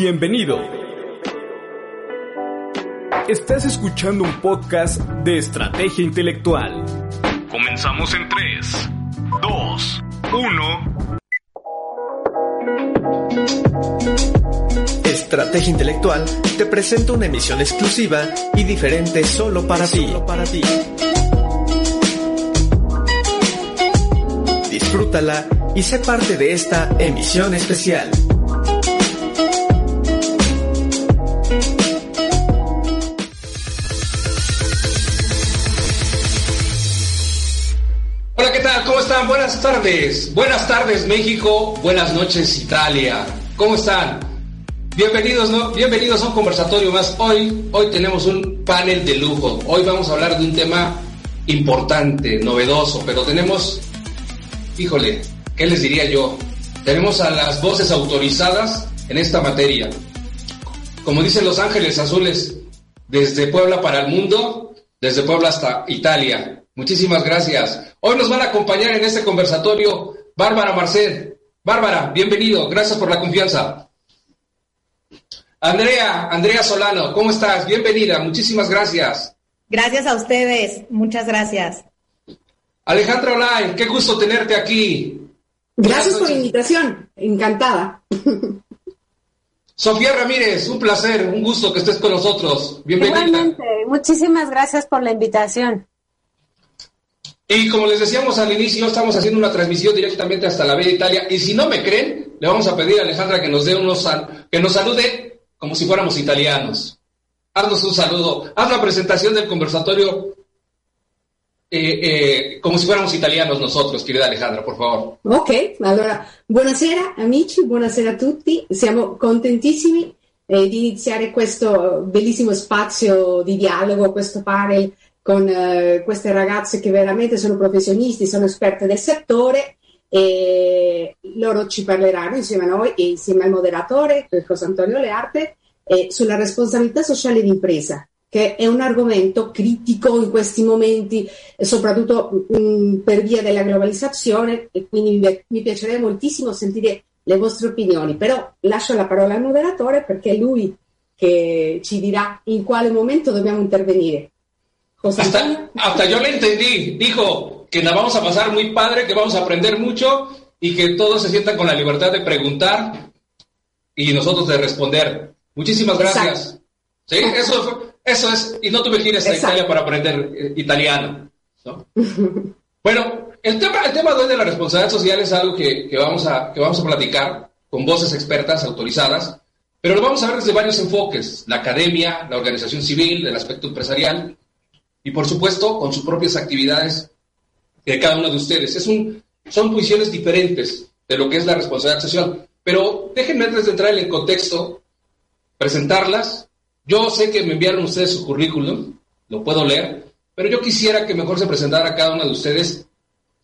Bienvenido. Estás escuchando un podcast de estrategia intelectual. Comenzamos en 3, 2, 1. Estrategia Intelectual te presenta una emisión exclusiva y diferente solo para ti. Solo para ti. Disfrútala y sé parte de esta emisión especial. Buenas tardes, México. Buenas noches, Italia. ¿Cómo están? Bienvenidos. Bienvenidos a un conversatorio más. Hoy, hoy tenemos un panel de lujo. Hoy vamos a hablar de un tema importante, novedoso, pero tenemos, híjole, ¿qué les diría yo? Tenemos a las voces autorizadas en esta materia. Como dicen Los Ángeles Azules, desde Puebla para el mundo, desde Puebla hasta Italia. Muchísimas gracias. Hoy nos van a acompañar en este conversatorio Bárbara Marcel. Bárbara, bienvenido. Gracias por la confianza. Andrea, Andrea Solano, ¿cómo estás? Bienvenida. Muchísimas gracias. Gracias a ustedes. Muchas gracias. Alejandra Olay, qué gusto tenerte aquí. Gracias por la invitación. Encantada. Sofía Ramírez, un placer, un gusto que estés con nosotros. Bienvenida. Igualmente, muchísimas gracias por la invitación. Y como les decíamos al inicio, estamos haciendo una transmisión directamente hasta la Bella Italia. Y si no me creen, le vamos a pedir a Alejandra que nos dé unos que nos salude como si fuéramos italianos. Haznos un saludo. Haz la presentación del conversatorio eh, eh, come si fuéramos italianos nosotros, querida Alejandra, por favor. Ok, allora, buonasera amici, buonasera a tutti. Siamo contentissimi eh, di iniziare questo bellissimo spazio di dialogo, questo panel con eh, queste ragazze che veramente sono professionisti, sono esperte del settore e loro ci parleranno insieme a noi e insieme al moderatore José Antonio Learte eh, sulla responsabilità sociale d'impresa, che è un argomento critico in questi momenti, soprattutto mh, per via della globalizzazione e quindi mi, mi piacerebbe moltissimo sentire le vostre opinioni, però lascio la parola al moderatore perché è lui che ci dirà in quale momento dobbiamo intervenire. Hasta, hasta, yo le entendí. Dijo que nos vamos a pasar muy padre, que vamos a aprender mucho y que todos se sientan con la libertad de preguntar y nosotros de responder. Muchísimas gracias. Sí, eso, fue, eso es. Y no tuve que ir a Italia para aprender eh, italiano. ¿no? bueno, el tema, el tema de la responsabilidad social es algo que, que, vamos a, que vamos a platicar con voces expertas autorizadas, pero lo vamos a ver desde varios enfoques: la academia, la organización civil, el aspecto empresarial y por supuesto con sus propias actividades de cada uno de ustedes. Es un, son visiones diferentes de lo que es la responsabilidad social. Pero déjenme antes de entrar en el contexto, presentarlas. Yo sé que me enviaron ustedes su currículum, lo puedo leer, pero yo quisiera que mejor se presentara cada uno de ustedes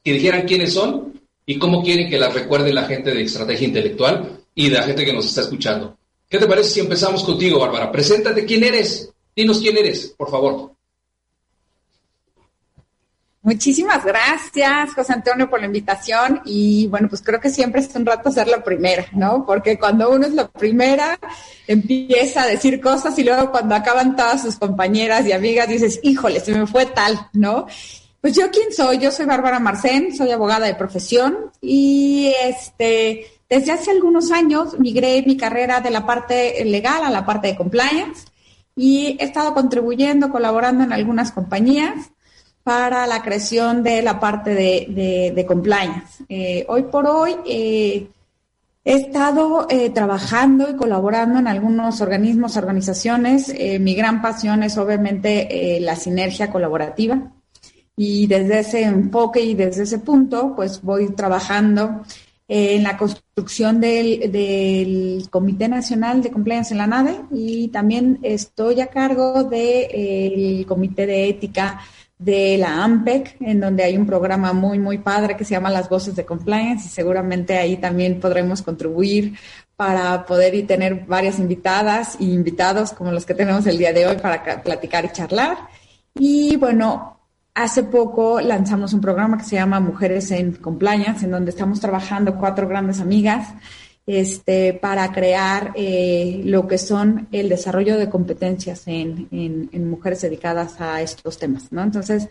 y dijeran quiénes son y cómo quieren que las recuerde la gente de estrategia intelectual y de la gente que nos está escuchando. ¿Qué te parece si empezamos contigo, Bárbara? Preséntate quién eres. Dinos quién eres, por favor. Muchísimas gracias, José Antonio, por la invitación. Y bueno, pues creo que siempre es un rato ser la primera, ¿no? Porque cuando uno es la primera, empieza a decir cosas y luego cuando acaban todas sus compañeras y amigas dices, híjole, se me fue tal, ¿no? Pues yo quién soy? Yo soy Bárbara Marcén, soy abogada de profesión y este, desde hace algunos años migré mi carrera de la parte legal a la parte de compliance y he estado contribuyendo, colaborando en algunas compañías para la creación de la parte de, de, compliance. Eh, hoy por hoy eh, he estado eh, trabajando y colaborando en algunos organismos, organizaciones. Eh, mi gran pasión es obviamente la sinergia colaborativa y desde ese enfoque y desde ese punto, pues voy trabajando en la construcción del, del, Comité Nacional de Compliance en la NADE y también estoy a cargo del de, Comité de Ética de la AMPEC, en donde hay un programa muy, muy padre que se llama Las Voces de Compliance y seguramente ahí también podremos contribuir para poder y tener varias invitadas y invitados como los que tenemos el día de hoy para platicar y charlar. Y bueno, hace poco lanzamos un programa que se llama Mujeres en Compliance, en donde estamos trabajando cuatro grandes amigas este, para crear eh, lo que son el desarrollo de competencias en, en, mujeres dedicadas a estos temas, ¿no? Entonces,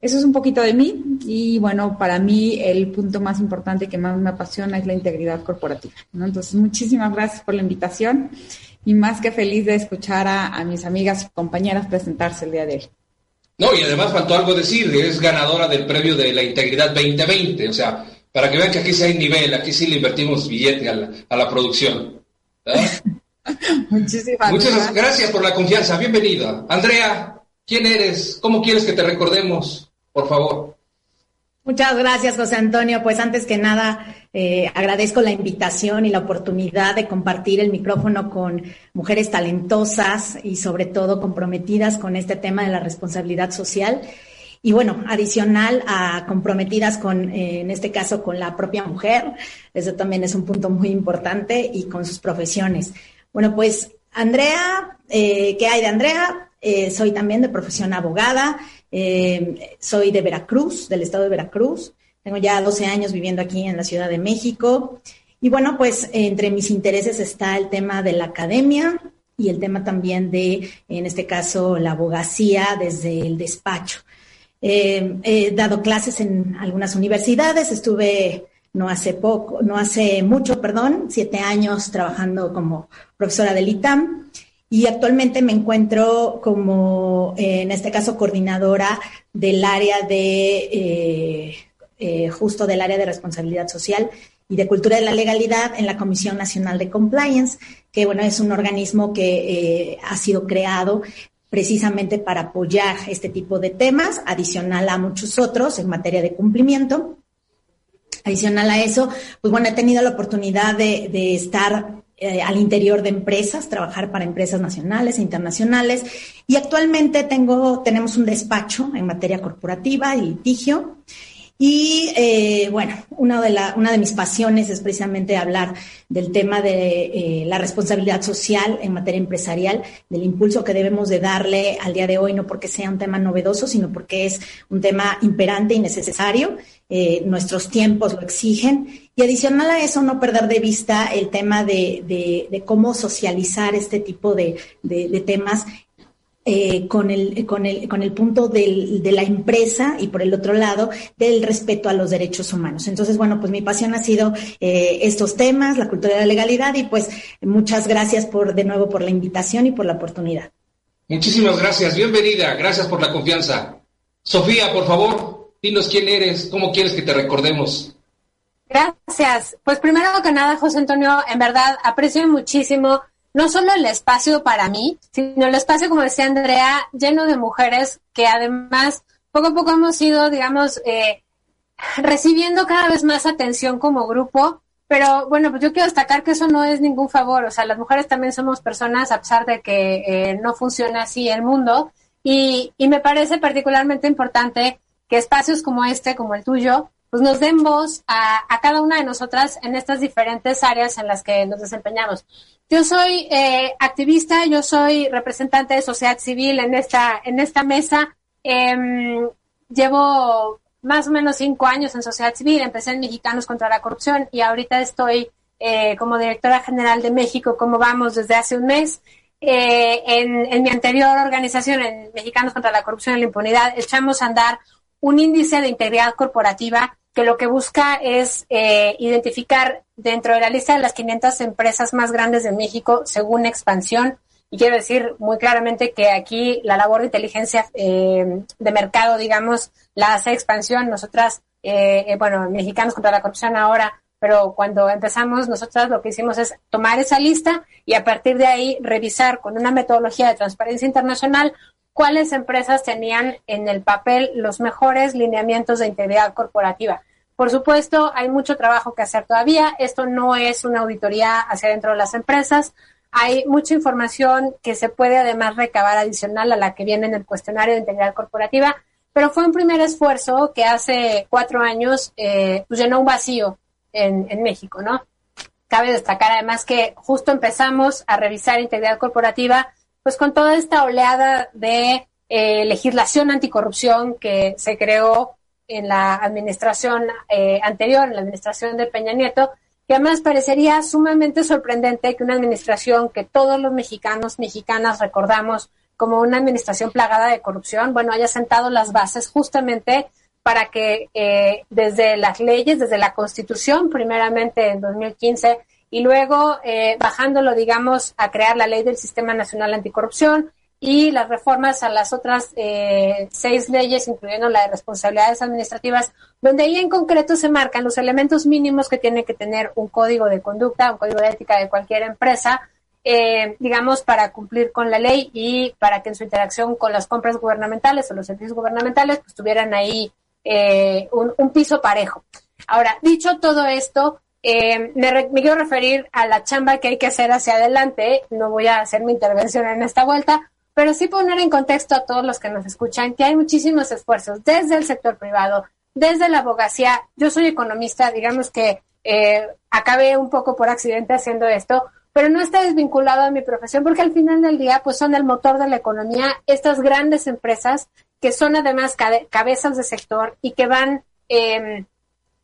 eso es un poquito de mí y bueno, para mí el punto más importante que más me apasiona es la integridad corporativa, ¿no? Entonces, muchísimas gracias por la invitación y más que feliz de escuchar a, a mis amigas y compañeras presentarse el día de hoy. No, y además faltó algo decir, es ganadora del premio de la Integridad 2020, o sea, para que vean que aquí sí hay nivel, aquí sí le invertimos billete a la, producción. Muchísimas Muchas gracias. por la confianza, bienvenida. Andrea, ¿quién eres? ¿Cómo quieres que te recordemos? Por favor. Muchas gracias, José Antonio. Pues antes que nada, eh, agradezco la invitación y la oportunidad de compartir el micrófono con mujeres talentosas y sobre todo comprometidas con este tema de la responsabilidad social. Y bueno, adicional a comprometidas con, eh, en este caso, con la propia mujer, eso también es un punto muy importante, y con sus profesiones. Bueno, pues Andrea, eh, ¿qué hay de Andrea? soy también de profesión abogada, soy de Veracruz, del estado de Veracruz. Tengo ya 12 años viviendo aquí en la Ciudad de México. Y bueno, pues entre mis intereses está el tema de la academia y el tema también de, en este caso, la abogacía desde el despacho. Eh, he dado clases en algunas universidades, estuve no hace poco, no hace mucho, perdón, siete años trabajando como profesora del ITAM. Y actualmente me encuentro como, en este caso, coordinadora del área de eh, eh, justo del área de responsabilidad social y de cultura de la legalidad en la Comisión Nacional de Compliance, que bueno, es un organismo que eh, ha sido creado precisamente para apoyar este tipo de temas, adicional a muchos otros en materia de cumplimiento. Adicional a eso, pues bueno, he tenido la oportunidad de, estar eh, al interior de empresas, trabajar para empresas nacionales e internacionales. Y actualmente tengo, tenemos un despacho en materia corporativa y litigio. Y eh, bueno, una de, la, una de mis pasiones es precisamente hablar del tema de eh, la responsabilidad social en materia empresarial, del impulso que debemos de darle al día de hoy, no porque sea un tema novedoso, sino porque es un tema imperante y necesario. Eh, nuestros tiempos lo exigen. Y adicional a eso, no perder de vista el tema de, de, de cómo socializar este tipo de, de temas eh, con, el, con, el, con el punto del, de la empresa y por el otro lado del respeto a los derechos humanos. Entonces, bueno, pues mi pasión ha sido eh, estos temas, la cultura de la legalidad y pues muchas gracias por de nuevo por la invitación y por la oportunidad. Muchísimas gracias, bienvenida, gracias por la confianza. Sofía, por favor, dinos quién eres, cómo quieres que te recordemos. Gracias. Pues primero que nada, José Antonio, en verdad aprecio muchísimo no solo el espacio para mí, sino el espacio, como decía Andrea, lleno de mujeres que además poco a poco hemos ido, digamos, eh, recibiendo cada vez más atención como grupo. Pero bueno, pues yo quiero destacar que eso no es ningún favor. O sea, las mujeres también somos personas, a pesar de que eh, no funciona así el mundo. Y, y me parece particularmente importante que espacios como este, como el tuyo, pues nos den voz a, a, cada una de nosotras en estas diferentes áreas en las que nos desempeñamos. Yo soy eh, activista, yo soy representante de sociedad civil en esta, en esta mesa. Eh, llevo más o menos cinco años en sociedad civil, empecé en Mexicanos contra la Corrupción y ahorita estoy eh, como directora general de México, como vamos desde hace un mes. Eh, en, en mi anterior organización, en Mexicanos contra la Corrupción y la Impunidad, echamos a andar un índice de integridad corporativa que lo que busca es eh, identificar dentro de la lista de las 500 empresas más grandes de México según expansión. Y quiero decir muy claramente que aquí la labor de inteligencia eh, de mercado, digamos, la hace expansión. Nosotras, eh, eh, bueno, mexicanos contra la corrupción ahora, pero cuando empezamos, nosotras lo que hicimos es tomar esa lista y a partir de ahí revisar con una metodología de transparencia internacional cuáles empresas tenían en el papel los mejores lineamientos de integridad corporativa. Por supuesto, hay mucho trabajo que hacer todavía. Esto no es una auditoría hacia dentro de las empresas. Hay mucha información que se puede además recabar adicional a la que viene en el cuestionario de integridad corporativa, pero fue un primer esfuerzo que hace cuatro años eh, pues llenó un vacío en, en México, ¿no? Cabe destacar además que justo empezamos a revisar integridad corporativa pues con toda esta oleada de eh, legislación anticorrupción que se creó en la administración eh, anterior, en la administración de Peña Nieto, que además parecería sumamente sorprendente que una administración que todos los mexicanos, mexicanas recordamos como una administración plagada de corrupción, bueno, haya sentado las bases justamente para que eh, desde las leyes, desde la Constitución, primeramente en 2015, y luego eh, bajándolo, digamos, a crear la ley del Sistema Nacional Anticorrupción y las reformas a las otras eh, seis leyes, incluyendo la de responsabilidades administrativas, donde ahí en concreto se marcan los elementos mínimos que tiene que tener un código de conducta, un código de ética de cualquier empresa, eh, digamos, para cumplir con la ley y para que en su interacción con las compras gubernamentales o los servicios gubernamentales, pues tuvieran ahí eh, un, piso parejo. Ahora, dicho todo esto, eh, me, me, quiero referir a la chamba que hay que hacer hacia adelante. No voy a hacer mi intervención en esta vuelta, pero sí poner en contexto a todos los que nos escuchan que hay muchísimos esfuerzos desde el sector privado, desde la abogacía. Yo soy economista, digamos que eh, acabé un poco por accidente haciendo esto, pero no está desvinculado a mi profesión porque al final del día pues son el motor de la economía estas grandes empresas que son además cabezas de sector y que van eh,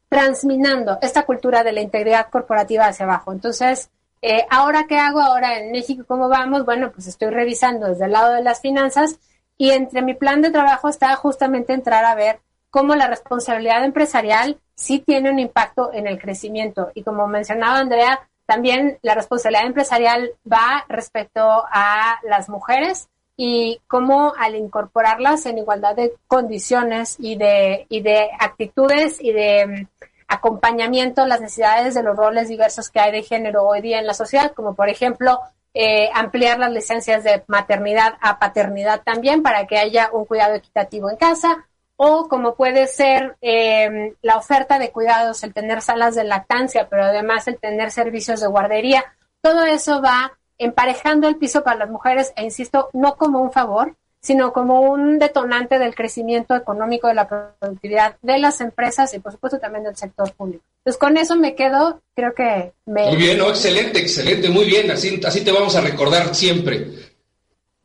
transminando esta cultura de la integridad corporativa hacia abajo. Entonces, eh, ahora qué hago ahora en México, ¿cómo vamos? Bueno, pues estoy revisando desde el lado de las finanzas y entre mi plan de trabajo está justamente entrar a ver cómo la responsabilidad empresarial sí tiene un impacto en el crecimiento. Y como mencionaba Andrea, también la responsabilidad empresarial va respecto a las mujeres y cómo al incorporarlas en igualdad de condiciones y de, y de actitudes y de acompañamiento a las necesidades de los roles diversos que hay de género hoy día en la sociedad, como por ejemplo eh, ampliar las licencias de maternidad a paternidad también para que haya un cuidado equitativo en casa, o como puede ser eh, la oferta de cuidados, el tener salas de lactancia, pero además el tener servicios de guardería. Todo eso va emparejando el piso para las mujeres, e insisto, no como un favor, sino como un detonante del crecimiento económico de la productividad de las empresas y por supuesto también del sector público. Entonces con eso me quedo, creo que me... Muy bien, excelente, excelente, muy bien, así, así te vamos a recordar siempre.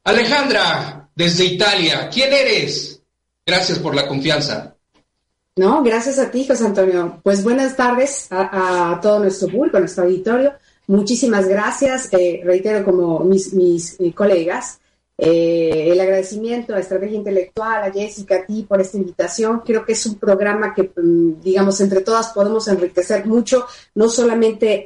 Alejandra, desde Italia, ¿quién eres? Gracias por la confianza. No, gracias a ti, José Antonio. Pues buenas tardes a, todo nuestro público, a nuestro auditorio. Muchísimas gracias. Eh, reitero como mis, mis eh, colegas. Eh, el agradecimiento a Estrategia Intelectual, a Jessica, a ti por esta invitación. Creo que es un programa que, mm, digamos, entre todas podemos enriquecer mucho, no solamente,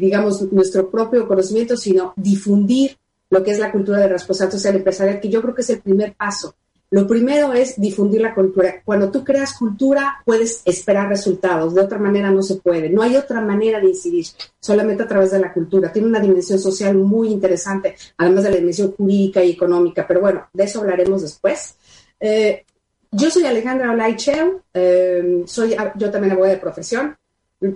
digamos, nuestro propio conocimiento, sino difundir lo que es la cultura de responsabilidad social empresarial, que yo creo que es el primer paso lo primero es difundir la cultura. Cuando tú creas cultura, puedes esperar resultados. De otra manera no se puede. No hay otra manera de incidir, solamente a través de la cultura. Tiene una dimensión social muy interesante, además de la dimensión jurídica y económica. Pero bueno, de eso hablaremos después. Eh, yo soy Alejandra Olaicheu, eh, soy yo también abogada de profesión,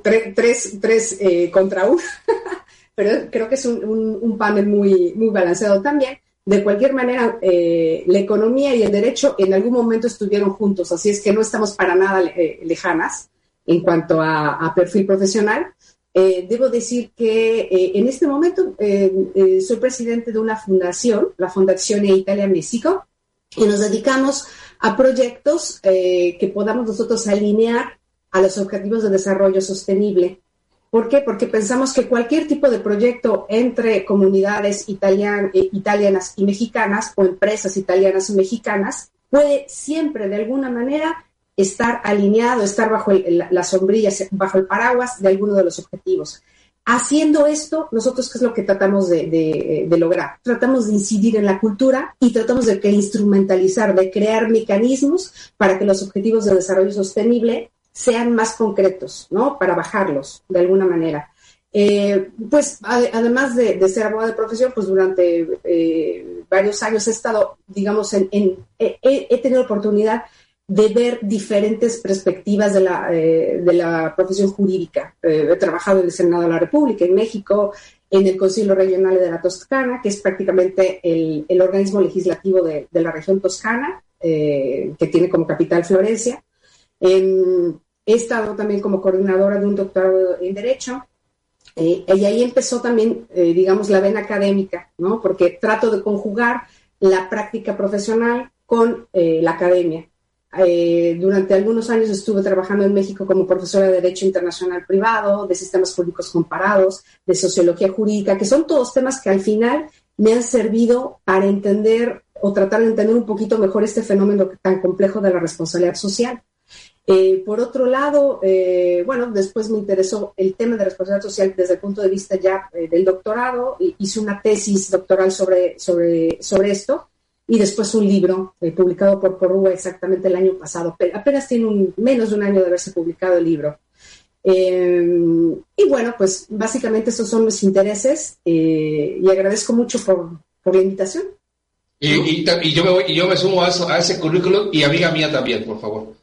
tres, tres eh, contra uno, pero creo que es un, un panel muy, muy balanceado también. De cualquier manera, eh, la economía y el derecho en algún momento estuvieron juntos, así es que no estamos para nada eh, lejanas en cuanto a, perfil profesional. Eh, debo decir que en este momento soy presidente de una fundación, la Fundación Italia México, y nos dedicamos a proyectos que podamos nosotros alinear a los objetivos de desarrollo sostenible ¿Por qué? Porque pensamos que cualquier tipo de proyecto entre comunidades eh, italianas y mexicanas o empresas italianas y mexicanas puede siempre de alguna manera estar alineado, estar bajo la sombrilla, bajo el paraguas de alguno de los objetivos. Haciendo esto, nosotros, ¿qué es lo que tratamos de, de, lograr? Tratamos de incidir en la cultura y tratamos de que instrumentalizar, de crear mecanismos para que los objetivos de desarrollo sostenible sean más concretos, ¿no? Para bajarlos de alguna manera. Eh, pues además de, ser abogada de profesión, pues durante eh, varios años he estado, digamos, en, he, tenido oportunidad de ver diferentes perspectivas de la, eh, profesión jurídica. he trabajado en el Senado de la República, en México, en el Consejo Regional de la Toscana, que es prácticamente el, organismo legislativo de, la región toscana, que tiene como capital Florencia he estado también como coordinadora de un doctorado en Derecho. Eh, y ahí empezó también, eh, digamos, la vena académica, ¿no? Porque trato de conjugar la práctica profesional con eh, la academia. eh, durante algunos años estuve trabajando en México como profesora de Derecho Internacional Privado, de Sistemas Públicos Comparados, de Sociología Jurídica, que son todos temas que al final me han servido para entender o tratar de entender un poquito mejor este fenómeno tan complejo de la responsabilidad social. Eh, por otro lado, eh, bueno, después me interesó el tema de responsabilidad social desde el punto de vista ya eh, del doctorado. Hice una tesis doctoral sobre, sobre, sobre esto y después un libro publicado por Porrúa exactamente el año pasado. Apenas tiene un, menos de un año de haberse publicado el libro. y bueno, pues básicamente esos son mis intereses y agradezco mucho por, por la invitación. Y, y, yo me voy, y yo me sumo a, a ese currículum y amiga mía también, por favor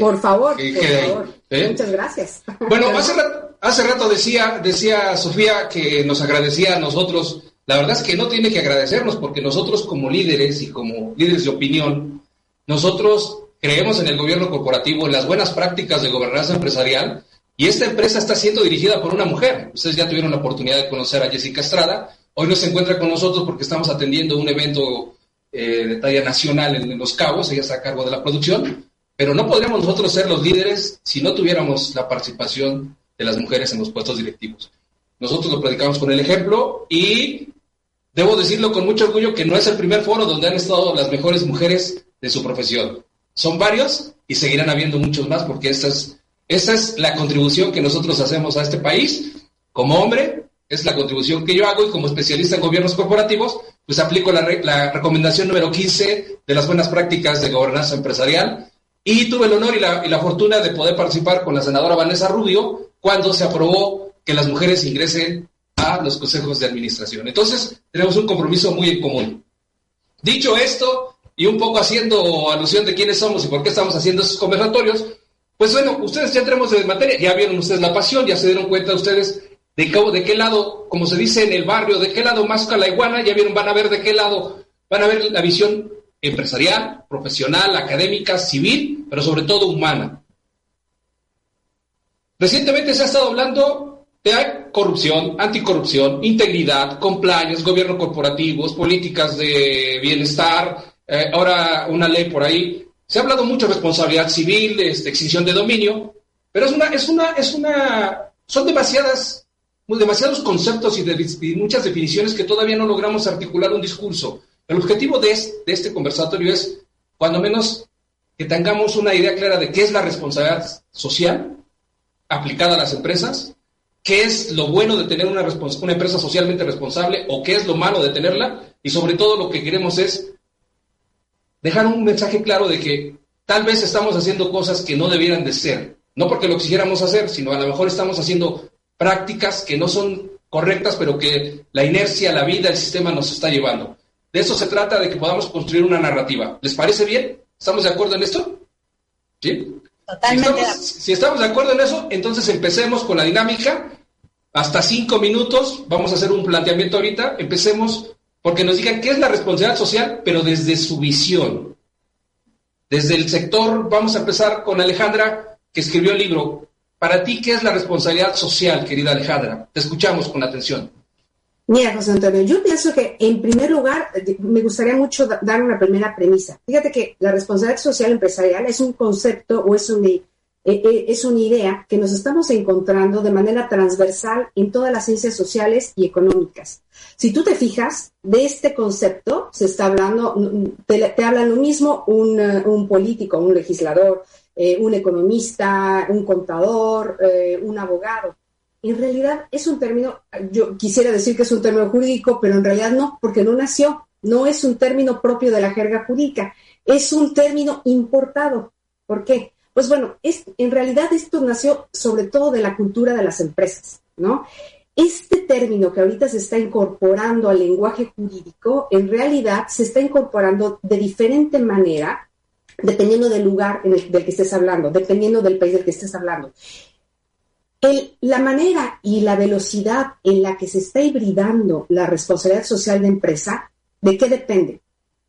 por favor, por favor. ¿eh? Muchas gracias. Bueno, hace rato, decía, decía Sofía que nos agradecía a nosotros. La verdad es que no tiene que agradecernos porque nosotros como líderes y como líderes de opinión, nosotros creemos en el gobierno corporativo, en las buenas prácticas de gobernanza empresarial y esta empresa está siendo dirigida por una mujer. Ustedes ya tuvieron la oportunidad de conocer a Jessica Estrada. Hoy no se encuentra con nosotros porque estamos atendiendo un evento eh, de talla nacional en Los Cabos. Ella está a cargo de la producción. Pero no podríamos nosotros ser los líderes si no tuviéramos la participación de las mujeres en los puestos directivos. Nosotros lo predicamos con el ejemplo y debo decirlo con mucho orgullo que no es el primer foro donde han estado las mejores mujeres de su profesión. Son varios y seguirán habiendo muchos más porque esta es, esta es la contribución que nosotros hacemos a este país. Como hombre, es la contribución que yo hago y como especialista en gobiernos corporativos, pues aplico la, la recomendación número 15 de las buenas prácticas de gobernanza empresarial y tuve el honor y la, fortuna de poder participar con la senadora Vanessa Rubio cuando se aprobó que las mujeres ingresen a los consejos de administración. Entonces, tenemos un compromiso muy en común. Dicho esto, y un poco haciendo alusión de quiénes somos y por qué estamos haciendo esos conversatorios, pues bueno, ustedes ya entremos en materia, ya vieron ustedes la pasión, ya se dieron cuenta ustedes de, de qué lado, como se dice en el barrio, de qué lado más la iguana, ya vieron, van a ver de qué lado, van a ver la visión empresarial, profesional, académica, civil, pero sobre todo humana. Recientemente se ha estado hablando de corrupción, anticorrupción, integridad, compliance, gobierno corporativos, políticas de bienestar, eh, ahora una ley por ahí. Se ha hablado mucho de responsabilidad civil, este, extinción de dominio, pero es una, es una, es una, son demasiadas, demasiados conceptos y muchas definiciones que todavía no logramos articular un discurso. El objetivo de este, conversatorio es, cuando menos, que tengamos una idea clara de qué es la responsabilidad social aplicada a las empresas, qué es lo bueno de tener una, una empresa socialmente responsable o qué es lo malo de tenerla, y sobre todo lo que queremos es dejar un mensaje claro de que tal vez estamos haciendo cosas que no debieran de ser, no porque lo quisiéramos hacer, sino a lo mejor estamos haciendo prácticas que no son correctas, pero que la inercia, la vida, el sistema nos está llevando. De eso se trata, de que podamos construir una narrativa. ¿Les parece bien? ¿Estamos de acuerdo en esto? ¿Sí? Totalmente. Si estamos, de acuerdo en eso, entonces empecemos con la dinámica. Hasta cinco minutos, vamos a hacer un planteamiento ahorita. Empecemos porque nos digan qué es la responsabilidad social, pero desde su visión. Desde el sector, vamos a empezar con Alejandra, que escribió el libro. Para ti, ¿qué es la responsabilidad social, querida Alejandra? Te escuchamos con atención. Mira, José Antonio, yo pienso que en primer lugar me gustaría mucho dar una primera premisa. Fíjate que la responsabilidad social empresarial es un concepto o es, eh, eh, es una idea que nos estamos encontrando de manera transversal en todas las ciencias sociales y económicas. Si tú te fijas, de este concepto se está hablando, te, habla lo mismo un, eh, un político, un legislador, un economista, un contador, un abogado en realidad es un término, yo quisiera decir que es un término jurídico, pero en realidad no, porque no nació, no es un término propio de la jerga jurídica, es un término importado. ¿Por qué? Pues bueno, es, en realidad esto nació sobre todo de la cultura de las empresas, ¿no? Este término que ahorita se está incorporando al lenguaje jurídico, en realidad se está incorporando de diferente manera, dependiendo del lugar en el, del que estés hablando, dependiendo del país del que estés hablando la manera y la velocidad en la que se está hibridando la responsabilidad social de empresa, ¿de qué depende?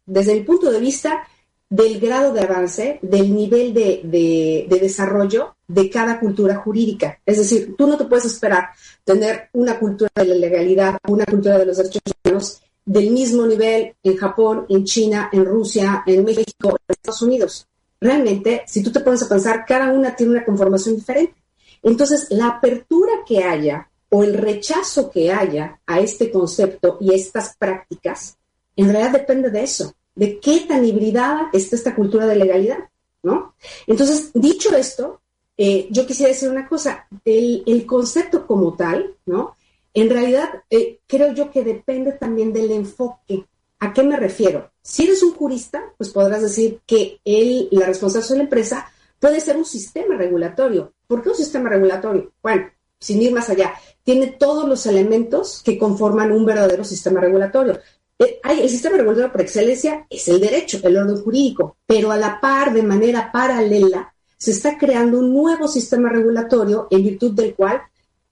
Desde el punto de vista del grado de avance, del nivel de, desarrollo de cada cultura jurídica. Es decir, tú no te puedes esperar tener una cultura de la legalidad, una cultura de los derechos humanos del mismo nivel en Japón, en China, en Rusia, en México, en Estados Unidos. realmente, si tú te pones a pensar, cada una tiene una conformación diferente. Entonces, la apertura que haya o el rechazo que haya a este concepto y estas prácticas, en realidad depende de eso, de qué tan hibridada está esta cultura de legalidad, ¿no? Entonces, dicho esto, eh, yo quisiera decir una cosa, el, concepto como tal, ¿no? En realidad, eh, creo yo que depende también del enfoque. ¿A qué me refiero? Si eres un jurista, pues podrás decir que el, la responsabilidad de la empresa puede ser un sistema regulatorio. ¿Por qué un sistema regulatorio? Bueno, sin ir más allá, tiene todos los elementos que conforman un verdadero sistema regulatorio. Eh, el sistema regulatorio por excelencia es el derecho, el orden jurídico, pero a la par, de manera paralela, se está creando un nuevo sistema regulatorio en virtud del cual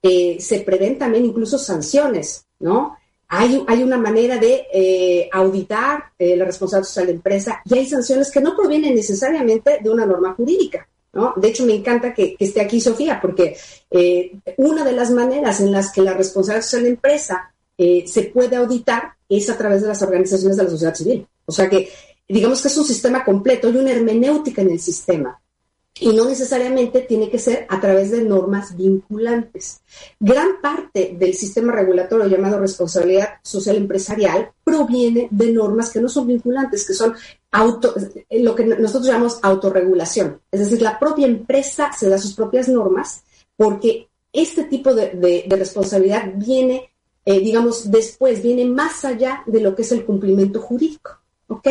eh, se prevén también incluso sanciones, ¿no? Hay, hay una manera de eh, auditar la responsabilidad social de la empresa y hay sanciones que no provienen necesariamente de una norma jurídica. ¿No? De hecho, me encanta que, esté aquí Sofía, porque una de las maneras en las que la responsabilidad social de la empresa se puede auditar es a través de las organizaciones de la sociedad civil. O sea que digamos que es un sistema completo, hay una hermenéutica en el sistema y no necesariamente tiene que ser a través de normas vinculantes. Gran parte del sistema regulatorio llamado responsabilidad social empresarial proviene de normas que no son vinculantes, que son auto, lo que nosotros llamamos autorregulación. Es decir, la propia empresa se da sus propias normas porque este tipo de, responsabilidad viene eh, digamos, después viene más allá de lo que es el cumplimiento jurídico. ¿Ok?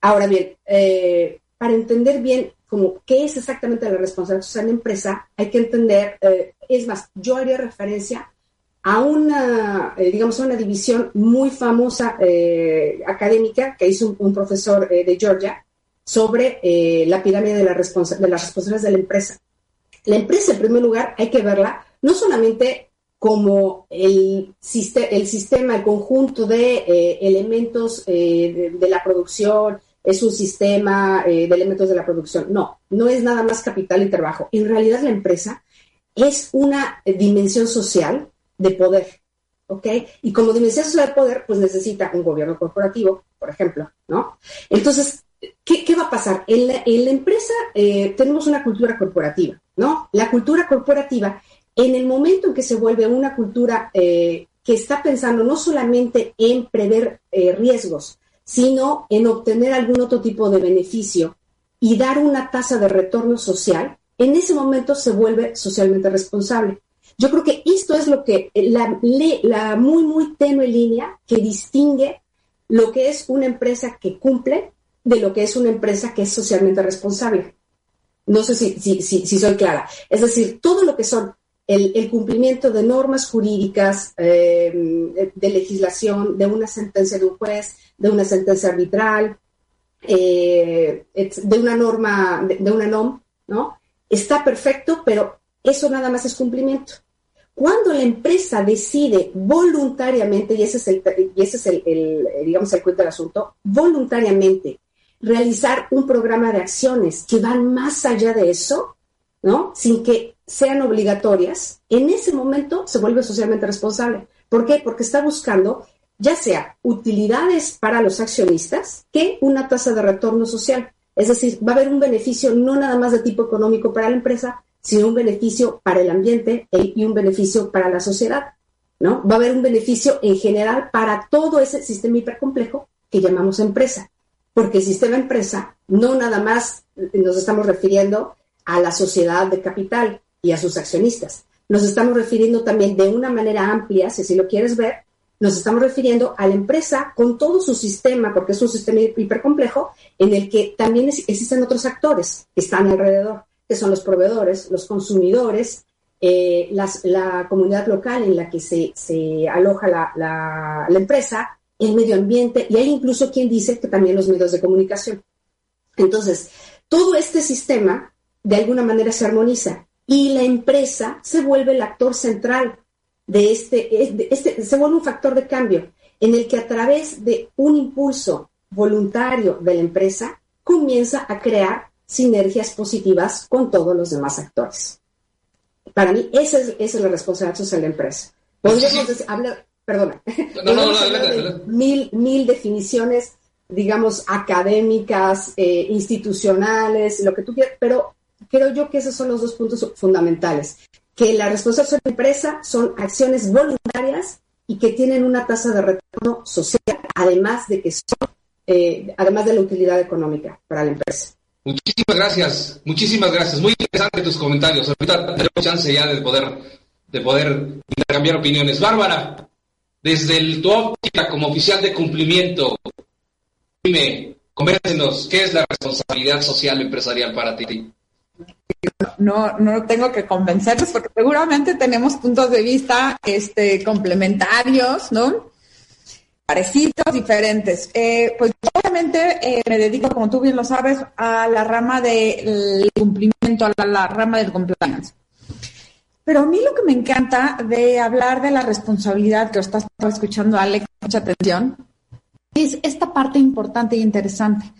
Ahora bien, eh, para entender bien como qué es exactamente la responsabilidad social de la empresa, hay que entender, eh, es más, yo haría referencia a una, digamos, a una división muy famosa académica que hizo un, profesor de Georgia sobre la pirámide de, la de las responsabilidades de la empresa. La empresa, en primer lugar, hay que verla no solamente como el, el sistema, el conjunto de eh, elementos eh, de, la producción, es un sistema eh, de elementos de la producción. No, no es nada más capital y trabajo. En realidad la empresa es una dimensión social de poder, ¿ok? Y como dimensión social de poder, pues necesita un gobierno corporativo, por ejemplo, ¿no? Entonces, ¿qué, qué va a pasar? En la, empresa tenemos una cultura corporativa, ¿no? La cultura corporativa en el momento en que se vuelve una cultura eh, que está pensando no solamente en prever eh, riesgos, sino en obtener algún otro tipo de beneficio y dar una tasa de retorno social, en ese momento se vuelve socialmente responsable. Yo creo que esto es lo que la, la muy, muy tenue línea que distingue lo que es una empresa que cumple de lo que es una empresa que es socialmente responsable. No sé si, si, si soy clara. Es decir, todo lo que son el, cumplimiento de normas jurídicas, eh, de legislación, de una sentencia de un juez, de una sentencia arbitral, eh, de una norma, de, una NOM, ¿no? Está perfecto, pero eso nada más es cumplimiento. Cuando la empresa decide voluntariamente, y ese es el, y ese es el, digamos, el cuento del asunto, voluntariamente realizar un programa de acciones que van más allá de eso, ¿no? Sin que sean obligatorias, en ese momento se vuelve socialmente responsable. ¿Por qué? Porque está buscando ya sea utilidades para los accionistas que una tasa de retorno social. Es decir, va a haber un beneficio no nada más de tipo económico para la empresa, sino un beneficio para el ambiente e, y un beneficio para la sociedad. ¿no? Va a haber un beneficio en general para todo ese sistema hipercomplejo que llamamos empresa. Porque el sistema empresa no nada más nos estamos refiriendo a la sociedad de capital, y a sus accionistas. Nos estamos refiriendo también de una manera amplia, si así lo quieres ver, nos estamos refiriendo a la empresa con todo su sistema, porque es un sistema hipercomplejo, en el que también existen otros actores que están alrededor, que son los proveedores, los consumidores, eh, la comunidad local en la que se, aloja la, la, empresa, el medio ambiente, y hay incluso quien dice que también los medios de comunicación. Entonces, todo este sistema de alguna manera se armoniza y la empresa se vuelve el actor central de este, este, se vuelve un factor de cambio en el que a través de un impulso voluntario de la empresa comienza a crear sinergias positivas con todos los demás actores. Para mí, esa es, la responsabilidad social de la empresa. Podríamos hablar, perdona, mil, mil definiciones digamos, académicas, eh, institucionales, lo que tú quieras, pero creo yo que esos son los dos puntos fundamentales, que la responsabilidad de la empresa son acciones voluntarias y que tienen una tasa de retorno social, además de que son, eh, además de la utilidad económica para la empresa. Muchísimas gracias, muchísimas gracias. Muy interesante tus comentarios. Ahorita tenemos chance ya de poder, de poder intercambiar opiniones. Bárbara, desde tu óptica como oficial de cumplimiento, dime, convéncenos, ¿qué es la responsabilidad social empresarial para ti? No, no tengo que convencerlos porque seguramente tenemos puntos de vista este, complementarios, ¿no? Parecidos, diferentes. Eh, pues obviamente eh, me dedico, como tú bien lo sabes, a la rama del cumplimiento, a la, rama del compliance. Pero a mí lo que me encanta de hablar de la responsabilidad que estás escuchando, Alex, mucha atención, es esta parte importante e interesante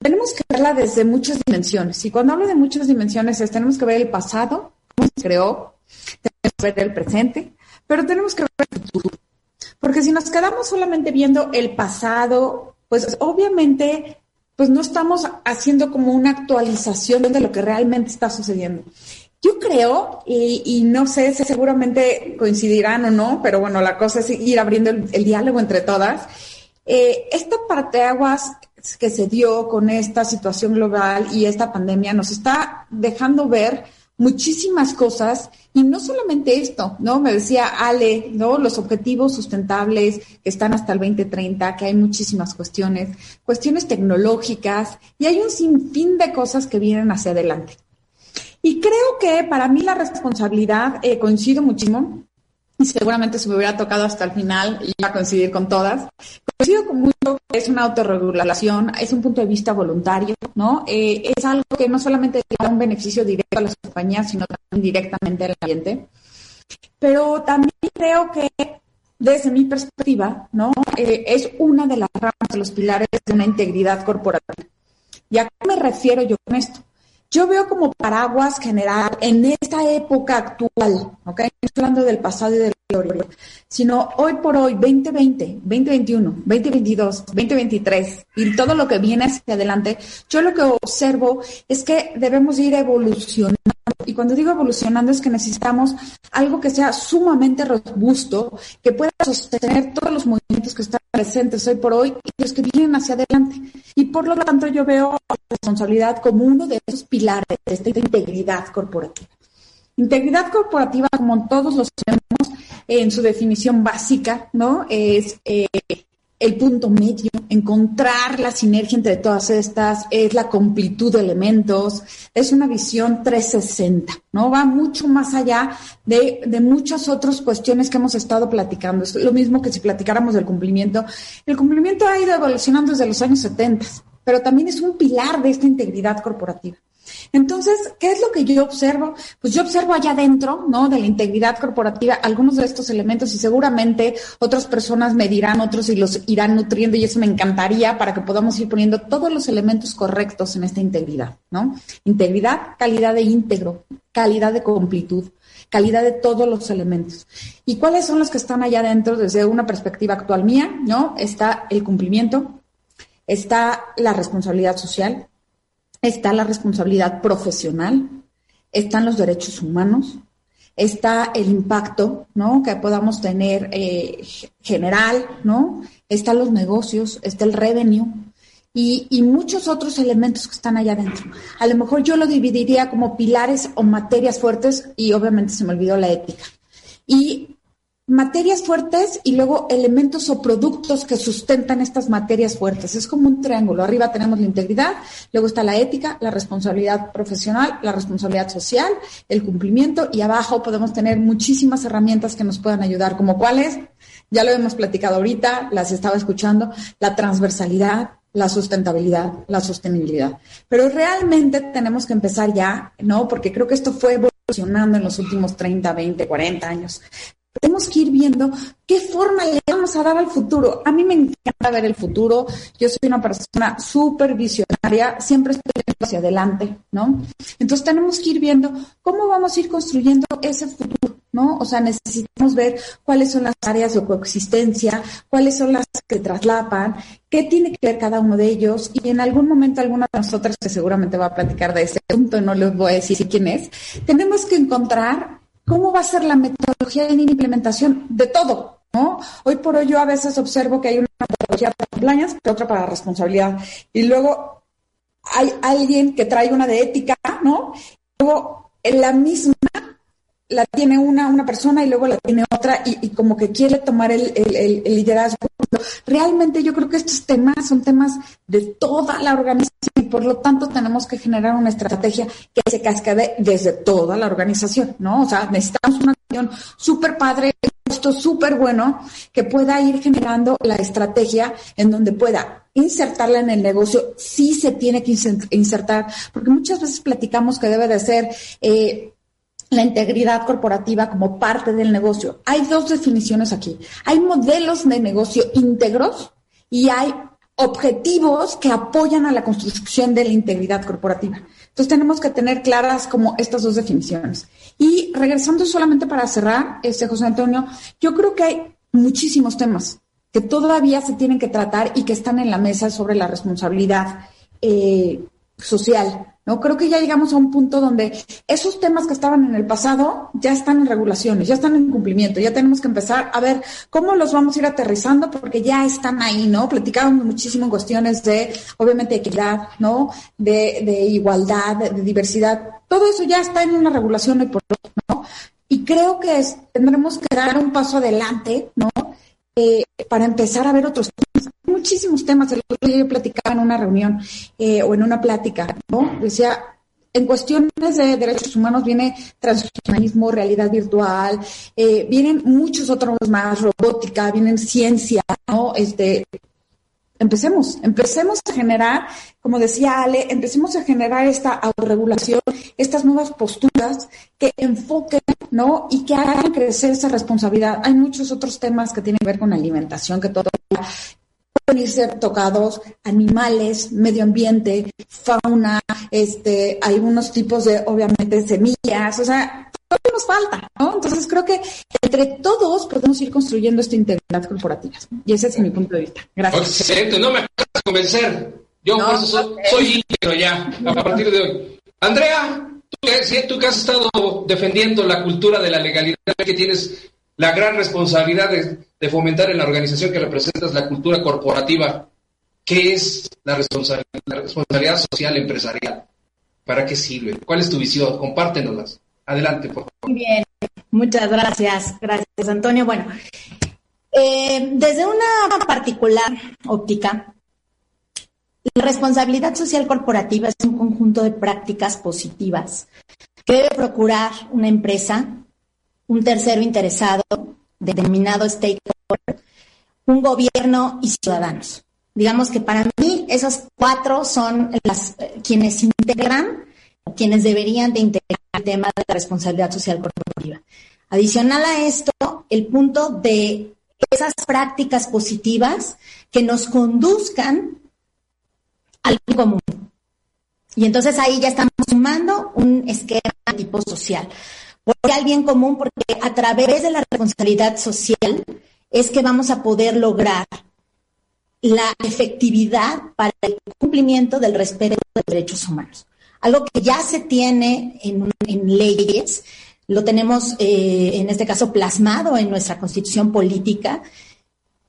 tenemos que verla desde muchas dimensiones. Y cuando hablo de muchas dimensiones es tenemos que ver el pasado, cómo se creó, tenemos que ver el presente, pero tenemos que ver el futuro. Porque si nos quedamos solamente viendo el pasado, pues obviamente pues no estamos haciendo como una actualización de lo que realmente está sucediendo. Yo creo, y, no sé si seguramente coincidirán o no, pero bueno, la cosa es ir abriendo el, diálogo entre todas. Eh, esta aguas que se dio con esta situación global y esta pandemia nos está dejando ver muchísimas cosas y no solamente esto, ¿no? Me decía Ale, ¿no? Los objetivos sustentables que están hasta el 2030, que hay muchísimas cuestiones, cuestiones tecnológicas y hay un sinfín de cosas que vienen hacia adelante. Y creo que para mí la responsabilidad, eh, coincido muchísimo, seguramente se me hubiera tocado hasta el final iba a coincidir con todas. Coincido con mucho que es una autorregulación, es un punto de vista voluntario, ¿no? Eh, es algo que no solamente da un beneficio directo a las compañías, sino también directamente al ambiente. Pero también creo que desde mi perspectiva, ¿no? Eh, es una de las ramas de los pilares de una integridad corporativa. ¿Y a qué me refiero yo con esto? Yo veo como paraguas general en esta época actual, ¿ok? No estoy hablando del pasado y del gloria, sino hoy por hoy, 2020, 2021, 2022, 2023 y todo lo que viene hacia adelante, yo lo que observo es que debemos ir evolucionando. Y cuando digo evolucionando es que necesitamos algo que sea sumamente robusto, que pueda sostener todos los movimientos que están presentes hoy por hoy y los que vienen hacia adelante. Y por lo tanto yo veo la responsabilidad como uno de esos pilares de esta integridad corporativa. Integridad corporativa, como todos los sabemos, en su definición básica, ¿no? Es eh, el punto medio, encontrar la sinergia entre todas estas, es la completud de elementos, es una visión 360, ¿no? Va mucho más allá de, de, muchas otras cuestiones que hemos estado platicando. Es lo mismo que si platicáramos del cumplimiento. El cumplimiento ha ido evolucionando desde los años 70, pero también es un pilar de esta integridad corporativa. Entonces, ¿qué es lo que yo observo? Pues yo observo allá adentro, ¿no? De la integridad corporativa, algunos de estos elementos y seguramente otras personas me dirán otros y los irán nutriendo y eso me encantaría para que podamos ir poniendo todos los elementos correctos en esta integridad, ¿no? Integridad, calidad de íntegro, calidad de completud calidad de todos los elementos. ¿Y cuáles son los que están allá adentro desde una perspectiva actual mía? ¿No? Está el cumplimiento, está la responsabilidad social, está la responsabilidad profesional, están los derechos humanos, está el impacto, ¿no? Que podamos tener eh, general, ¿no? Están los negocios, está el revenue y, y, muchos otros elementos que están allá adentro. A lo mejor yo lo dividiría como pilares o materias fuertes y obviamente se me olvidó la ética. Y materias fuertes y luego elementos o productos que sustentan estas materias fuertes. Es como un triángulo. Arriba tenemos la integridad, luego está la ética, la responsabilidad profesional, la responsabilidad social, el cumplimiento y abajo podemos tener muchísimas herramientas que nos puedan ayudar, como cuáles, ya lo hemos platicado ahorita, las estaba escuchando, la transversalidad, la sustentabilidad, la sostenibilidad. Pero realmente tenemos que empezar ya, ¿no? Porque creo que esto fue evolucionando en los últimos 30, 20, 40 años. Tenemos que ir viendo qué forma le vamos a dar al futuro. A mí me encanta ver el futuro. Yo soy una persona súper visionaria, siempre estoy hacia adelante, ¿no? Entonces tenemos que ir viendo cómo vamos a ir construyendo ese futuro. ¿no? O sea, necesitamos ver cuáles son las áreas de coexistencia, cuáles son las que traslapan, qué tiene que ver cada uno de ellos y en algún momento alguna de nosotras que seguramente va a platicar de ese punto, no les voy a decir quién es, tenemos que encontrar cómo va a ser la metodología de implementación de todo, ¿no? Hoy por hoy yo a veces observo que hay una metodología para compliance, pero otra para responsabilidad y luego hay alguien que trae una de ética, ¿no? Luego en la misma la tiene una, una persona y luego la tiene otra y, como que quiere tomar el, liderazgo. Realmente yo creo que estos temas son temas de toda la organización y por lo tanto tenemos que generar una estrategia que se cascade desde toda la organización, ¿no? O sea, necesitamos una acción súper padre, esto súper bueno, que pueda ir generando la estrategia en donde pueda insertarla en el negocio, sí se tiene que insertar, porque muchas veces platicamos que debe de ser... Eh, la integridad corporativa como parte del negocio. Hay dos definiciones aquí. Hay modelos de negocio íntegros y hay objetivos que apoyan a la construcción de la integridad corporativa. Entonces tenemos que tener claras como estas dos definiciones. Y regresando solamente para cerrar, este José Antonio, yo creo que hay muchísimos temas que todavía se tienen que tratar y que están en la mesa sobre la responsabilidad eh, social ¿no? Creo que ya llegamos a un punto donde esos temas que estaban en el pasado ya están en regulaciones, ya están en cumplimiento, ya tenemos que empezar a ver cómo los vamos a ir aterrizando porque ya están ahí, ¿no? Platicábamos muchísimo en cuestiones de, obviamente, equidad, ¿no? De, de igualdad, de, diversidad, todo eso ya está en una regulación hoy ¿no? Y creo que tendremos que dar un paso adelante, ¿no? Eh, para empezar a ver otros temas. Muchísimos temas. El otro día yo platicaba en una reunión eh, o en una plática, ¿no? Decía, en cuestiones de derechos humanos viene transhumanismo, realidad virtual, eh, vienen muchos otros más, robótica, vienen ciencia, ¿no? Este, empecemos, empecemos a generar, como decía Ale, empecemos a generar esta autorregulación, estas nuevas posturas que enfoquen, ¿no? Y que hagan crecer esa responsabilidad. Hay muchos otros temas que tienen que ver con alimentación, que todo pueden ser tocados, animales, medio ambiente, fauna, este, hay unos tipos de, obviamente, semillas, o sea, todo nos falta, ¿no? Entonces creo que entre todos podemos ir construyendo esta integridad corporativa. Y ese es mi punto de vista. Gracias. Excelente, no me vas convencer. Yo soy, íntegro ya, a partir de hoy. Andrea, tú, tú que has estado defendiendo la cultura de la legalidad, que tienes la gran responsabilidad de, fomentar en la organización que representas la cultura corporativa, ¿qué es la responsabilidad, social empresarial? ¿Para qué sirve? ¿Cuál es tu visión? Compártenoslas. Adelante, por favor. Bien, muchas gracias. Gracias, Antonio. Bueno, eh, desde una particular óptica, la responsabilidad social corporativa es un conjunto de prácticas positivas que debe procurar una empresa, un tercero interesado, determinado stakeholder, un gobierno y ciudadanos. Digamos que para mí esos cuatro son las eh, quienes integran, quienes deberían de integrar el tema de la responsabilidad social corporativa. Adicional a esto, el punto de esas prácticas positivas que nos conduzcan al común. Y entonces ahí ya estamos sumando un esquema tipo social. ¿Por al bien común? Porque a través de la responsabilidad social es que vamos a poder lograr la efectividad para el cumplimiento del respeto de derechos humanos algo que ya se tiene en, leyes, lo tenemos eh, en este caso plasmado en nuestra constitución política,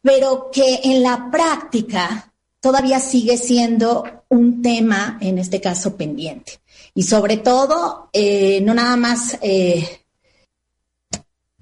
pero que en la práctica todavía sigue siendo un tema, en este caso, pendiente. Y sobre todo, eh, no nada más... Eh,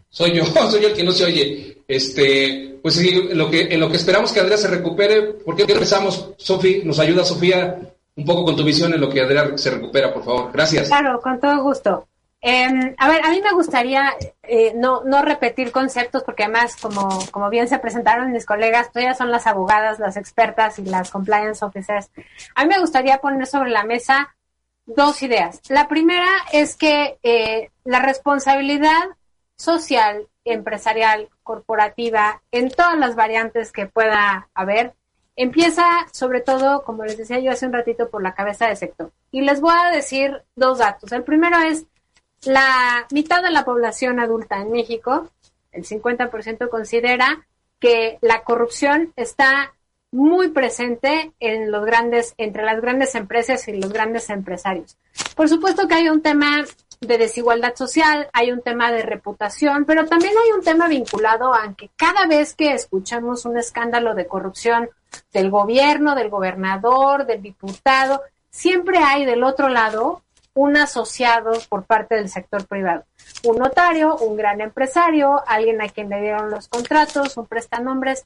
soy yo, soy yo el que no se oye. Este, pues en lo que, en lo que esperamos que Andrea se recupere, ¿por qué empezamos, Sofía? ¿Nos ayuda Sofía un poco con tu visión en lo que Adrián se recupera, por favor. Gracias. Claro, con todo gusto. Em, a ver, a mí me gustaría eh, no, no repetir conceptos porque además, como, como bien se presentaron mis colegas, todas son las abogadas, las expertas y las compliance officers. A mí me gustaría poner sobre la mesa dos ideas. La primera es que eh, la responsabilidad social, empresarial, corporativa, en todas las variantes que pueda haber, Empieza sobre todo, como les decía yo hace un ratito, por la cabeza de sector. Y les voy a decir dos datos. El primero es, la mitad de la población adulta en México, el 50% considera que la corrupción está muy presente en los grandes, entre las grandes empresas y los grandes empresarios. Por supuesto que hay un tema de desigualdad social, hay un tema de reputación, pero también hay un tema vinculado a que cada vez que escuchamos un escándalo de corrupción del gobierno, del gobernador, del diputado, siempre hay del otro lado un asociado por parte del sector privado. Un notario, un gran empresario, alguien a quien le dieron los contratos, un prestanombres.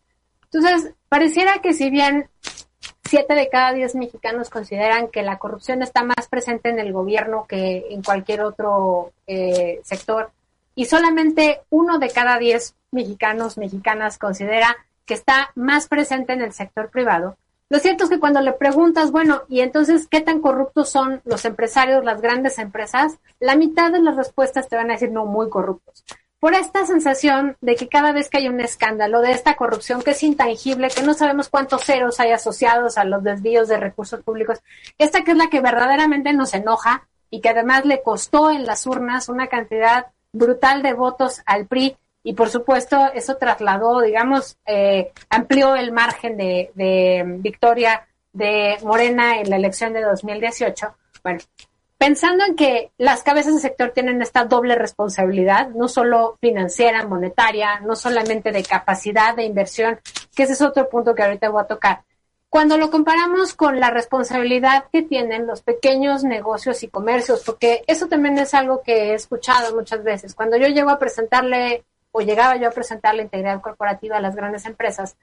Entonces, pareciera que si bien siete de cada diez mexicanos consideran que la corrupción está más presente en el gobierno que en cualquier otro eh, sector y solamente uno de cada diez mexicanos, mexicanas considera que está más presente en el sector privado. Lo cierto es que cuando le preguntas, bueno, ¿y entonces qué tan corruptos son los empresarios, las grandes empresas? La mitad de las respuestas te van a decir, no, muy corruptos por esta sensación de que cada vez que hay un escándalo de esta corrupción que es intangible, que no sabemos cuántos ceros hay asociados a los desvíos de recursos públicos, esta que es la que verdaderamente nos enoja y que además le costó en las urnas una cantidad brutal de votos al PRI y por supuesto eso trasladó, digamos, eh, amplió el margen de, de victoria de Morena en la elección de 2018. Bueno, pensando en que las cabezas del sector tienen esta doble responsabilidad, no solo financiera, monetaria, no solamente de capacidad de inversión, que ese es otro punto que ahorita voy a tocar. Cuando lo comparamos con la responsabilidad que tienen los pequeños negocios y comercios, porque eso también es algo que he escuchado muchas veces. Cuando yo llego a presentarle o llegaba yo a presentar la integridad corporativa a las grandes empresas,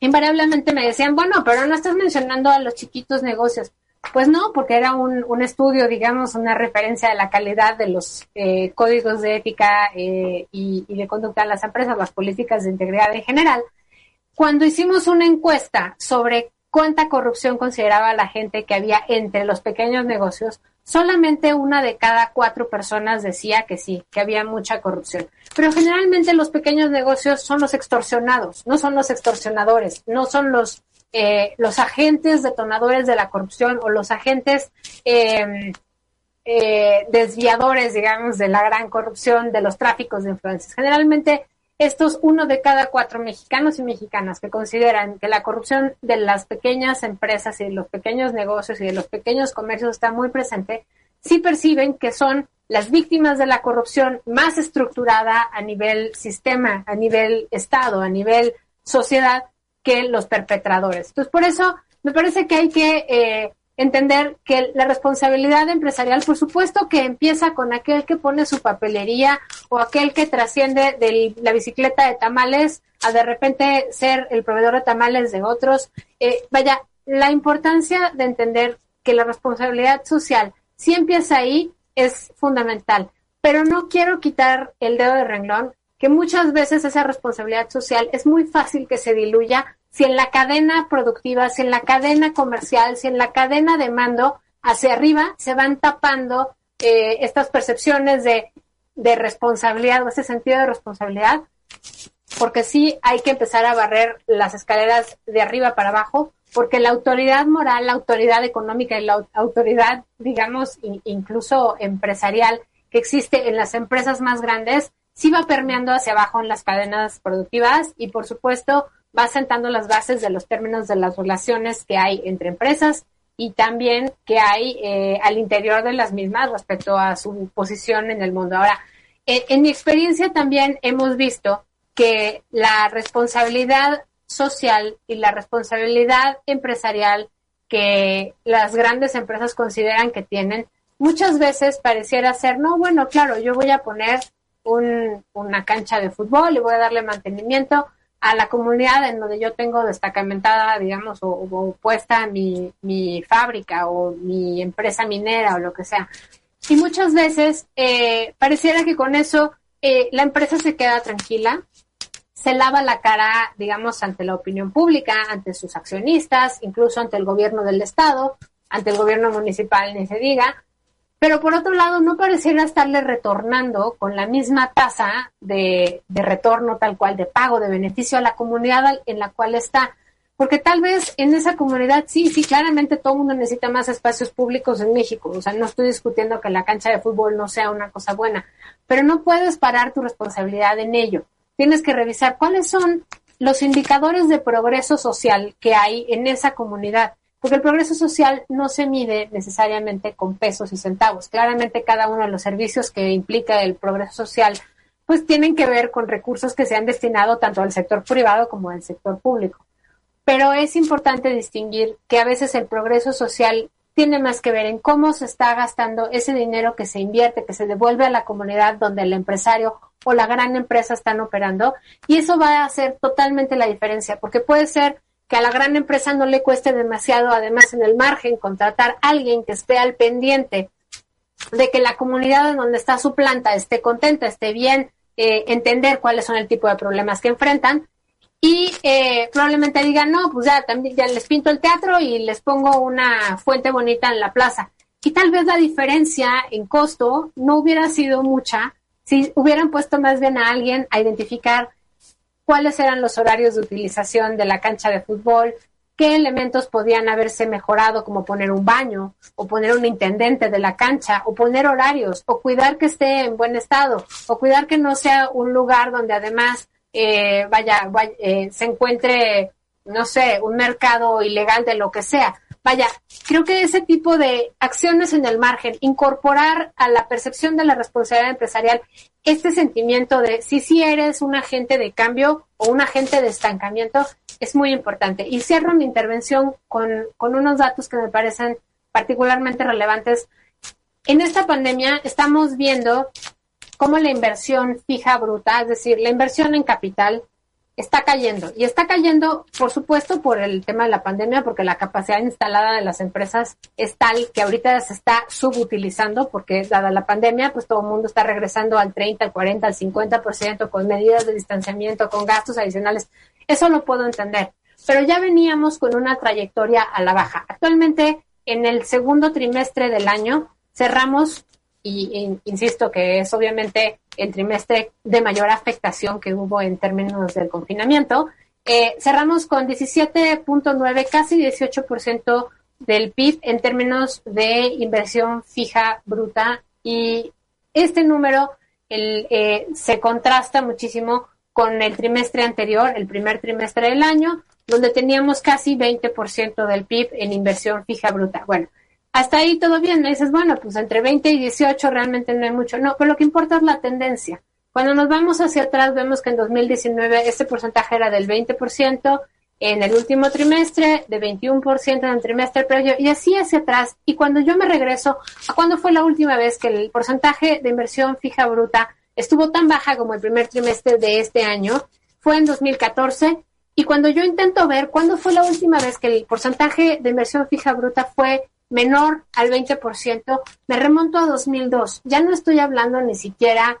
invariablemente me decían, bueno, pero no estás mencionando a los chiquitos negocios. Pues no, porque era un, un estudio, digamos, una referencia de la calidad de los eh, códigos de ética eh, y, y, de conducta de las empresas, las políticas de integridad en general. Cuando hicimos una encuesta sobre cuánta corrupción consideraba la gente que había entre los pequeños negocios, solamente una de cada cuatro personas decía que sí, que había mucha corrupción. Pero generalmente los pequeños negocios son los extorsionados, no son los extorsionadores, no son los eh, los agentes detonadores de la corrupción o los agentes eh, eh, desviadores, digamos, de la gran corrupción, de los tráficos de influencias. Generalmente, estos uno de cada cuatro mexicanos y mexicanas que consideran que la corrupción de las pequeñas empresas y de los pequeños negocios y de los pequeños comercios está muy presente, sí perciben que son las víctimas de la corrupción más estructurada a nivel sistema, a nivel Estado, a nivel sociedad, que los perpetradores. Entonces, por eso me parece que hay que eh, entender que la responsabilidad empresarial, por supuesto que empieza con aquel que pone su papelería o aquel que trasciende de la bicicleta de tamales a de repente ser el proveedor de tamales de otros. Eh, vaya, la importancia de entender que la responsabilidad social, si empieza ahí, es fundamental. Pero no quiero quitar el dedo de renglón que muchas veces esa responsabilidad social es muy fácil que se diluya si en la cadena productiva, si en la cadena comercial, si en la cadena de mando hacia arriba se van tapando eh, estas percepciones de, de responsabilidad o ese sentido de responsabilidad, porque sí hay que empezar a barrer las escaleras de arriba para abajo, porque la autoridad moral, la autoridad económica y la autoridad, digamos, incluso empresarial que existe en las empresas más grandes, sí va permeando hacia abajo en las cadenas productivas y por supuesto va sentando las bases de los términos de las relaciones que hay entre empresas y también que hay eh, al interior de las mismas respecto a su posición en el mundo. Ahora, eh, en mi experiencia también hemos visto que la responsabilidad social y la responsabilidad empresarial que las grandes empresas consideran que tienen, muchas veces pareciera ser, no, bueno, claro, yo voy a poner un, una cancha de fútbol y voy a darle mantenimiento a la comunidad en donde yo tengo destacamentada, digamos, o, puesta mi, mi, fábrica o mi empresa minera o lo que sea. Y muchas veces eh, pareciera que con eso eh, la empresa se queda tranquila, se lava la cara, digamos, ante la opinión pública, ante sus accionistas, incluso ante el gobierno del Estado, ante el gobierno municipal, ni se diga, pero por otro lado no pareciera estarle retornando con la misma tasa de, retorno tal cual de pago de beneficio a la comunidad en la cual está. porque tal vez en esa comunidad sí, sí, claramente todo el mundo necesita más espacios públicos en México. O sea, no estoy discutiendo que la cancha de fútbol no sea una cosa buena, pero no puedes parar tu responsabilidad en ello. Tienes que revisar cuáles son los indicadores de progreso social que hay en esa comunidad. Porque el progreso social no se mide necesariamente con pesos y centavos. Claramente cada uno de los servicios que implica el progreso social pues tienen que ver con recursos que se han destinado tanto al sector privado como al sector público. Pero es importante distinguir que a veces el progreso social tiene más que ver en cómo se está gastando ese dinero que se invierte, que se devuelve a la comunidad donde el empresario o la gran empresa están operando. Y eso va a hacer totalmente la diferencia, porque puede ser que a la gran empresa no le cueste demasiado, además en el margen, contratar a alguien que esté al pendiente de que la comunidad en donde está su planta esté contenta, esté bien, eh, entender cuáles son el tipo de problemas que enfrentan y eh, probablemente digan, no, pues ya también ya les pinto el teatro y les pongo una fuente bonita en la plaza. Y tal vez la diferencia en costo no hubiera sido mucha si hubieran puesto más bien a alguien a identificar cuáles eran los horarios de utilización de la cancha de fútbol, qué elementos podían haberse mejorado, como poner un baño, o poner un intendente de la cancha, o poner horarios, o cuidar que esté en buen estado, o cuidar que no sea un lugar donde además eh, vaya, eh, se encuentre, no sé, un mercado ilegal de lo que sea. Vaya, creo que ese tipo de acciones en el margen, incorporar a la percepción de la responsabilidad empresarial este sentimiento de si si eres un agente de cambio o un agente de estancamiento, es muy importante. Y cierro mi intervención con, con unos datos que me parecen particularmente relevantes. En esta pandemia estamos viendo cómo la inversión fija bruta, es decir, la inversión en capital, está cayendo. Y está cayendo, por supuesto, por el tema de la pandemia, porque la capacidad instalada de las empresas es tal que ahorita se está subutilizando, porque dada la pandemia, pues todo el mundo está regresando al 30, al 40, al 50% con medidas de distanciamiento, con gastos adicionales. Eso lo puedo entender. Pero ya veníamos con una trayectoria a la baja. Actualmente, en el segundo trimestre del año, cerramos y insisto que es obviamente el trimestre de mayor afectación que hubo en términos del confinamiento. Eh, cerramos con 17.9, casi 18% del PIB en términos de inversión fija bruta y este número eh, se contrasta muchísimo con el trimestre anterior, el primer trimestre del año, donde teníamos casi 20% del PIB en inversión fija bruta. Bueno, hasta ahí todo bien, me dices, bueno, pues entre 20 y 18 realmente no hay mucho. No, pero lo que importa es la tendencia. Cuando nos vamos hacia atrás, vemos que en 2019 este porcentaje era del 20%, en el último trimestre, de 21% en el trimestre previo, y así hacia atrás. Y cuando yo me regreso, ¿a cuándo fue la última vez que el porcentaje de inversión fija bruta estuvo tan baja como el primer trimestre de este año? Fue en 2014. Y cuando yo intento ver cuándo fue la última vez que el porcentaje de inversión fija bruta fue menor al 20%, me remonto a 2002. Ya no estoy hablando ni siquiera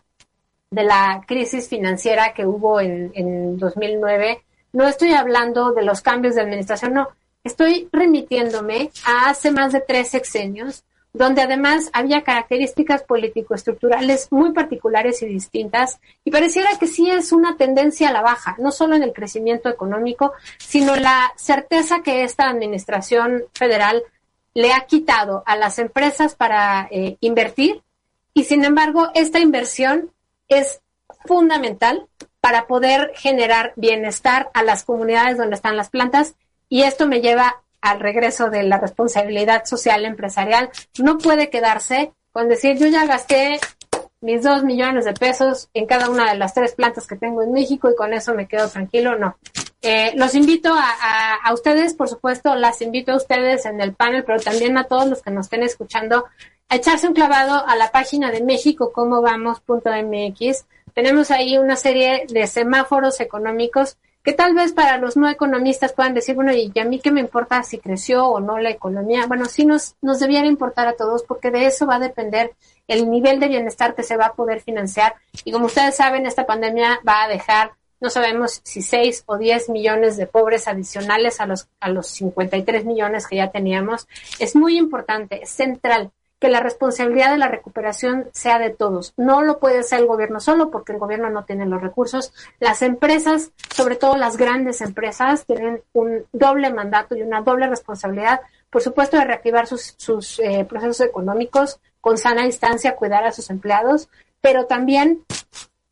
de la crisis financiera que hubo en, en 2009, no estoy hablando de los cambios de administración, no, estoy remitiéndome a hace más de tres sexenios, donde además había características político-estructurales muy particulares y distintas, y pareciera que sí es una tendencia a la baja, no solo en el crecimiento económico, sino la certeza que esta administración federal le ha quitado a las empresas para eh, invertir y sin embargo esta inversión es fundamental para poder generar bienestar a las comunidades donde están las plantas y esto me lleva al regreso de la responsabilidad social empresarial. No puede quedarse con decir yo ya gasté mis dos millones de pesos en cada una de las tres plantas que tengo en México y con eso me quedo tranquilo. No. Eh, los invito a, a, ustedes, por supuesto, las invito a ustedes en el panel, pero también a todos los que nos estén escuchando a echarse un clavado a la página de México, cómo vamos.mx. Tenemos ahí una serie de semáforos económicos que tal vez para los no economistas puedan decir, bueno, y a mí qué me importa si creció o no la economía. Bueno, sí nos, nos debiera importar a todos porque de eso va a depender el nivel de bienestar que se va a poder financiar. Y como ustedes saben, esta pandemia va a dejar, no sabemos si 6 o 10 millones de pobres adicionales a los, a los 53 millones que ya teníamos. Es muy importante, es central que la responsabilidad de la recuperación sea de todos. No lo puede hacer el gobierno solo porque el gobierno no tiene los recursos. Las empresas, sobre todo las grandes empresas, tienen un doble mandato y una doble responsabilidad, por supuesto, de reactivar sus, sus eh, procesos económicos con sana instancia, cuidar a sus empleados, pero también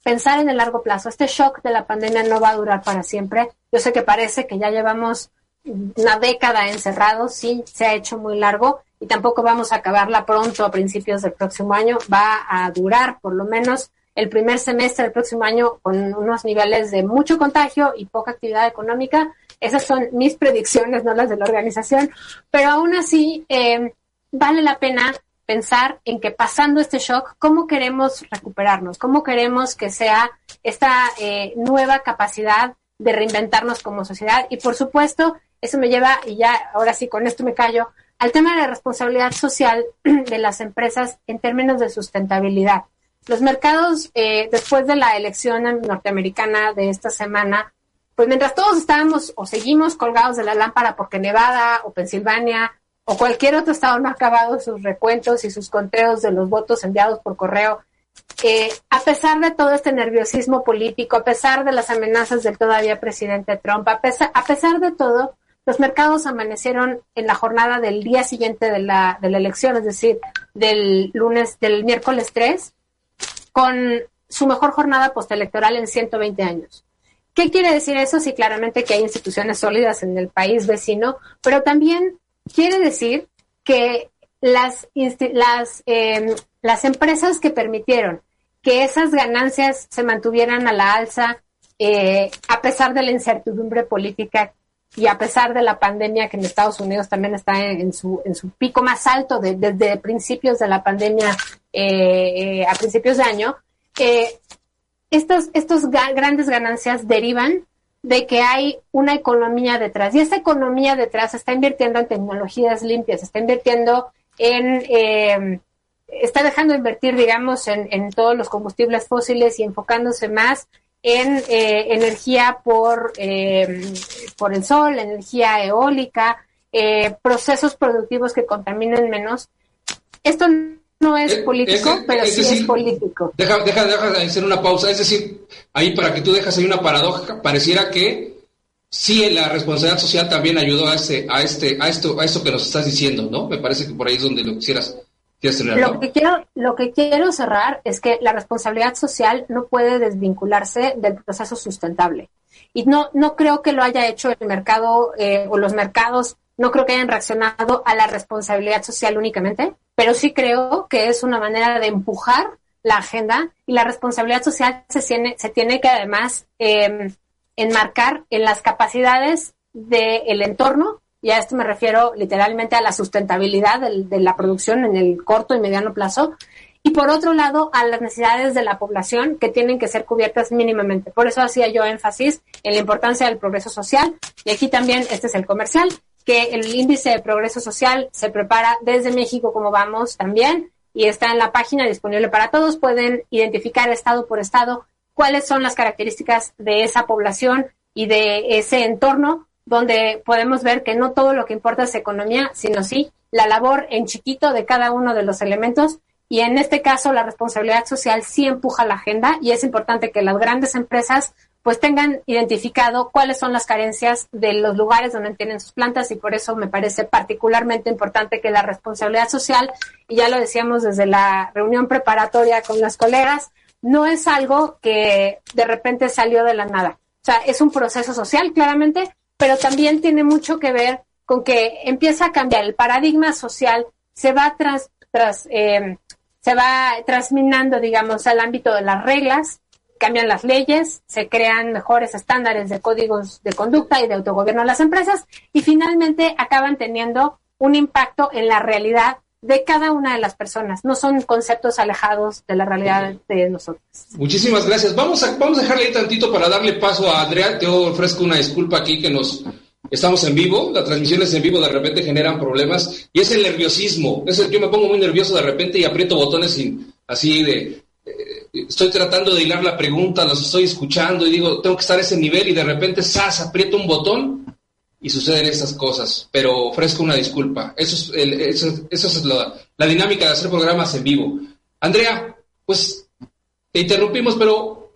pensar en el largo plazo. Este shock de la pandemia no va a durar para siempre. Yo sé que parece que ya llevamos una década encerrados, sí, se ha hecho muy largo y tampoco vamos a acabarla pronto a principios del próximo año. Va a durar por lo menos el primer semestre del próximo año con unos niveles de mucho contagio y poca actividad económica. Esas son mis predicciones, no las de la organización, pero aún así eh, vale la pena pensar en que pasando este shock, ¿cómo queremos recuperarnos? ¿Cómo queremos que sea esta eh, nueva capacidad de reinventarnos como sociedad? Y por supuesto, eso me lleva, y ya ahora sí con esto me callo, al tema de la responsabilidad social de las empresas en términos de sustentabilidad. Los mercados, eh, después de la elección norteamericana de esta semana, pues mientras todos estábamos o seguimos colgados de la lámpara porque Nevada o Pensilvania o cualquier otro estado no ha acabado sus recuentos y sus conteos de los votos enviados por correo. A pesar de todo este nerviosismo político, a pesar de las amenazas del todavía presidente Trump, a pesar, a pesar de todo, los mercados amanecieron en la jornada del día siguiente de la, de la elección, es decir, del lunes, del miércoles 3, con su mejor jornada postelectoral en 120 años. ¿Qué quiere decir eso? Sí, claramente que hay instituciones sólidas en el país vecino, pero también Quiere decir que las, las, em, las empresas que permitieron que esas ganancias se mantuvieran a la alza eh, a pesar de la incertidumbre política y a pesar de la pandemia que en Estados Unidos también está en, su, en su pico más alto desde principios de la pandemia eh, eh, a principios de año, estas estos grandes ganancias derivan de que hay una economía detrás. Y esa economía detrás está invirtiendo en tecnologías limpias, está invirtiendo en, eh, está dejando de invertir, digamos, en, todos los combustibles fósiles y enfocándose más en eh, energía por, eh, por el sol, energía eólica, procesos productivos que contaminen menos. Esto no es eh, político, pero sí es político. Deja, deja, deja de hacer una pausa. Es decir, ahí para que tú dejas ahí una paradoja, pareciera que sí la responsabilidad social también ayudó a este, a este, a esto, a esto que nos estás diciendo, ¿no? Me parece que por ahí es donde lo quisieras. Tener, lo, que quiero, lo que quiero cerrar es que la responsabilidad social no puede desvincularse del proceso sustentable. Y no, no creo que lo haya hecho el mercado eh, o los mercados, no creo que hayan reaccionado a la responsabilidad social únicamente, pero sí creo que es una manera de empujar la agenda y la responsabilidad social se tiene, se tiene que además em, enmarcar en las capacidades del entorno, y a esto me refiero literalmente a la sustentabilidad de la producción en el corto y mediano plazo, y por otro lado a las necesidades de la población que tienen que ser cubiertas mínimamente. Por eso hacía yo énfasis en la importancia del progreso social, y aquí también este es el comercial que el índice de progreso social se prepara desde México como vamos también y está en la página disponible para todos. Pueden identificar estado por estado cuáles son las características de esa población y de ese entorno donde podemos ver que no todo lo que importa es economía, sino sí la labor en chiquito de cada uno de los elementos y en este caso la responsabilidad social sí empuja la agenda y es importante que las grandes empresas pues tengan identificado cuáles son las carencias de los lugares donde tienen sus plantas y por eso me parece particularmente importante que la responsabilidad social, y ya lo decíamos desde la reunión preparatoria con las colegas, no es algo que de repente salió de la nada. O sea, es un proceso social, claramente, pero también tiene mucho que ver con que empieza a cambiar el paradigma social, se va tras, tras eh, se va transminando, digamos, al ámbito de las reglas, cambian las leyes, se crean mejores estándares de códigos de conducta y de autogobierno en las empresas y finalmente acaban teniendo un impacto en la realidad de cada una de las personas. No son conceptos alejados de la realidad de nosotros. Muchísimas gracias. Vamos a, vamos a dejarle ahí tantito para darle paso a Andrea. Te ofrezco una disculpa aquí que nos estamos en vivo. Las transmisiones en vivo de repente generan problemas y es el nerviosismo. yo me pongo muy nervioso de repente y aprieto botones sin, así de estoy tratando de hilar la pregunta, los estoy escuchando y digo, tengo que estar a ese nivel y de repente, ¡zas!, aprieto un botón y suceden estas cosas, pero ofrezco una disculpa. Eso es, eso, es la, la dinámica de hacer programas en vivo. Andrea, pues te interrumpimos, pero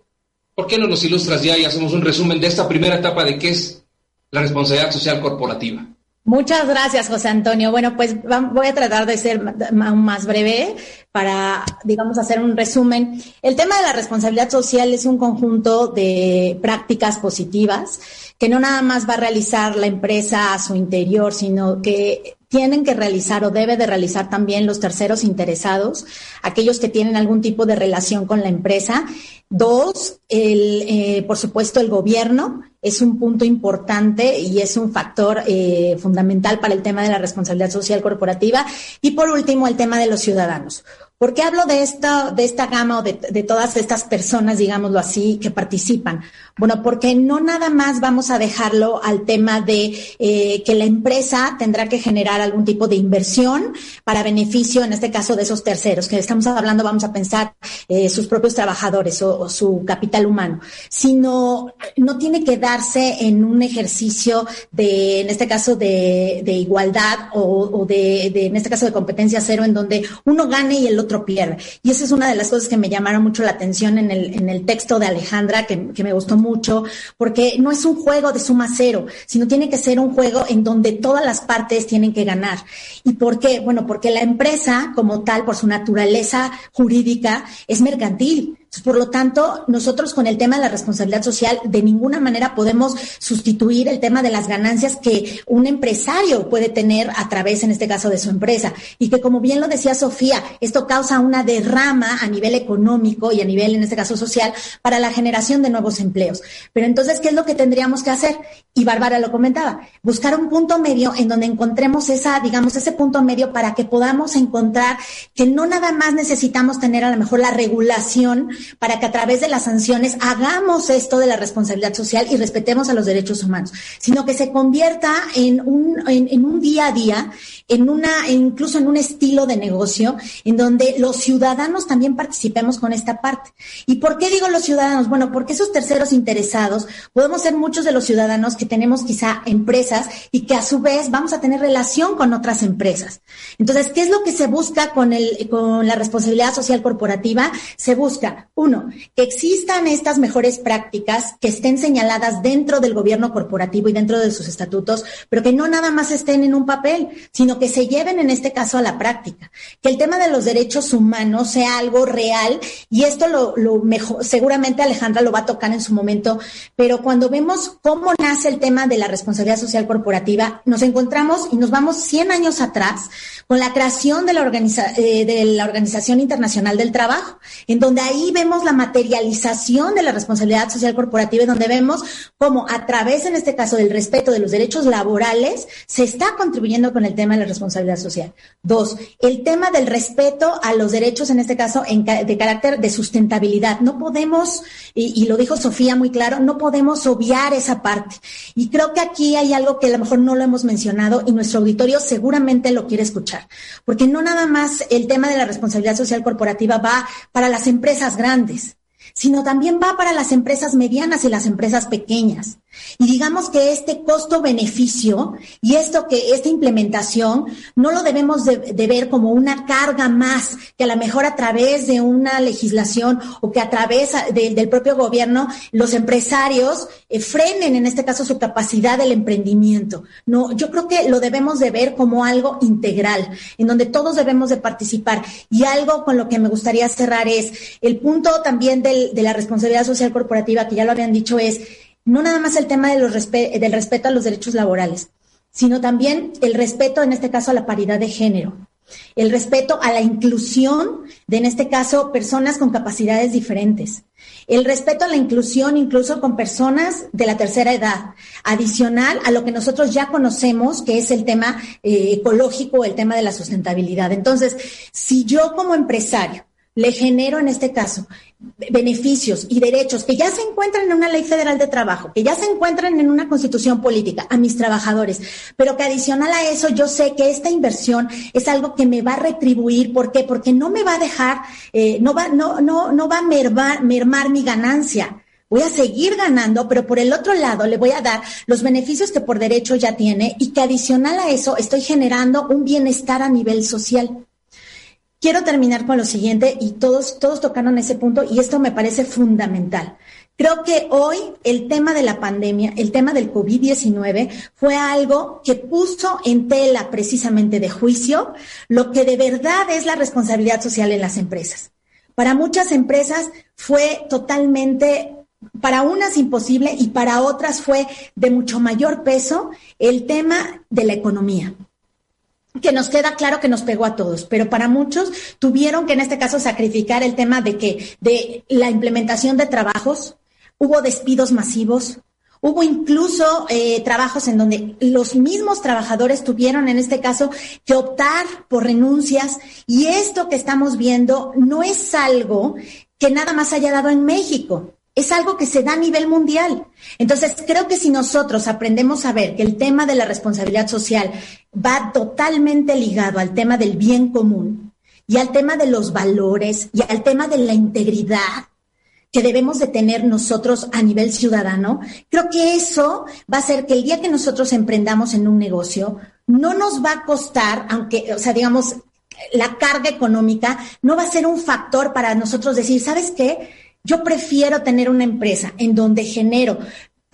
¿por qué no nos ilustras ya y hacemos un resumen de esta primera etapa de qué es la responsabilidad social corporativa? Muchas gracias, José Antonio. Bueno, pues voy a tratar de ser más breve para, digamos, hacer un resumen. El tema de la responsabilidad social es un conjunto de prácticas positivas que no nada más va a realizar la empresa a su interior, sino que tienen que realizar o debe de realizar también los terceros interesados, aquellos que tienen algún tipo de relación con la empresa. Dos, el, eh, por supuesto, el gobierno es un punto importante y es un factor eh, fundamental para el tema de la responsabilidad social corporativa. Y por último, el tema de los ciudadanos. ¿Por qué hablo de esta, de esta gama o de, todas estas personas, digámoslo así, que participan? Bueno, porque no nada más vamos a dejarlo al tema de eh, que la empresa tendrá que generar algún tipo de inversión para beneficio, en este caso, de esos terceros, que estamos hablando, vamos a pensar, eh, sus propios trabajadores o, su capital humano, sino no tiene que darse en un ejercicio de, en este caso, de, igualdad o, de, de, en este caso, de competencia cero, en donde uno gane y el otro otro pierde. Y esa es una de las cosas que me llamaron mucho la atención en el, en el texto de Alejandra, que, que me gustó mucho, porque no es un juego de suma cero, sino tiene que ser un juego en donde todas las partes tienen que ganar. ¿Y por qué? Bueno, porque la empresa como tal, por su naturaleza jurídica, es mercantil. Por lo tanto, nosotros con el tema de la responsabilidad social de ninguna manera podemos sustituir el tema de las ganancias que un empresario puede tener a través, en este caso, de su empresa. Y que, como bien lo decía Sofía, esto causa una derrama a nivel económico y a nivel, en este caso, social para la generación de nuevos empleos. Pero entonces, ¿qué es lo que tendríamos que hacer? Y Bárbara lo comentaba, buscar un punto medio en donde encontremos esa, digamos, ese punto medio para que podamos encontrar que no nada más necesitamos tener a lo mejor la regulación para que a través de las sanciones hagamos esto de la responsabilidad social y respetemos a los derechos humanos, sino que se convierta en un, en, un día a día, en una, incluso en un estilo de negocio, en donde los ciudadanos también participemos con esta parte. ¿Y por qué digo los ciudadanos? Bueno, porque esos terceros interesados podemos ser muchos de los ciudadanos que tenemos quizá empresas y que a su vez vamos a tener relación con otras empresas. Entonces, ¿qué es lo que se busca con el, con la responsabilidad social corporativa? Se busca uno, que existan estas mejores prácticas que estén señaladas dentro del gobierno corporativo y dentro de sus estatutos, pero que no nada más estén en un papel, sino que se lleven en este caso a la práctica. Que el tema de los derechos humanos sea algo real y esto lo, mejor, seguramente Alejandra lo va a tocar en su momento, pero cuando vemos cómo nace el tema de la responsabilidad social corporativa, nos encontramos y nos vamos 100 años atrás con la creación de la, eh, de la Organización Internacional del Trabajo, en donde ahí vemos la materialización de la responsabilidad social corporativa donde vemos cómo a través, en este caso, del respeto de los derechos laborales, se está contribuyendo con el tema de la responsabilidad social. Dos, el tema del respeto a los derechos, en este caso, de carácter de sustentabilidad. No podemos, y lo dijo Sofía muy claro, no podemos obviar esa parte. Y creo que aquí hay algo que a lo mejor no lo hemos mencionado y nuestro auditorio seguramente lo quiere escuchar porque no nada más el tema de la responsabilidad social corporativa va para las empresas grandes, sino también va para las empresas medianas y las empresas pequeñas. Y digamos que este costo-beneficio y esto que esta implementación no lo debemos de, ver como una carga más que a lo mejor a través de una legislación o que a través del propio gobierno los empresarios eh, frenen en este caso su capacidad del emprendimiento. No, yo creo que lo debemos de ver como algo integral, en donde todos debemos de participar. Y algo con lo que me gustaría cerrar es el punto también de la responsabilidad social corporativa, que ya lo habían dicho, es no nada más el tema de los del respeto a los derechos laborales, sino también el respeto, en este caso, a la paridad de género, el respeto a la inclusión de, en este caso, personas con capacidades diferentes, el respeto a la inclusión incluso con personas de la tercera edad, adicional a lo que nosotros ya conocemos, que es el tema eh, ecológico, el tema de la sustentabilidad. Entonces, si yo como empresario le genero en este caso beneficios y derechos que ya se encuentran en una ley federal de trabajo, que ya se encuentran en una constitución política a mis trabajadores, pero que adicional a eso yo sé que esta inversión es algo que me va a retribuir. ¿Por qué? Porque no me va a dejar, eh, no va, no, no, no va a mermar, mermar mi ganancia voy a seguir ganando, pero por el otro lado le voy a dar los beneficios que por derecho ya tiene y que adicional a eso estoy generando un bienestar a nivel social. Quiero terminar con lo siguiente y todos, todos tocaron ese punto y esto me parece fundamental. Creo que hoy el tema de la pandemia, el tema del COVID-19 fue algo que puso en tela precisamente de juicio lo que de verdad es la responsabilidad social en las empresas. Para muchas empresas fue totalmente, para unas imposible y para otras fue de mucho mayor peso el tema de la economía que nos queda claro que nos pegó a todos, pero para muchos tuvieron que en este caso sacrificar el tema de que de la implementación de trabajos, hubo despidos masivos, hubo incluso eh, trabajos en donde los mismos trabajadores tuvieron en este caso que optar por renuncias y esto que estamos viendo no es algo que nada más haya dado en México es algo que se da a nivel mundial. Entonces, creo que si nosotros aprendemos a ver que el tema de la responsabilidad social va totalmente ligado al tema del bien común y al tema de los valores y al tema de la integridad que debemos de tener nosotros a nivel ciudadano, creo que eso va a hacer que el día que nosotros emprendamos en un negocio, no nos va a costar, aunque, o sea, digamos, la carga económica no va a ser un factor para nosotros decir, ¿sabes qué? Yo prefiero tener una empresa en donde genero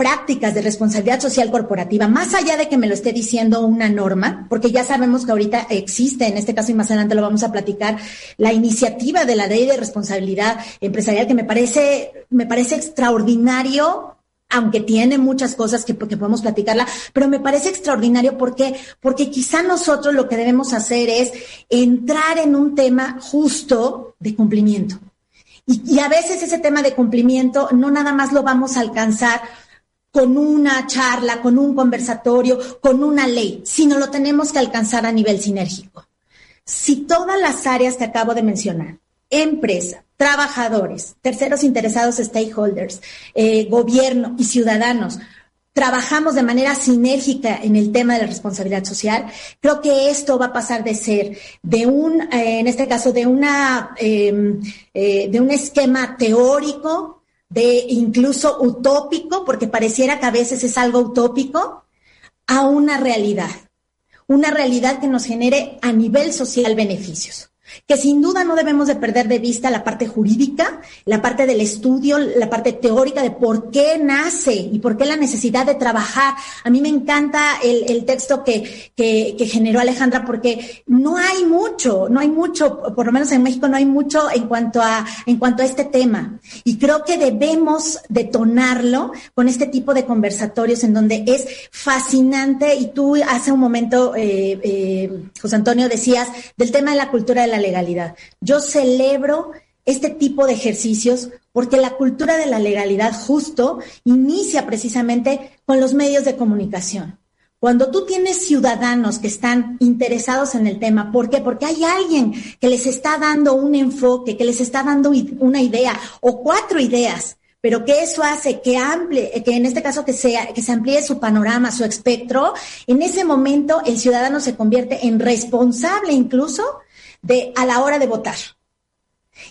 prácticas de responsabilidad social corporativa, más allá de que me lo esté diciendo una norma, porque ya sabemos que ahorita existe, en este caso y más adelante lo vamos a platicar, la iniciativa de la ley de responsabilidad empresarial que me parece, me parece extraordinario aunque tiene muchas cosas que, que, podemos platicarla, pero me parece extraordinario porque, porque quizá nosotros lo que debemos hacer es entrar en un tema justo de cumplimiento. Y, a veces ese tema de cumplimiento no nada más lo vamos a alcanzar con una charla, con un conversatorio, con una ley, sino lo tenemos que alcanzar a nivel sinérgico. Si todas las áreas que acabo de mencionar, empresa, trabajadores, terceros interesados, stakeholders, eh, gobierno y ciudadanos, trabajamos de manera sinérgica en el tema de la responsabilidad social, creo que esto va a pasar de ser de un, eh, en este caso, de una, em, eh, de un esquema teórico, de incluso utópico, porque pareciera que a veces es algo utópico, a una realidad, una realidad que nos genere a nivel social beneficios que sin duda no debemos de perder de vista la parte jurídica, la parte del estudio, la parte teórica de por qué nace y por qué la necesidad de trabajar. A mí me encanta el, texto que, generó Alejandra porque no hay mucho, no hay mucho, por lo menos en México no hay mucho en cuanto a, en cuanto a este tema. Y creo que debemos detonarlo con este tipo de conversatorios en donde es fascinante y tú hace un momento, eh, eh, José Antonio, decías del tema de la cultura de la legalidad. Yo celebro este tipo de ejercicios porque la cultura de la legalidad justo inicia precisamente con los medios de comunicación. Cuando tú tienes ciudadanos que están interesados en el tema, ¿por qué? Porque hay alguien que les está dando un enfoque, que les está dando una idea o cuatro ideas, pero que eso hace que amplíe, que en este caso que sea, que se amplíe su panorama, su espectro, en ese momento el ciudadano se convierte en responsable incluso de a la hora de votar.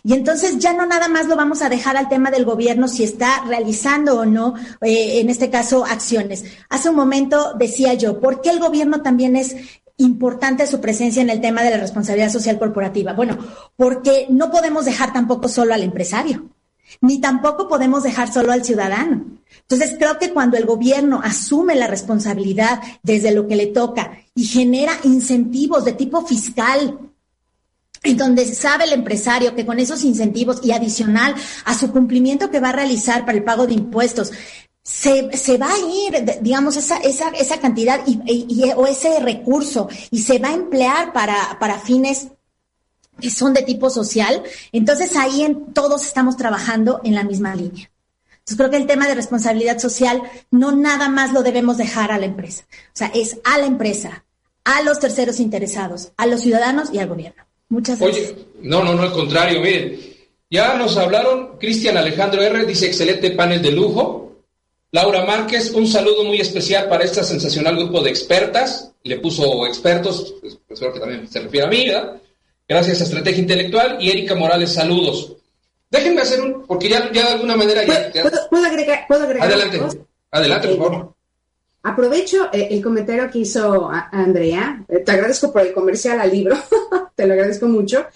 Y entonces ya no nada más lo vamos a dejar al tema del gobierno si está realizando o no, eh, en este caso, acciones. Hace un momento decía yo, ¿por qué el gobierno también es importante su presencia en el tema de la responsabilidad social corporativa? Bueno, porque no podemos dejar tampoco solo al empresario, ni tampoco podemos dejar solo al ciudadano. Entonces, creo que cuando el gobierno asume la responsabilidad desde lo que le toca y genera incentivos de tipo fiscal, en donde sabe el empresario que con esos incentivos y adicional a su cumplimiento que va a realizar para el pago de impuestos, se, se va a ir, digamos, esa, esa, esa cantidad y, o ese recurso y se va a emplear para, para fines que son de tipo social, entonces ahí en, todos estamos trabajando en la misma línea. Entonces creo que el tema de responsabilidad social no nada más lo debemos dejar a la empresa, o sea, es a la empresa, a los terceros interesados, a los ciudadanos y al gobierno. Muchas gracias. Oye, no, no, no, al contrario, miren, ya nos hablaron, Cristian Alejandro R. dice excelente panel de lujo. Laura Márquez, un saludo muy especial para este sensacional grupo de expertas. Le puso expertos, pues, espero que también se refiera a mí, ¿verdad? Gracias a Estrategia Intelectual. Y Erika Morales, saludos. Déjenme hacer un, porque ya, ya de alguna manera ya... ¿Puedo, agregar, ¿puedo agregar Adelante, adelante, por favor. Aprovecho eh, el comentario que hizo Andrea. Eh, te agradezco por el comercial al libro. te lo agradezco mucho.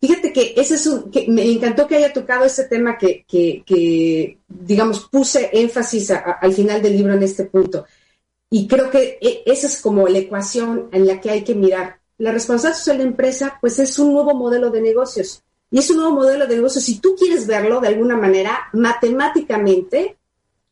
Fíjate que ese es un, que me encantó que haya tocado ese tema que, que, digamos, puse énfasis al final del libro en este punto. Y creo que e, esa es como la ecuación en la que hay que mirar. La responsabilidad social de empresa, pues es un nuevo modelo de negocios. Y es un nuevo modelo de negocios, si tú quieres verlo de alguna manera, matemáticamente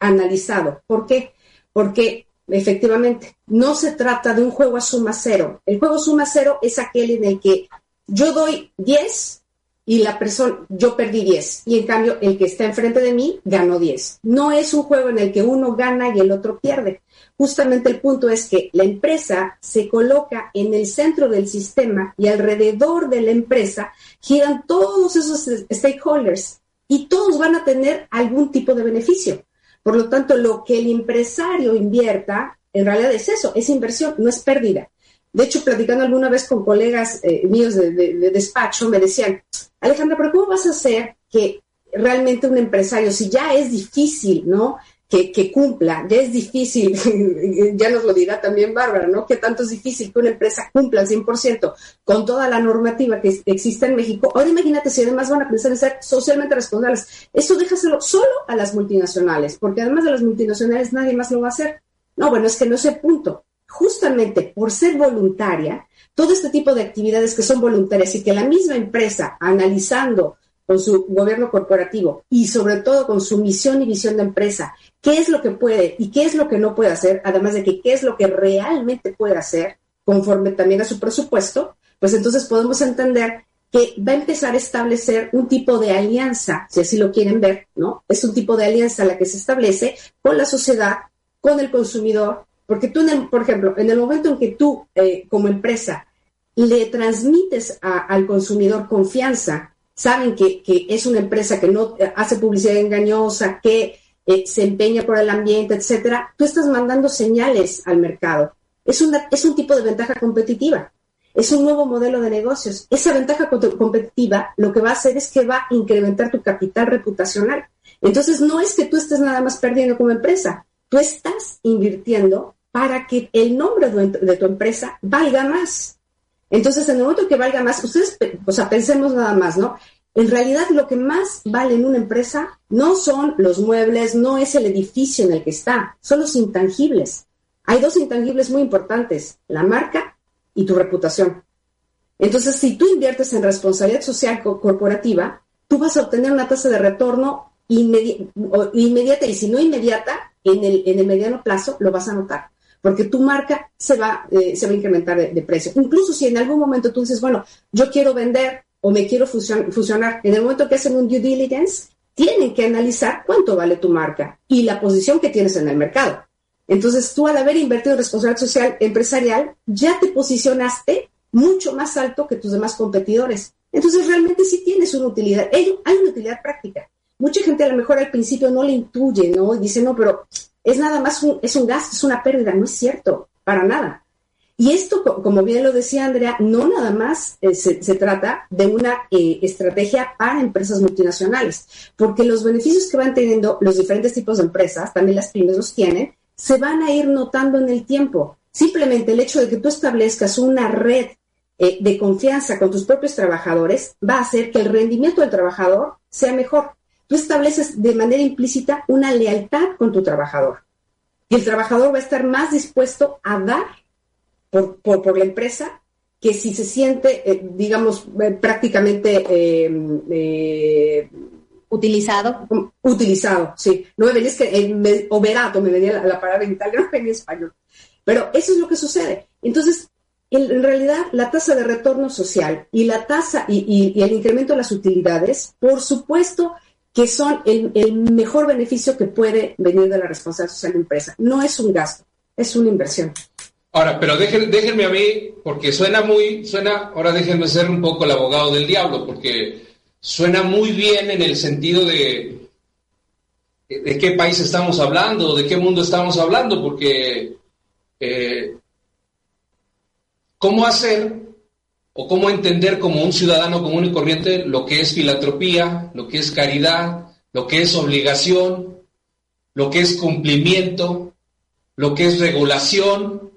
analizado. ¿Por qué? Porque efectivamente no se trata de un juego a suma cero. El juego suma cero es aquel en el que yo doy 10 y la persona, yo perdí 10 y en cambio el que está enfrente de mí ganó 10. No es un juego en el que uno gana y el otro pierde. Justamente el punto es que la empresa se coloca en el centro del sistema y alrededor de la empresa giran todos esos stakeholders y todos van a tener algún tipo de beneficio. Por lo tanto, lo que el empresario invierta, en realidad es eso, es inversión, no es pérdida. De hecho, platicando alguna vez con colegas eh, míos de, despacho, me decían, Alejandra, pero ¿cómo vas a hacer que realmente un empresario, si ya es difícil, ¿no? Que, cumpla, ya es difícil, ya nos lo dirá también Bárbara, ¿no? Que tanto es difícil que una empresa cumpla al 100% con toda la normativa que existe en México. Ahora imagínate si además van a pensar en ser socialmente responsables. Eso déjaselo solo a las multinacionales, porque además de las multinacionales nadie más lo va a hacer. No, bueno, es que no es el punto justamente por ser voluntaria, todo este tipo de actividades que son voluntarias y que la misma empresa, analizando con su gobierno corporativo y sobre todo con su misión y visión de empresa, qué es lo que puede y qué es lo que no puede hacer, además de que qué es lo que realmente puede hacer, conforme también a su presupuesto, pues entonces podemos entender que va a empezar a establecer un tipo de alianza, si así lo quieren ver, ¿no? Es un tipo de alianza la que se establece con la sociedad, con el consumidor, porque tú, por ejemplo, en el momento en que tú, eh, como empresa, le transmites al consumidor confianza, saben que, es una empresa que no eh, hace publicidad engañosa, que eh, se empeña por el ambiente, etcétera, tú estás mandando señales al mercado. Es, una, es un tipo de ventaja competitiva. Es un nuevo modelo de negocios. Esa ventaja competitiva lo que va a hacer es que va a incrementar tu capital reputacional. Entonces, no es que tú estés nada más perdiendo como empresa, tú estás invirtiendo para que el nombre de tu empresa valga más. Entonces, en el momento que valga más, ustedes, o sea, pensemos nada más, ¿no? En realidad, lo que más vale en una empresa no son los muebles, no es el edificio en el que está, son los intangibles. Hay dos intangibles muy importantes, la marca y tu reputación. Entonces, si tú inviertes en responsabilidad social corporativa, tú vas a obtener una tasa de retorno inmediata y si no inmediata, en el, mediano plazo lo vas a notar porque tu marca se va, eh, se va a incrementar de, precio. Incluso si en algún momento tú dices, bueno, yo quiero vender o me quiero fusionar, en el momento que hacen un due diligence, tienen que analizar cuánto vale tu marca y la posición que tienes en el mercado. Entonces, tú al haber invertido en responsabilidad social empresarial, ya te posicionaste mucho más alto que tus demás competidores. Entonces, realmente sí tienes una utilidad. Hay, hay una utilidad práctica. Mucha gente a lo mejor al principio no le intuye, ¿no? Dice, no, pero es nada más un, es un gasto, es una pérdida, no es cierto, para nada. Y esto, como bien lo decía Andrea, no nada más eh, se, trata de una eh, estrategia para empresas multinacionales, porque los beneficios que van teniendo los diferentes tipos de empresas, también las pymes los tienen, se van a ir notando en el tiempo. Simplemente el hecho de que tú establezcas una red eh, de confianza con tus propios trabajadores va a hacer que el rendimiento del trabajador sea mejor tú estableces de manera implícita una lealtad con tu trabajador. Y el trabajador va a estar más dispuesto a dar por, la empresa que si se siente, eh, digamos, eh, prácticamente... Eh, utilizado. Utilizado, sí. No me venís que, overato me venía la, palabra en italiano, en español. Pero eso es lo que sucede. Entonces, en, realidad, la tasa de retorno social y la tasa y, y el incremento de las utilidades, por supuesto, que son el, mejor beneficio que puede venir de la responsabilidad social de la empresa. No es un gasto, es una inversión. Ahora, pero déjenme a mí, porque suena muy, suena, ahora déjenme ser un poco el abogado del diablo, porque suena muy bien en el sentido de de qué país estamos hablando, de qué mundo estamos hablando, porque eh, ¿cómo hacer o cómo entender como un ciudadano común y corriente lo que es filantropía, lo que es caridad, lo que es obligación, lo que es cumplimiento, lo que es regulación.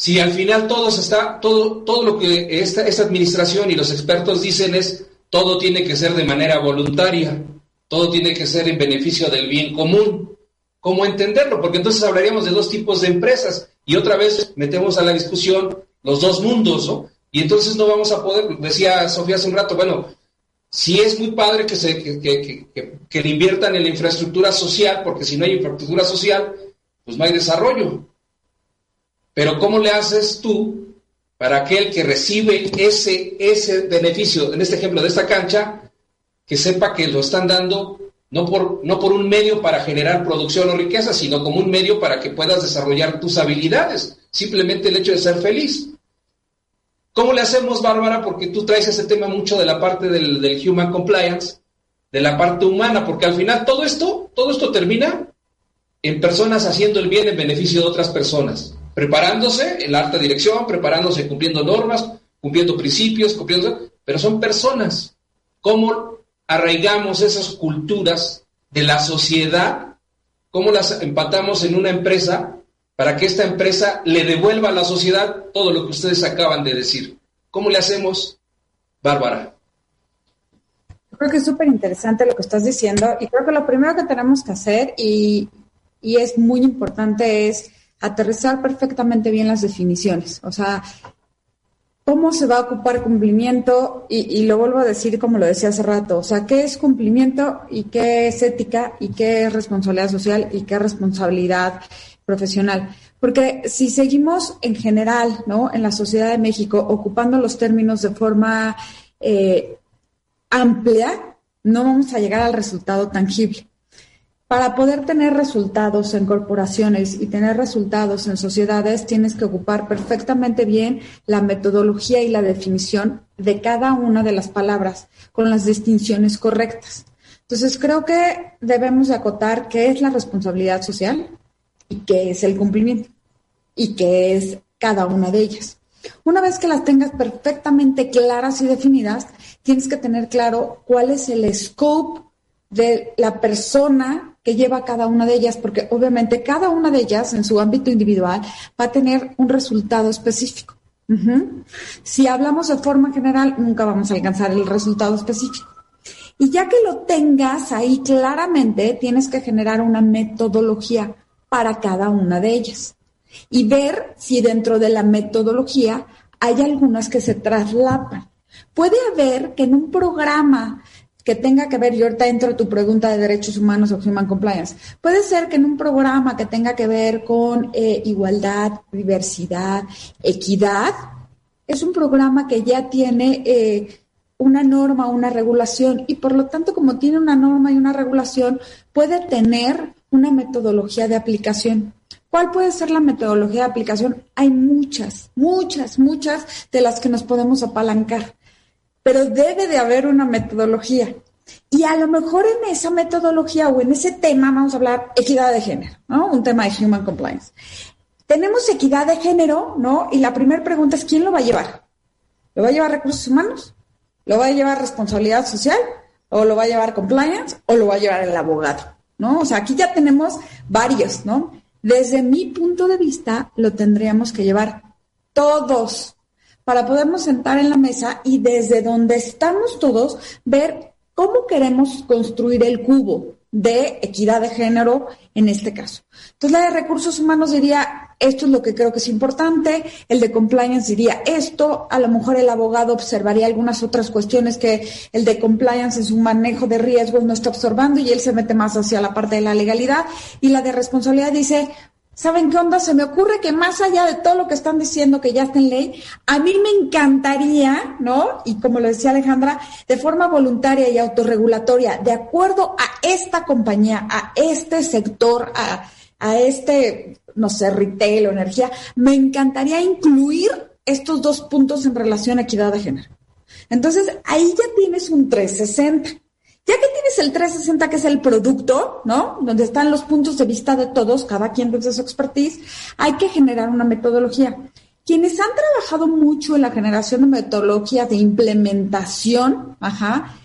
Si al final todo está, todo, todo lo que esta, esta administración y los expertos dicen es todo tiene que ser de manera voluntaria, todo tiene que ser en beneficio del bien común. ¿Cómo entenderlo? Porque entonces hablaríamos de dos tipos de empresas y otra vez metemos a la discusión los dos mundos, ¿no? Y entonces no vamos a poder, decía Sofía hace un rato, bueno, si es muy padre que, se, que, que, que, le inviertan en la infraestructura social, porque si no hay infraestructura social, pues no hay desarrollo. Pero ¿cómo le haces tú para aquel que recibe ese, ese beneficio, en este ejemplo de esta cancha, que sepa que lo están dando no por, no por un medio para generar producción o riqueza, sino como un medio para que puedas desarrollar tus habilidades, simplemente el hecho de ser feliz. ¿Cómo le hacemos, Bárbara? Porque tú traes ese tema mucho de la parte del, del, human compliance, de la parte humana, porque al final todo esto, todo esto termina en personas haciendo el bien en beneficio de otras personas, preparándose en la alta dirección, preparándose cumpliendo normas, cumpliendo principios, cumpliendo, pero son personas. ¿Cómo arraigamos esas culturas de la sociedad? ¿Cómo las empatamos en una empresa para que esta empresa le devuelva a la sociedad todo lo que ustedes acaban de decir. ¿Cómo le hacemos, Bárbara? Creo que es súper interesante lo que estás diciendo y creo que lo primero que tenemos que hacer y, y es muy importante es aterrizar perfectamente bien las definiciones. O sea, ¿cómo se va a ocupar cumplimiento? Y, y, lo vuelvo a decir como lo decía hace rato, o sea, ¿qué es cumplimiento y qué es ética y qué es responsabilidad social y qué es responsabilidad profesional. Porque si seguimos en general, ¿no? En la sociedad de México, ocupando los términos de forma eh, amplia, no vamos a llegar al resultado tangible. Para poder tener resultados en corporaciones y tener resultados en sociedades, tienes que ocupar perfectamente bien la metodología y la definición de cada una de las palabras con las distinciones correctas. Entonces, creo que debemos acotar qué es la responsabilidad social, y qué es el cumplimiento y qué es cada una de ellas. Una vez que las tengas perfectamente claras y definidas, tienes que tener claro cuál es el scope de la persona que lleva cada una de ellas, porque obviamente cada una de ellas en su ámbito individual va a tener un resultado específico. Si hablamos de forma general, nunca vamos a alcanzar el resultado específico. Y ya que lo tengas ahí claramente, tienes que generar una metodología para cada una de ellas y ver si dentro de la metodología hay algunas que se traslapan. Puede haber que en un programa que tenga que ver, y ahorita entro tu pregunta de derechos humanos o human compliance, puede ser que en un programa que tenga que ver con eh, igualdad, diversidad, equidad, es un programa que ya tiene eh, una norma, una regulación, y por lo tanto, como tiene una norma y una regulación, puede tener una metodología de aplicación. ¿Cuál puede ser la metodología de aplicación? Hay muchas, muchas, muchas de las que nos podemos apalancar, pero debe de haber una metodología. Y a lo mejor en esa metodología o en ese tema vamos a hablar equidad de género, ¿no? Un tema de human compliance. Tenemos equidad de género, ¿no? Y la primera pregunta es, ¿quién lo va a llevar? ¿Lo va a llevar recursos humanos? ¿Lo va a llevar responsabilidad social? ¿O lo va a llevar compliance? ¿O lo va a llevar el abogado? ¿no? O sea, aquí ya tenemos varios, ¿no? Desde mi punto de vista, lo tendríamos que llevar todos para podernos sentar en la mesa y desde donde estamos todos ver cómo queremos construir el cubo de equidad de género en este caso. Entonces, la de recursos humanos diría, esto es lo que creo que es importante, el de compliance diría esto, a lo mejor el abogado observaría algunas otras cuestiones que el de compliance en su manejo de riesgos no está observando y él se mete más hacia la parte de la legalidad y la de responsabilidad dice, ¿saben qué onda? Se me ocurre que más allá de todo lo que están diciendo que ya está en ley, a mí me encantaría, ¿no? Y como lo decía Alejandra, de forma voluntaria y autorregulatoria, de acuerdo a esta compañía, a este sector, a, a este no sé, retail o energía, me encantaría incluir estos dos puntos en relación a equidad de género. Entonces, ahí ya tienes un 360. Ya que tienes el 360, que es el producto, ¿no? Donde están los puntos de vista de todos, cada quien desde su expertise, hay que generar una metodología. quienes han trabajado mucho en la generación de metodologías de implementación, ajá,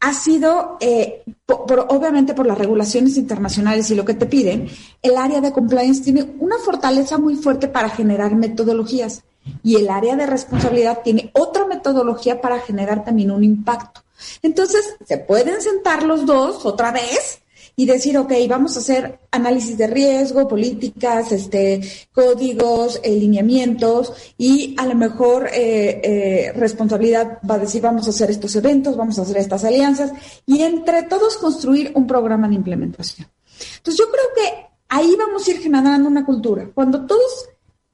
ha sido, eh, obviamente por las regulaciones internacionales y lo que te piden, el área de compliance tiene una fortaleza muy fuerte para generar metodologías y el área de responsabilidad tiene otra metodología para generar también un impacto. Entonces, se pueden sentar los dos otra vez y decir, ok, vamos a hacer análisis de riesgo, políticas, este, códigos, lineamientos y a lo mejor eh, eh, responsabilidad va a decir, vamos a hacer estos eventos, vamos a hacer estas alianzas y entre todos construir un programa de implementación. Entonces yo creo que ahí vamos a ir generando una cultura. Cuando todos,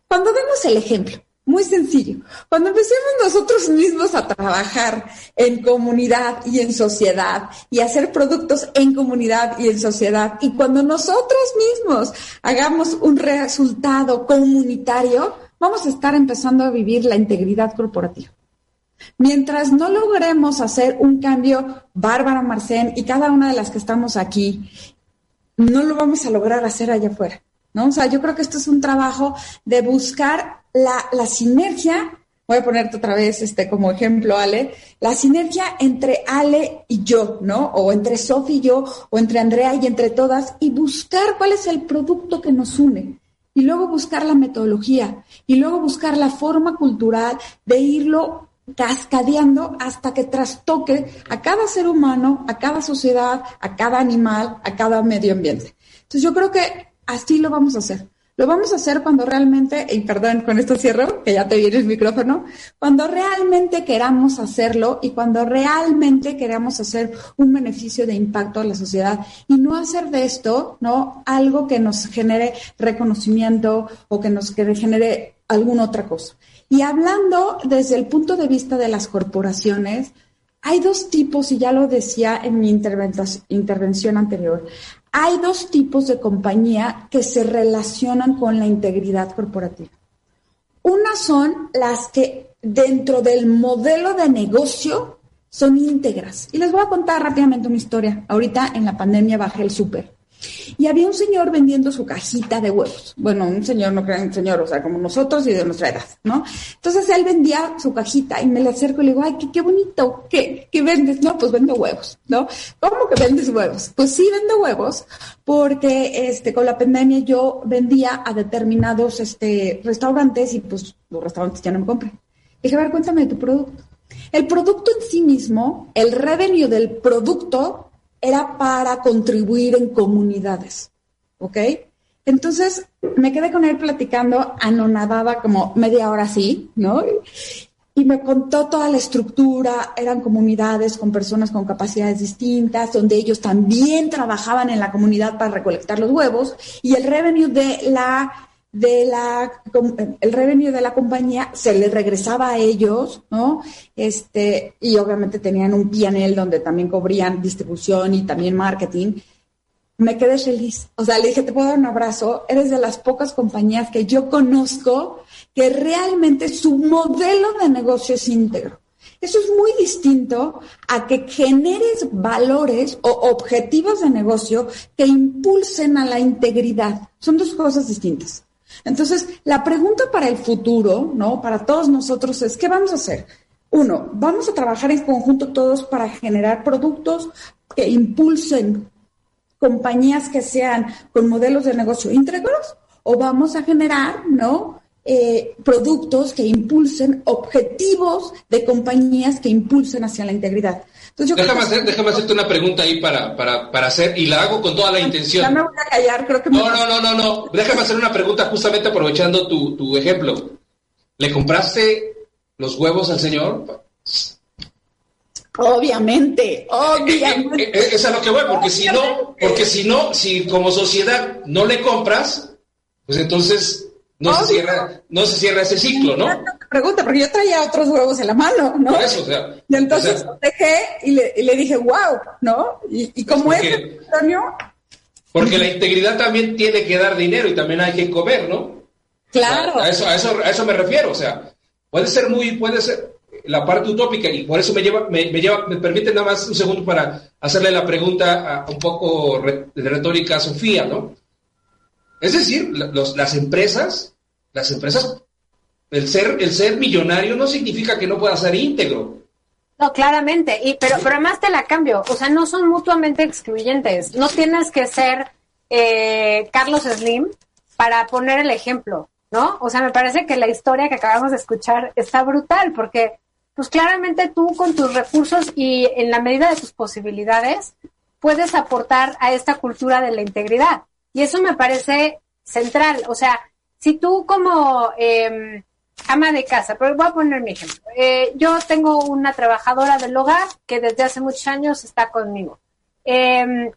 cuando vemos el ejemplo, muy sencillo. Cuando empecemos nosotros mismos a trabajar en comunidad y en sociedad y hacer productos en comunidad y en sociedad y cuando nosotros mismos hagamos un resultado comunitario, vamos a estar empezando a vivir la integridad corporativa. Mientras no logremos hacer un cambio, Bárbara Marcén y cada una de las que estamos aquí, no lo vamos a lograr hacer allá afuera. ¿No? O sea, yo creo que esto es un trabajo de buscar la, sinergia, voy a ponerte otra vez este como ejemplo, Ale, la sinergia entre Ale y yo, ¿no? O entre Sofi y yo, o entre Andrea y entre todas, y buscar cuál es el producto que nos une. Y luego buscar la metodología, y luego buscar la forma cultural de irlo cascadeando hasta que trastoque a cada ser humano, a cada sociedad, a cada animal, a cada medio ambiente. Entonces yo creo que así lo vamos a hacer. Lo vamos a hacer cuando realmente, y perdón, con esto cierro, que ya te viene el micrófono, cuando realmente queramos hacerlo y cuando realmente queramos hacer un beneficio de impacto a la sociedad y no hacer de esto, ¿no? Algo que nos genere reconocimiento o que nos genere alguna otra cosa. Y hablando desde el punto de vista de las corporaciones, hay dos tipos, y ya lo decía en mi intervención anterior, hay dos tipos de compañía que se relacionan con la integridad corporativa. Una son las que dentro del modelo de negocio son íntegras. Y les voy a contar rápidamente una historia. Ahorita en la pandemia bajé el súper y había un señor vendiendo su cajita de huevos. Bueno, un señor, no crean señor, o sea, como nosotros y de nuestra edad, ¿no? Entonces él vendía su cajita y me le acerco y le digo, ay, qué, bonito, ¿qué, ¿qué vendes? No, pues vendo huevos, ¿no? ¿Cómo que vendes huevos? Pues sí vendo huevos porque este, con la pandemia yo vendía a determinados este, restaurantes y pues los restaurantes ya no me compran. dije, a ver, cuéntame de tu producto. El producto en sí mismo, el revenue del producto era para contribuir en comunidades, ¿ok? Entonces me quedé con él platicando, anonadada como media hora así, ¿no? Y me contó toda la estructura, eran comunidades con personas con capacidades distintas, donde ellos también trabajaban en la comunidad para recolectar los huevos, y el revenue de la de la, el revenue de la compañía se le regresaba a ellos, ¿no? Este, y obviamente tenían un PNL donde también cubrían distribución y también marketing. Me quedé feliz. O sea, le dije, te puedo dar un abrazo. Eres de las pocas compañías que yo conozco que realmente su modelo de negocio es íntegro. Eso es muy distinto a que generes valores o objetivos de negocio que impulsen a la integridad. Son dos cosas distintas. Entonces, la pregunta para el futuro, ¿no? Para todos nosotros es, ¿qué vamos a hacer? Uno, vamos a trabajar en conjunto todos para generar productos que impulsen compañías que sean con modelos de negocio íntegros o vamos a generar, ¿no? Eh, productos que impulsen objetivos de compañías que impulsen hacia la integridad. Déjame, hacerte una pregunta ahí para, para, hacer, y la hago con toda la intención. Ya me voy a callar, creo que No, no, no, no, no. Déjame hacer una pregunta justamente aprovechando tu, tu ejemplo. ¿Le compraste los huevos al señor? Obviamente, obviamente. Eh, eh, es a lo que voy, porque si no, porque si no, si como sociedad no le compras, pues entonces no, se cierra, no se cierra ese ciclo, ¿no? Pregunta, porque yo traía otros huevos en la mano, ¿no? Por eso, o sea, y entonces dejé y le, y le, dije, wow, ¿no? Y, y como es, Antonio. Porque la integridad también tiene que dar dinero y también hay que comer, ¿no? Claro. a, eso, a, eso, a eso me refiero, o sea, puede ser muy, puede ser la parte utópica y por eso me lleva, me, me lleva, me permite nada más un segundo para hacerle la pregunta a, un poco de retórica a Sofía, ¿no? Es decir, las empresas, las empresas El ser, el ser millonario no significa que no pueda ser íntegro. No, claramente, y pero, pero además te la cambio, o sea, no son mutuamente excluyentes. No tienes que ser eh, Carlos Slim para poner el ejemplo, ¿no? O sea, me parece que la historia que acabamos de escuchar está brutal, porque pues claramente tú con tus recursos y en la medida de tus posibilidades puedes aportar a esta cultura de la integridad. Y eso me parece central. O sea, si tú como eh, ama de casa, pero voy a poner mi ejemplo. Eh, yo tengo una trabajadora del hogar que desde hace muchos años está conmigo. Eh,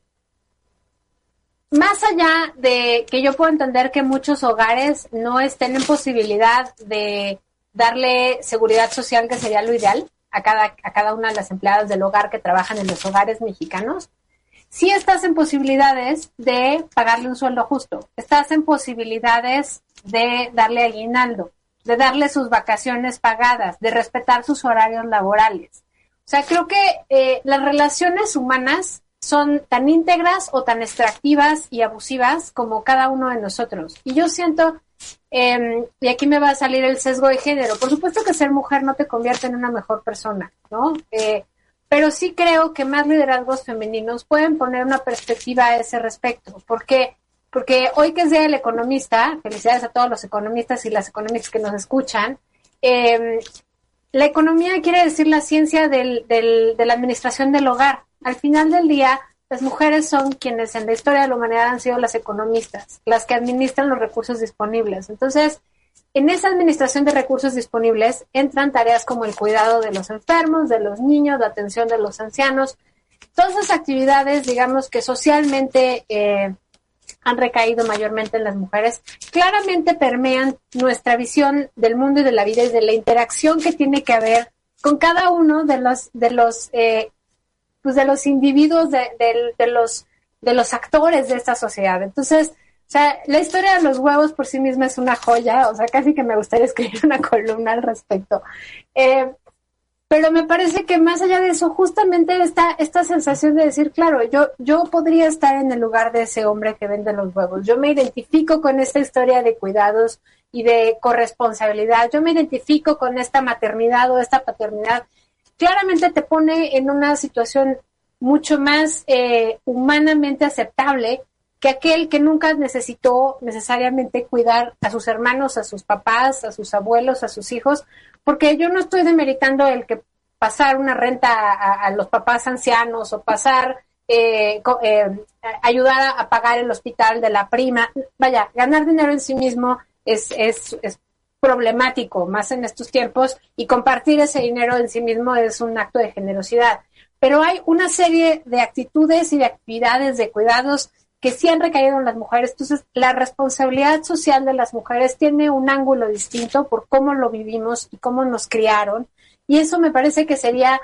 más allá de que yo puedo entender que muchos hogares no estén en posibilidad de darle seguridad social, que sería lo ideal, a cada, a cada una de las empleadas del hogar que trabajan en los hogares mexicanos, sí estás en posibilidades de pagarle un sueldo justo, estás en posibilidades de darle aguinaldo, de darle sus vacaciones pagadas, de respetar sus horarios laborales. O sea, creo que eh, las relaciones humanas son tan íntegras o tan extractivas y abusivas como cada uno de nosotros. Y yo siento, eh, y aquí me va a salir el sesgo de género, por supuesto que ser mujer no te convierte en una mejor persona, ¿no? Eh, pero sí creo que más liderazgos femeninos pueden poner una perspectiva a ese respecto. ¿Por qué? Porque hoy que es Día del Economista, felicidades a todos los economistas y las economistas que nos escuchan, eh, la economía quiere decir la ciencia del, del, de la administración del hogar. Al final del día, las mujeres son quienes en la historia de la humanidad han sido las economistas, las que administran los recursos disponibles. Entonces, en esa administración de recursos disponibles entran tareas como el cuidado de los enfermos, de los niños, la atención de los ancianos, todas esas actividades, digamos, que socialmente eh, han recaído mayormente en las mujeres, claramente permean nuestra visión del mundo y de la vida y de la interacción que tiene que haber con cada uno de los de los eh, pues de los individuos de, de, de, los de los actores de esta sociedad. Entonces, o sea, la historia de los huevos por sí misma es una joya, o sea, casi que me gustaría escribir una columna al respecto. Eh, pero me parece que más allá de eso, justamente esta, esta sensación de decir, claro, yo, yo podría estar en el lugar de ese hombre que vende los huevos. Yo me identifico con esta historia de cuidados y de corresponsabilidad. Yo me identifico con esta maternidad o esta paternidad. Claramente te pone en una situación mucho más eh, humanamente aceptable que aquel que nunca necesitó necesariamente cuidar a sus hermanos, a sus papás, a sus abuelos, a sus hijos, porque yo no estoy demeritando el que pasar una renta a, los papás ancianos o pasar, eh, eh, ayudar a, a, pagar el hospital de la prima. Vaya, ganar dinero en sí mismo es, es, es problemático, más en estos tiempos, y compartir ese dinero en sí mismo es un acto de generosidad. Pero hay una serie de actitudes y de actividades de cuidados que sí han recaído en las mujeres. Entonces, la responsabilidad social de las mujeres tiene un ángulo distinto por cómo lo vivimos y cómo nos criaron. Y eso me parece que sería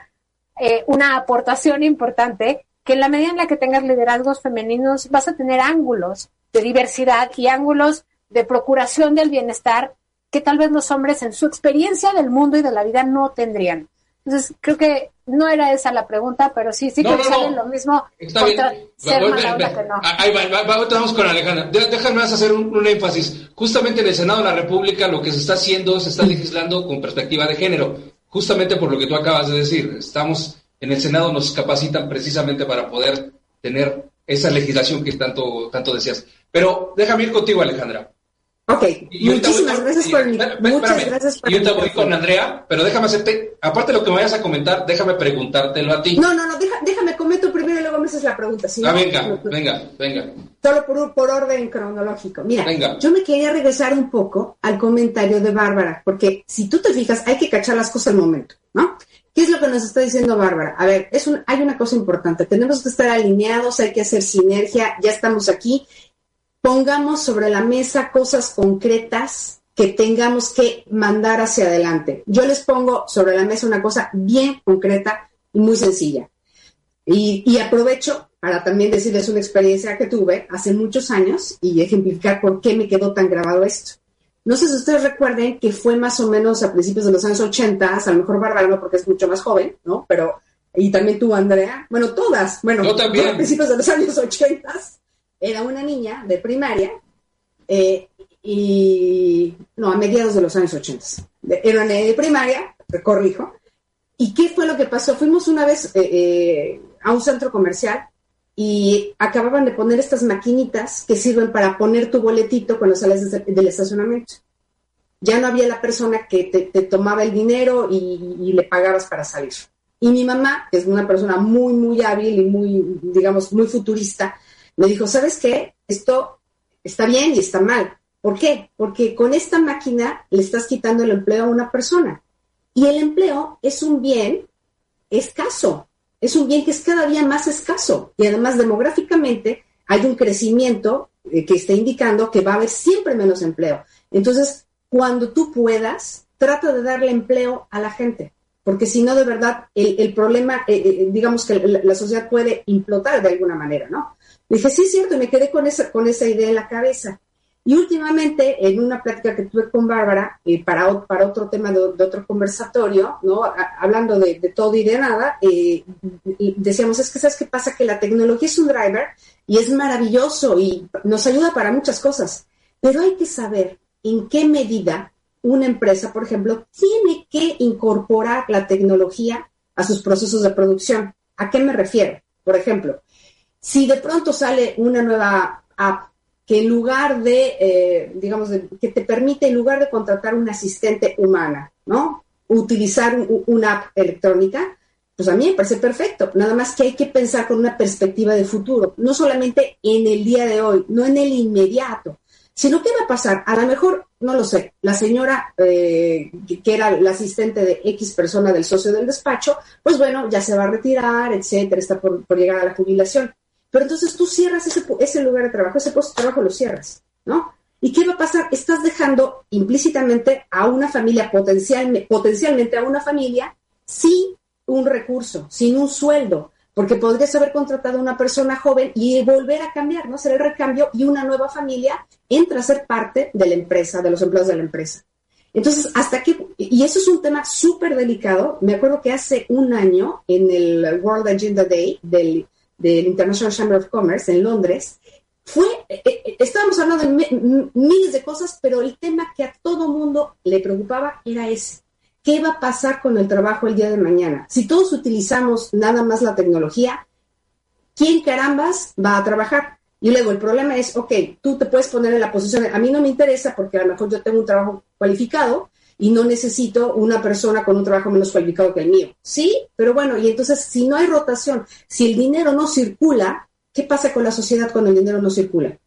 eh, una aportación importante, que en la medida en la que tengas liderazgos femeninos vas a tener ángulos de diversidad y ángulos de procuración del bienestar que tal vez los hombres en su experiencia del mundo y de la vida no tendrían. Entonces, creo que no era esa la pregunta, pero sí, sí no, que no, sale no. lo mismo Está contra bien. ser Va- mala va- onda va- que no. Ahí va, va, va, vamos con Alejandra. De- Déjame hacer un, un énfasis. Justamente en el Senado de la República lo que se está haciendo, se está legislando con perspectiva de género. Justamente por lo que tú acabas de decir. Estamos en el Senado, nos capacitan precisamente para poder tener esa legislación que tanto, tanto decías. Pero déjame ir contigo, Alejandra. Ok, muchísimas con- gracias por muchas espérame. gracias por Y ahorita el voy con. Andrea, pero déjame hacerte, aparte de lo que me vayas a comentar, déjame preguntártelo a ti. No, no, no, deja- déjame comento primero y luego me haces la pregunta. si ah, no, venga, no, venga, venga. Solo por, por orden cronológico. Mira, Venga. yo me quería regresar un poco al comentario de Bárbara, porque si tú te fijas, hay que cachar las cosas al momento, ¿no? ¿Qué es lo que nos está diciendo Bárbara? A ver, es un, hay una cosa importante, tenemos que estar alineados, hay que hacer sinergia, ya estamos aquí, pongamos sobre la mesa cosas concretas que tengamos que mandar hacia adelante. Yo les pongo sobre la mesa una cosa bien concreta y muy sencilla. Y, y aprovecho para también decirles una experiencia que tuve hace muchos años y ejemplificar por qué me quedó tan grabado esto. No sé si ustedes recuerden que fue más o menos a principios de los años 80, a lo mejor Bárbara no porque es mucho más joven, ¿no? Pero, y también tú, Andrea, bueno, todas, bueno, Yo también. a principios de los años 80, era una niña de primaria, eh, y no, a mediados de los años 80. Era en primaria, corrijo. ¿Y qué fue lo que pasó? Fuimos una vez eh, eh, a un centro comercial y acababan de poner estas maquinitas que sirven para poner tu boletito cuando sales del estacionamiento. Ya no había la persona que te, tomaba el dinero y, le pagabas para salir. Y mi mamá, que es una persona muy, muy hábil y muy, digamos, muy futurista, me dijo, ¿sabes qué? Esto está bien y está mal. ¿Por qué? Porque con esta máquina le estás quitando el empleo a una persona. Y el empleo es un bien escaso es un bien que es cada día más escaso y además demográficamente hay un crecimiento eh, que está indicando que va a haber siempre menos empleo. Entonces, cuando tú puedas, trata de darle empleo a la gente, porque si no, de verdad, el, problema, eh, eh, digamos que la, la, sociedad puede implotar de alguna manera, ¿no? Dije, sí, es cierto, y me quedé con esa, con esa idea en la cabeza. Y últimamente, en una plática que tuve con Bárbara, para, para otro tema de, otro conversatorio, ¿no? hablando de, todo y de nada, eh, decíamos, es que ¿sabes qué pasa? Que la tecnología es un driver y es maravilloso y nos ayuda para muchas cosas, pero hay que saber en qué medida una empresa, por ejemplo, tiene que incorporar la tecnología a sus procesos de producción. ¿A qué me refiero? Por ejemplo, si de pronto sale una nueva app que en lugar de, eh, digamos, que te permite, en lugar de contratar una asistente humana, ¿no? Utilizar una app electrónica, pues a mí me parece perfecto. Nada más que hay que pensar con una perspectiva de futuro, no solamente en el día de hoy, no en el inmediato, sino qué va a pasar. A lo mejor, no lo sé, la señora eh, que era la asistente de X persona del socio del despacho, pues bueno, ya se va a retirar, etcétera, está por llegar a la jubilación pero entonces tú cierras ese, ese lugar de trabajo, ese puesto de trabajo lo cierras, ¿no? ¿Y qué va a pasar? Estás dejando implícitamente a una familia, potencial, potencialmente a una familia, sin un recurso, sin un sueldo, porque podrías haber contratado a una persona joven y volver a cambiar, ¿no? Hacer el recambio y una nueva familia entra a ser parte de la empresa, de los empleados de la empresa. Entonces, hasta que, y eso es un tema súper delicado, me acuerdo que hace un año en el World Agenda Day del del International Chamber of Commerce en Londres, fue, eh, eh, estábamos hablando de miles de cosas, pero el tema que a todo mundo le preocupaba era ese. ¿Qué va a pasar con el trabajo el día de mañana? Si todos utilizamos nada más la tecnología, ¿quién carambas va a trabajar? Y luego el problema es, ok, tú te puedes poner en la posición, a mí no me interesa porque a lo mejor yo tengo un trabajo cualificado, y no necesito una persona con un trabajo menos cualificado que el mío. Sí, pero bueno, y entonces si no hay rotación, si el dinero no circula, ¿qué pasa con la sociedad cuando el dinero no circula?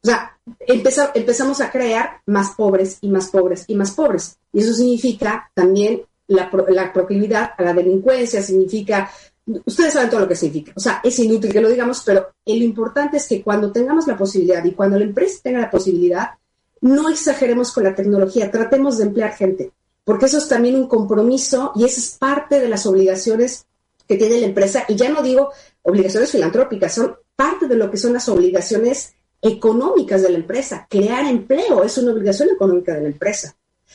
O sea, empezamos a crear más pobres y más pobres y más pobres. Y eso significa también la, la proclividad a la delincuencia, significa ustedes saben todo lo que significa. O sea, es inútil que lo digamos, pero lo importante es que cuando tengamos la posibilidad y cuando la empresa tenga la posibilidad, no exageremos con la tecnología, tratemos de emplear gente, porque eso es también un compromiso y esa es parte de las obligaciones que tiene la empresa. Y ya no digo obligaciones filantrópicas, son parte de lo que son las obligaciones económicas de la empresa. Crear empleo es una obligación económica de la empresa.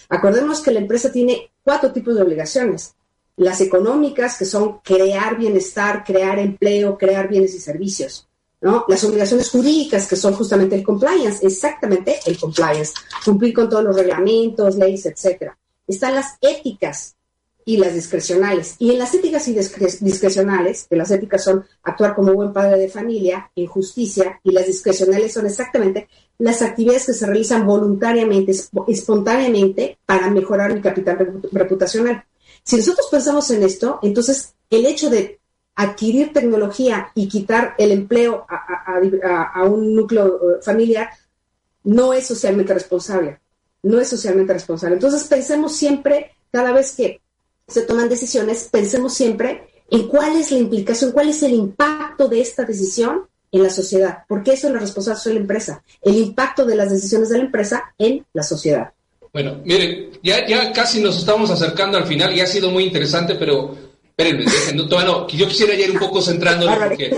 Acordemos que la empresa tiene cuatro tipos de obligaciones. Las económicas, que son crear bienestar, crear empleo, crear bienes y servicios. Las obligaciones jurídicas, que son justamente el compliance, exactamente el compliance, cumplir con todos los reglamentos, leyes, etcétera. Están las éticas y las discrecionales. Y en las éticas y discrecionales, que las éticas son actuar como buen padre de familia, en justicia, y las discrecionales son exactamente las actividades que se realizan voluntariamente, espontáneamente, para mejorar mi capital reputacional. Si nosotros pensamos en esto, entonces el hecho de adquirir tecnología y quitar el empleo a, un núcleo eh, familiar no es socialmente responsable. No es socialmente responsable. Entonces pensemos siempre, cada vez que se toman decisiones, pensemos siempre en cuál es la implicación, cuál es el impacto de esta decisión en la sociedad, porque eso es la responsabilidad de la empresa, el impacto de las decisiones de la empresa en la sociedad. Bueno, miren, ya, ya casi nos estamos acercando al final y ha sido muy interesante, pero Espérenme, yo quisiera ir un poco centrando porque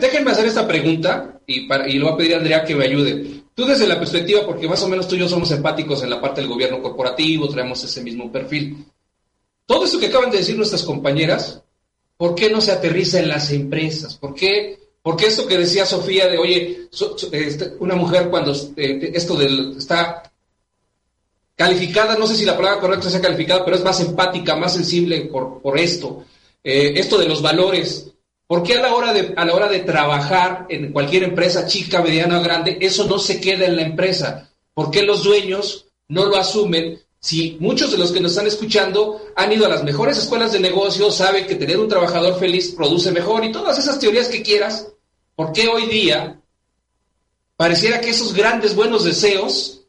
déjenme hacer esta pregunta y, para, y le voy a pedir a Andrea que me ayude. Tú desde la perspectiva, porque más o menos tú y yo somos empáticos en la parte del gobierno corporativo, traemos ese mismo perfil. Todo esto que acaban de decir nuestras compañeras, ¿por qué no se aterriza en las empresas? ¿Por qué Porque esto que decía Sofía de, oye, este, una mujer cuando eh, esto del, está calificada, no sé si la palabra correcta sea calificada, pero es más empática, más sensible por, esto. Eh, esto de los valores. ¿Por qué a la, hora de, a la hora de trabajar en cualquier empresa, chica, mediana o grande, eso no se queda en la empresa? ¿Por qué los dueños no lo asumen si muchos de los que nos están escuchando han ido a las mejores escuelas de negocio, saben que tener un trabajador feliz produce mejor y todas esas teorías que quieras, ¿por qué hoy día pareciera que esos grandes buenos deseos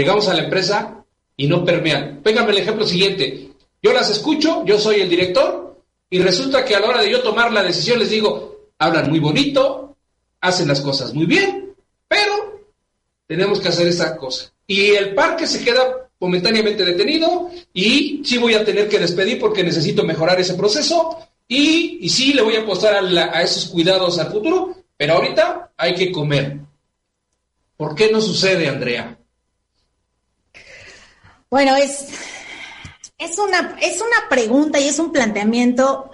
llegamos a la empresa y no permean? Péngame el ejemplo siguiente. Yo las escucho, yo soy el director y resulta que a la hora de yo tomar la decisión les digo, hablan muy bonito, hacen las cosas muy bien, pero tenemos que hacer esa cosa. Y el parque se queda momentáneamente detenido y sí voy a tener que despedir porque necesito mejorar ese proceso y, y sí le voy a apostar a, esos cuidados al futuro, pero ahorita hay que comer. ¿Por qué no sucede, Andrea? Bueno, es, es, una, es una pregunta y es un planteamiento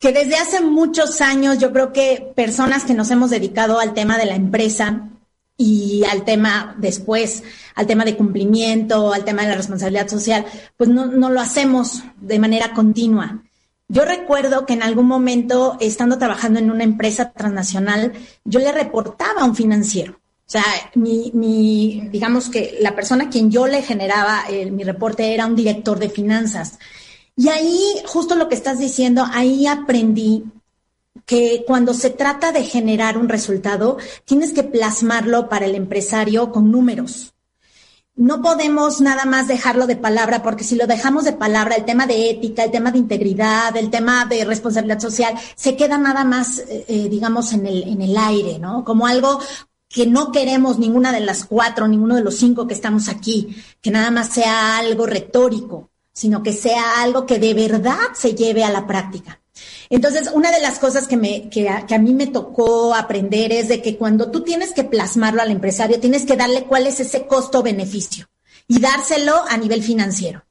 que desde hace muchos años yo creo que personas que nos hemos dedicado al tema de la empresa y al tema después, al tema de cumplimiento, al tema de la responsabilidad social, pues no, no lo hacemos de manera continua. Yo recuerdo que en algún momento, estando trabajando en una empresa transnacional, yo le reportaba a un financiero. O sea, mi, digamos que la persona a quien yo le generaba mi reporte era un director de finanzas. Y ahí, justo lo que estás diciendo, ahí aprendí que cuando se trata de generar un resultado, tienes que plasmarlo para el empresario con números. No podemos nada más dejarlo de palabra, porque si lo dejamos de palabra, el tema de ética, el tema de integridad, el tema de responsabilidad social, se queda nada más, eh, eh, digamos, en el, en el aire, ¿no? Como algo que no queremos ninguna de las cuatro, ninguno de los cinco que estamos aquí, que nada más sea algo retórico, sino que sea algo que de verdad se lleve a la práctica. Entonces, una de las cosas que, me, que, a, que a mí me tocó aprender es de que cuando tú tienes que plasmarlo al empresario, tienes que darle cuál es ese costo-beneficio y dárselo a nivel financiero.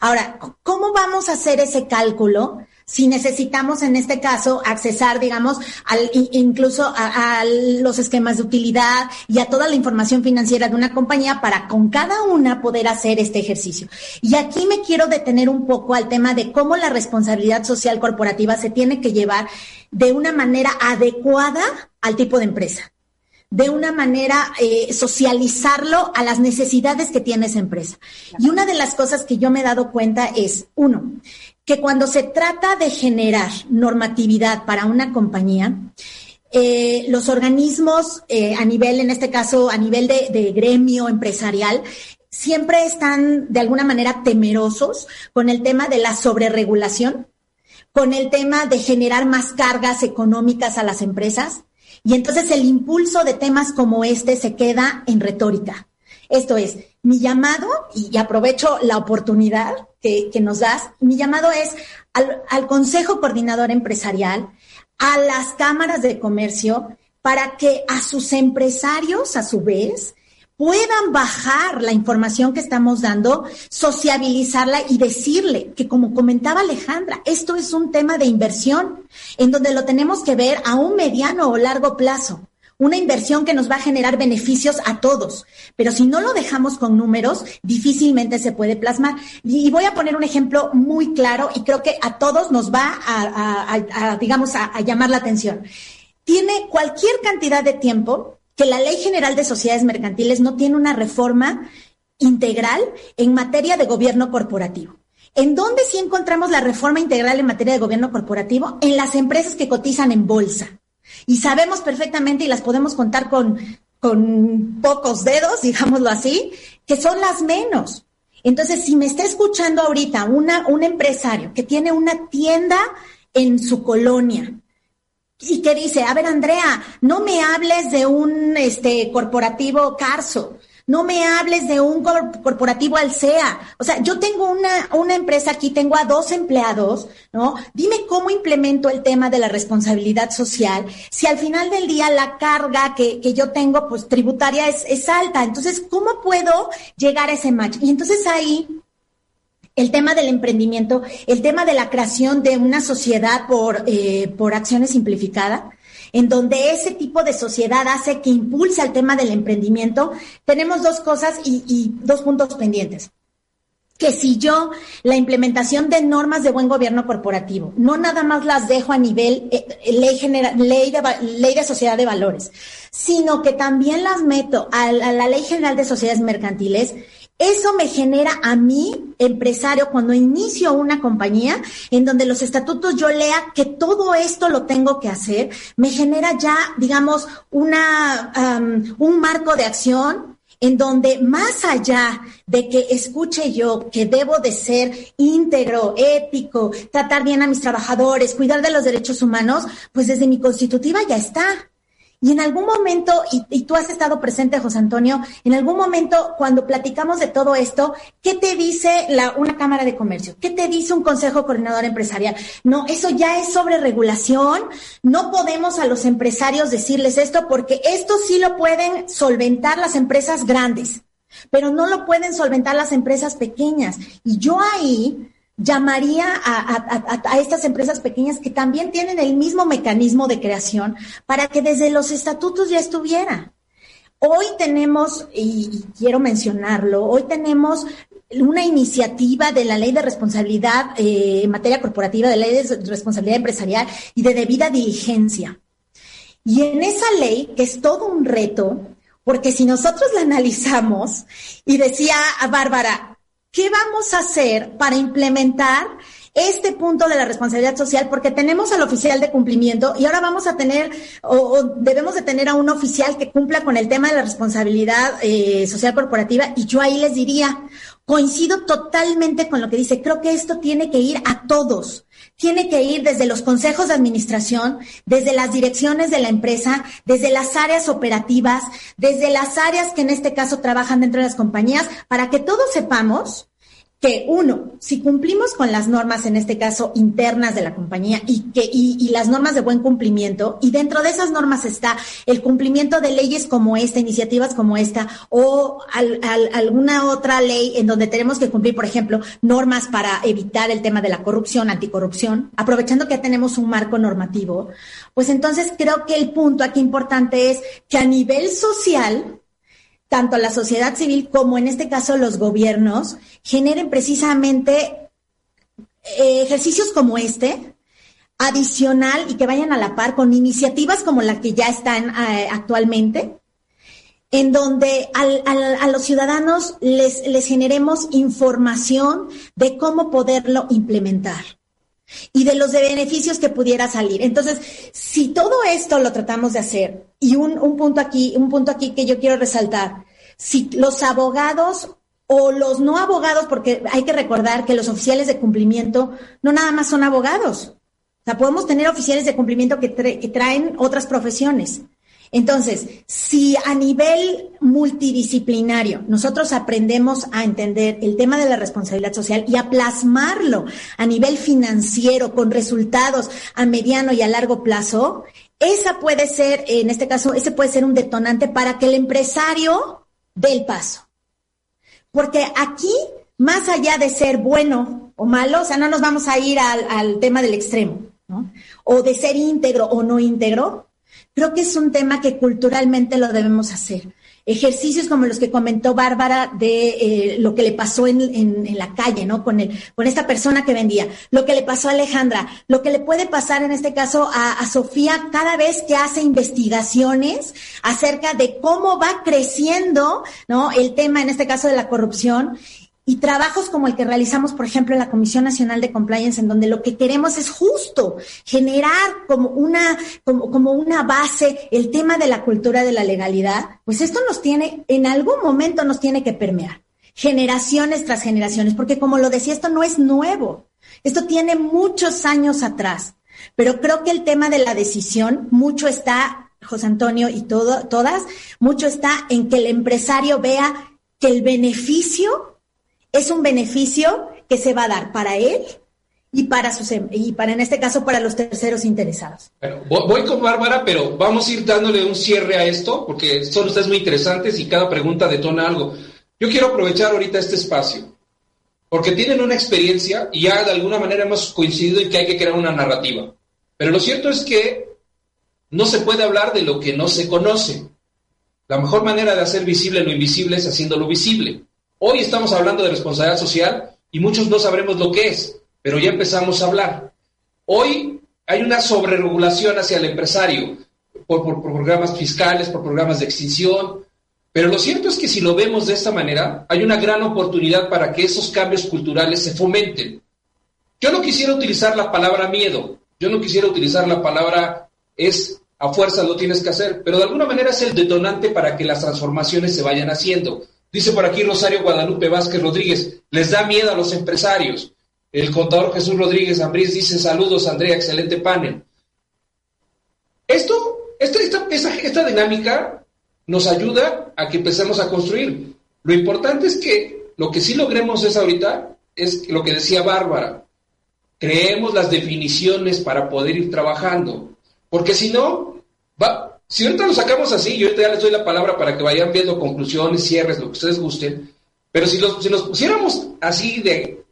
Ahora, ¿cómo vamos a hacer ese cálculo si necesitamos en este caso accesar, digamos, al, incluso a, los esquemas de utilidad y a toda la información financiera de una compañía para con cada una poder hacer este ejercicio. Y aquí me quiero detener un poco al tema de cómo la responsabilidad social corporativa se tiene que llevar de una manera adecuada al tipo de empresa de una manera eh, socializarlo a las necesidades que tiene esa empresa. Y una de las cosas que yo me he dado cuenta es, uno, que cuando se trata de generar normatividad para una compañía, eh, los organismos eh, a nivel, en este caso, a nivel de, gremio empresarial, siempre están de alguna manera temerosos con el tema de la sobreregulación, con el tema de generar más cargas económicas a las empresas. Y entonces el impulso de temas como este se queda en retórica. Esto es, mi llamado, y aprovecho la oportunidad que, nos das, mi llamado es al, Consejo Coordinador Empresarial, a las cámaras de comercio, para que a sus empresarios, a su vez, puedan bajar la información que estamos dando, sociabilizarla y decirle que, como comentaba Alejandra, esto es un tema de inversión en donde lo tenemos que ver a un mediano o largo plazo una inversión que nos va a generar beneficios a todos. Pero si no lo dejamos con números, difícilmente se puede plasmar. Y voy a poner un ejemplo muy claro y creo que a todos nos va a, digamos, a, llamar la atención. Tiene cualquier cantidad de tiempo que la Ley General de Sociedades Mercantiles no tiene una reforma integral en materia de gobierno corporativo. ¿En dónde sí encontramos la reforma integral en materia de gobierno corporativo? En las empresas que cotizan en bolsa. Y sabemos perfectamente y las podemos contar con, con pocos dedos, digámoslo así, que son las menos. Entonces, si me está escuchando ahorita una, un empresario que tiene una tienda en su colonia y que dice, a ver, Andrea, no me hables de un este, corporativo Carso, no me hables de un corporativo Alsea. O sea, yo tengo una, una empresa aquí, tengo a dos empleados, ¿no? Dime cómo implemento el tema de la responsabilidad social si al final del día la carga que, que yo tengo, pues tributaria es, alta. Entonces, ¿cómo puedo llegar a ese match? Y entonces ahí el tema del emprendimiento, el tema de la creación de una sociedad por, eh, por acciones simplificada, en donde ese tipo de sociedad hace que impulse el tema del emprendimiento, tenemos dos cosas y, dos puntos pendientes. Que si yo la implementación de normas de buen gobierno corporativo, no nada más las dejo a nivel eh, ley, ley, de, ley de sociedad de valores, sino que también las meto a la ley general de sociedades mercantiles, eso me genera a mí, empresario, cuando inicio una compañía en donde los estatutos yo lea que todo esto lo tengo que hacer, me genera ya, digamos, una, un marco de acción en donde más allá de que escuche yo que debo de ser íntegro, ético, tratar bien a mis trabajadores, cuidar de los derechos humanos, pues desde mi constitutiva ya está. Y en algún momento, y, tú has estado presente, José Antonio, en algún momento cuando platicamos de todo esto, ¿qué te dice la, una Cámara de Comercio? ¿Qué te dice un Consejo Coordinador Empresarial? No, eso ya es sobre regulación. No podemos a los empresarios decirles esto porque esto sí lo pueden solventar las empresas grandes, pero no lo pueden solventar las empresas pequeñas. Y yo ahí llamaría a, estas empresas pequeñas que también tienen el mismo mecanismo de creación para que desde los estatutos ya estuviera. Hoy tenemos, y quiero mencionarlo, hoy tenemos una iniciativa de la ley de responsabilidad eh, en materia corporativa, de la ley de responsabilidad empresarial y de debida diligencia. Y en esa ley, que es todo un reto, porque si nosotros la analizamos, y decía a Bárbara, ¿qué vamos a hacer para implementar este punto de la responsabilidad social? Porque tenemos al oficial de cumplimiento y ahora vamos a tener o, debemos de tener a un oficial que cumpla con el tema de la responsabilidad eh, social corporativa y yo ahí les diría, coincido totalmente con lo que dice, creo que esto tiene que ir a todos. Tiene que ir desde los consejos de administración, desde las direcciones de la empresa, desde las áreas operativas, desde las áreas que en este caso trabajan dentro de las compañías, para que todos sepamos que uno, si cumplimos con las normas, en este caso internas de la compañía, y que y, las normas de buen cumplimiento, y dentro de esas normas está el cumplimiento de leyes como esta, iniciativas como esta, o alguna otra ley en donde tenemos que cumplir, por ejemplo, normas para evitar el tema de la corrupción, anticorrupción, aprovechando que ya tenemos un marco normativo, pues entonces creo que el punto aquí importante es que a nivel social, tanto la sociedad civil como en este caso los gobiernos generen precisamente eh, ejercicios como este, adicional y que vayan a la par con iniciativas como la que ya están eh, actualmente, en donde a los ciudadanos les, les generemos información de cómo poderlo implementar y de los beneficios que pudiera salir. Entonces, si todo esto lo tratamos de hacer, y un, un, punto aquí, un punto aquí que yo quiero resaltar, si los abogados o los no abogados, porque hay que recordar que los oficiales de cumplimiento no nada más son abogados. O sea, podemos tener oficiales de cumplimiento que, que traen otras profesiones. Entonces, si a nivel multidisciplinario nosotros aprendemos a entender el tema de la responsabilidad social y a plasmarlo a nivel financiero con resultados a mediano y a largo plazo, esa puede ser, en este caso, ese puede ser un detonante para que el empresario dé el paso. Porque aquí, más allá de ser bueno o malo, o sea, no nos vamos a ir al, al tema del extremo, ¿no? O de ser íntegro o no íntegro, Creo que es un tema que culturalmente lo debemos hacer. Ejercicios como los que comentó Bárbara de eh, lo que le pasó en, la calle, ¿no? Con, el, esta persona que vendía, lo que le pasó a Alejandra, lo que le puede pasar en este caso a, a Sofía cada vez que hace investigaciones acerca de cómo va creciendo, ¿no? El tema, en este caso, de la corrupción y trabajos como el que realizamos, por ejemplo, en la Comisión Nacional de Compliance, en donde lo que queremos es justo generar como una, como, como una base el tema de la cultura de la legalidad, pues esto nos tiene, en algún momento nos tiene que permear, generaciones tras generaciones, porque como lo decía, esto no es nuevo, esto tiene muchos años atrás, pero creo que el tema de la decisión, mucho está, José Antonio y todo, todas, mucho está en que el empresario vea que el beneficio es un beneficio que se va a dar para él y para sus em, y para en este caso para los terceros interesados. Bueno, voy con Bárbara, pero vamos a ir dándole un cierre a esto porque son ustedes muy interesantes y cada pregunta detona algo. Yo quiero aprovechar ahorita este espacio porque tienen una experiencia y ya de alguna manera hemos coincidido en que hay que crear una narrativa. Pero lo cierto es que no se puede hablar de lo que no se conoce. La mejor manera de hacer visible lo invisible es haciéndolo visible. Hoy estamos hablando de responsabilidad social y muchos no sabremos lo que es, pero ya empezamos a hablar. Hoy hay una sobreregulación hacia el empresario por, por, programas fiscales, por programas de extinción, pero lo cierto es que si lo vemos de esta manera, hay una gran oportunidad para que esos cambios culturales se fomenten. Yo no quisiera utilizar la palabra miedo, yo no quisiera utilizar la palabra es a fuerza lo tienes que hacer, pero de alguna manera es el detonante para que las transformaciones se vayan haciendo. Dice por aquí Rosario Guadalupe Vázquez Rodríguez, les da miedo a los empresarios. El contador Jesús Rodríguez Ambrís dice saludos Andrea, excelente panel. Esto, esta, esta, esta dinámica nos ayuda a que empecemos a construir. Lo importante es que lo que sí logremos es ahorita, es lo que decía Bárbara, creemos las definiciones para poder ir trabajando, porque si no, si ahorita lo sacamos así, yo ahorita ya les doy la palabra para que vayan viendo conclusiones, cierres, lo que ustedes gusten, pero si, los, si nos pusiéramos así de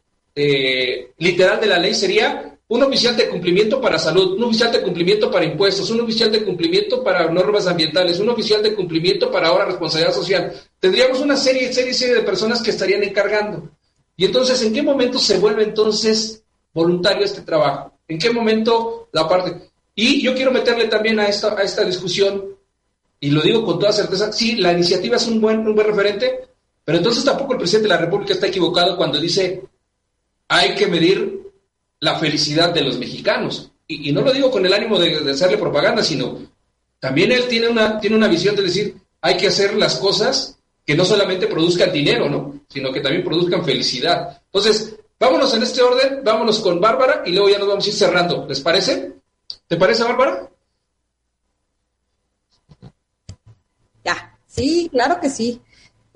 literal de la ley, sería un oficial de cumplimiento para salud, un oficial de cumplimiento para impuestos, un oficial de cumplimiento para normas ambientales, un oficial de cumplimiento para ahora responsabilidad social. Tendríamos una serie, serie, serie de personas que estarían encargando. Y entonces, ¿en qué momento se vuelve entonces voluntario este trabajo? ¿En qué momento la parte? Y yo quiero meterle también a esta, a esta discusión, y lo digo con toda certeza, sí, la iniciativa es un buen, un buen referente, pero entonces tampoco el presidente de la República está equivocado cuando dice hay que medir la felicidad de los mexicanos. Y, no lo digo con el ánimo de, hacerle propaganda, sino también él tiene una, tiene una visión de decir, hay que hacer las cosas que no solamente produzcan dinero, ¿no? Sino que también produzcan felicidad. Entonces, vámonos en este orden, vámonos con Bárbara y luego ya nos vamos a ir cerrando. ¿Les parece? ¿Te parece, Bárbara? Ya, sí, claro que sí.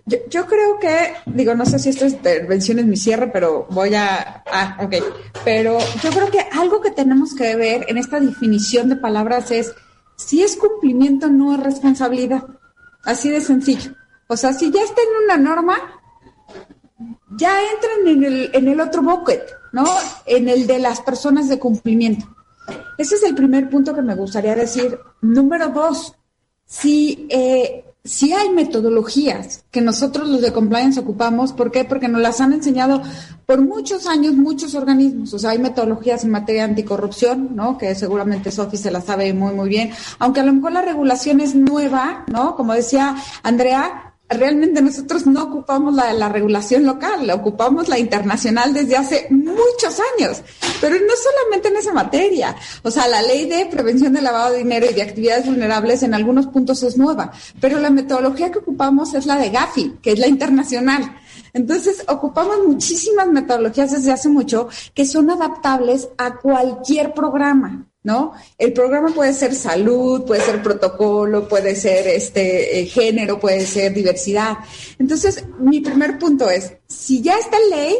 Yo, creo que, digo, no sé si esta intervención es mi cierre, pero voy a, ah, ok, pero yo creo que algo que tenemos que ver en esta definición de palabras es si es cumplimiento no es responsabilidad, así de sencillo. O sea, si ya está en una norma, ya entran en el, en el otro bucket, ¿no? En el de las personas de cumplimiento. Ese es el primer punto que me gustaría decir. Número dos, si eh, si hay metodologías que nosotros los de compliance ocupamos, ¿por qué? Porque nos las han enseñado por muchos años muchos organismos, o sea, hay metodologías en materia de anticorrupción, ¿no? Que seguramente Sofi se la sabe muy, muy bien, aunque a lo mejor la regulación es nueva, ¿no? Como decía Andrea, realmente nosotros no ocupamos la, la regulación local, la ocupamos la internacional desde hace muchos años, pero no solamente en esa materia. O sea, la ley de prevención del lavado de dinero y de actividades vulnerables en algunos puntos es nueva, pero la metodología que ocupamos es la de Gafi, que es la internacional. Entonces, ocupamos muchísimas metodologías desde hace mucho que son adaptables a cualquier programa. ¿No? El programa puede ser salud, puede ser protocolo, puede ser este eh, género, puede ser diversidad. Entonces, mi primer punto es, si ya está ley,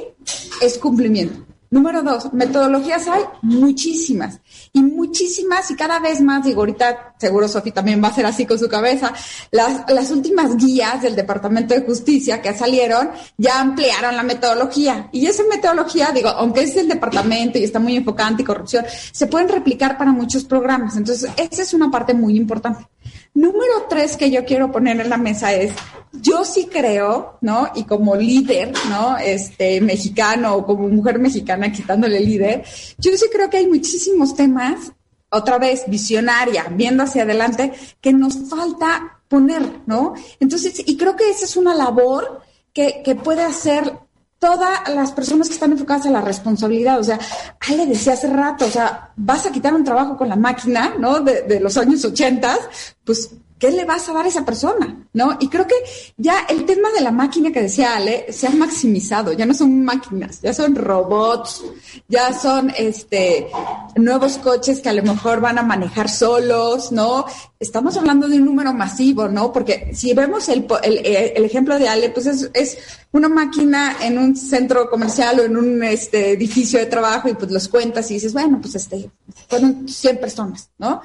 es cumplimiento. Número dos, metodologías hay muchísimas y muchísimas y cada vez más, digo, ahorita seguro Sofi también va a ser así con su cabeza, las, las últimas guías del Departamento de Justicia que salieron ya ampliaron la metodología y esa metodología, digo, aunque es el departamento y está muy enfocada en anticorrupción, se pueden replicar para muchos programas. Entonces, esa es una parte muy importante. Número tres que yo quiero poner en la mesa es, yo sí creo, ¿no? Y como líder, ¿no? Este, mexicano o como mujer mexicana quitándole líder, yo sí creo que hay muchísimos temas, otra vez, visionaria, viendo hacia adelante, que nos falta poner, ¿no? Entonces, y creo que esa es una labor que, que puede hacer todas las personas que están enfocadas a la responsabilidad. O sea, Ale decía hace rato, o sea, vas a quitar un trabajo con la máquina, ¿no? De, de los años 80, pues ¿qué le vas a dar a esa persona? ¿No? Y creo que ya el tema de la máquina que decía Ale se ha maximizado, ya no son máquinas, ya son robots, ya son este nuevos coches que a lo mejor van a manejar solos, ¿no? Estamos hablando de un número masivo, ¿no? Porque si vemos el, el, ejemplo de Ale, pues es, es, una máquina en un centro comercial o en un este, edificio de trabajo y pues los cuentas y dices, bueno, pues este, fueron 100 personas, ¿no?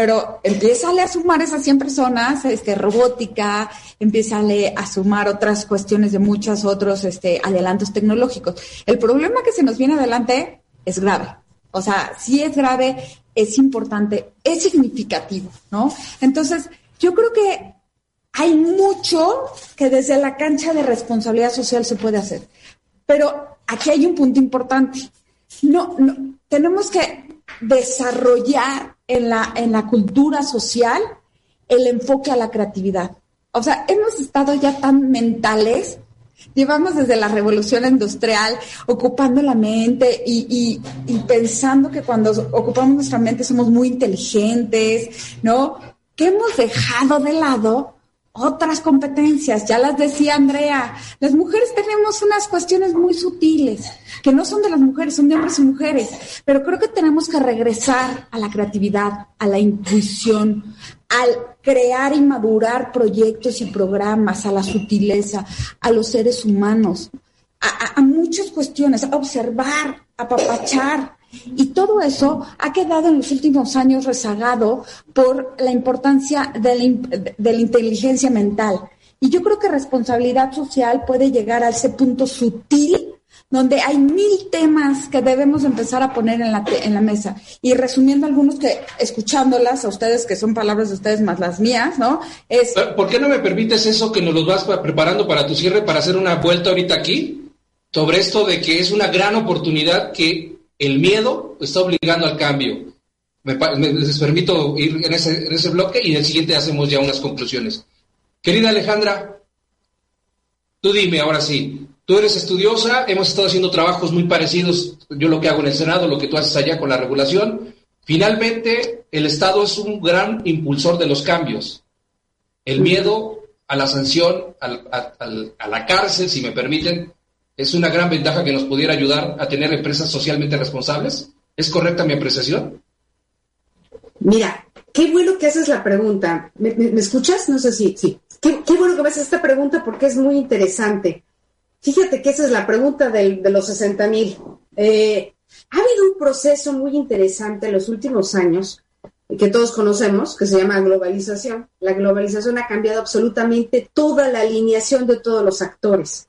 Pero empieza a sumar esas 100 personas, este, robótica, empieza a sumar otras cuestiones de muchos otros este, adelantos tecnológicos. El problema que se nos viene adelante es grave. O sea, sí es grave, es importante, es significativo, ¿no? Entonces, yo creo que hay mucho que desde la cancha de responsabilidad social se puede hacer. Pero aquí hay un punto importante. No, no tenemos que desarrollar en la, en la cultura social el enfoque a la creatividad. O sea, hemos estado ya tan mentales, llevamos desde la revolución industrial ocupando la mente y, y, y pensando que cuando ocupamos nuestra mente somos muy inteligentes, ¿no? Que hemos dejado de lado otras competencias, ya las decía Andrea, las mujeres tenemos unas cuestiones muy sutiles, que no son de las mujeres, son de hombres y mujeres, pero creo que tenemos que regresar a la creatividad, a la intuición, al crear y madurar proyectos y programas, a la sutileza, a los seres humanos, a, muchas cuestiones, a observar, a papachar, y todo eso ha quedado en los últimos años rezagado por la importancia de la, inteligencia mental. Y yo creo que responsabilidad social puede llegar a ese punto sutil donde hay mil temas que debemos empezar a poner en la, en la mesa. Y resumiendo algunos que, escuchándolas a ustedes, que son palabras de ustedes más las mías, ¿no? Es... ¿Por qué no me permites eso que nos los vas preparando para tu cierre, para hacer una vuelta ahorita aquí? Sobre esto de que es una gran oportunidad que el miedo está obligando al cambio. Me, les permito ir en ese, en ese bloque y en el siguiente hacemos ya unas conclusiones. Querida Alejandra, tú dime ahora sí, tú eres estudiosa, hemos estado haciendo trabajos muy parecidos, yo lo que hago en el Senado, lo que tú haces allá con la regulación. Finalmente, el Estado es un gran impulsor de los cambios. El miedo a la sanción, a la cárcel, si me permiten, es una gran ventaja que nos pudiera ayudar a tener empresas socialmente responsables. ¿Es correcta mi apreciación? Mira, qué bueno que haces la pregunta. ¿Me, escuchas? No sé si, sí. Qué, bueno que me haces esta pregunta porque es muy interesante. Fíjate que esa es la pregunta de los 60 mil. Eh, ha habido un proceso muy interesante en los últimos años que todos conocemos, que se llama globalización. La globalización ha cambiado absolutamente toda la alineación de todos los actores.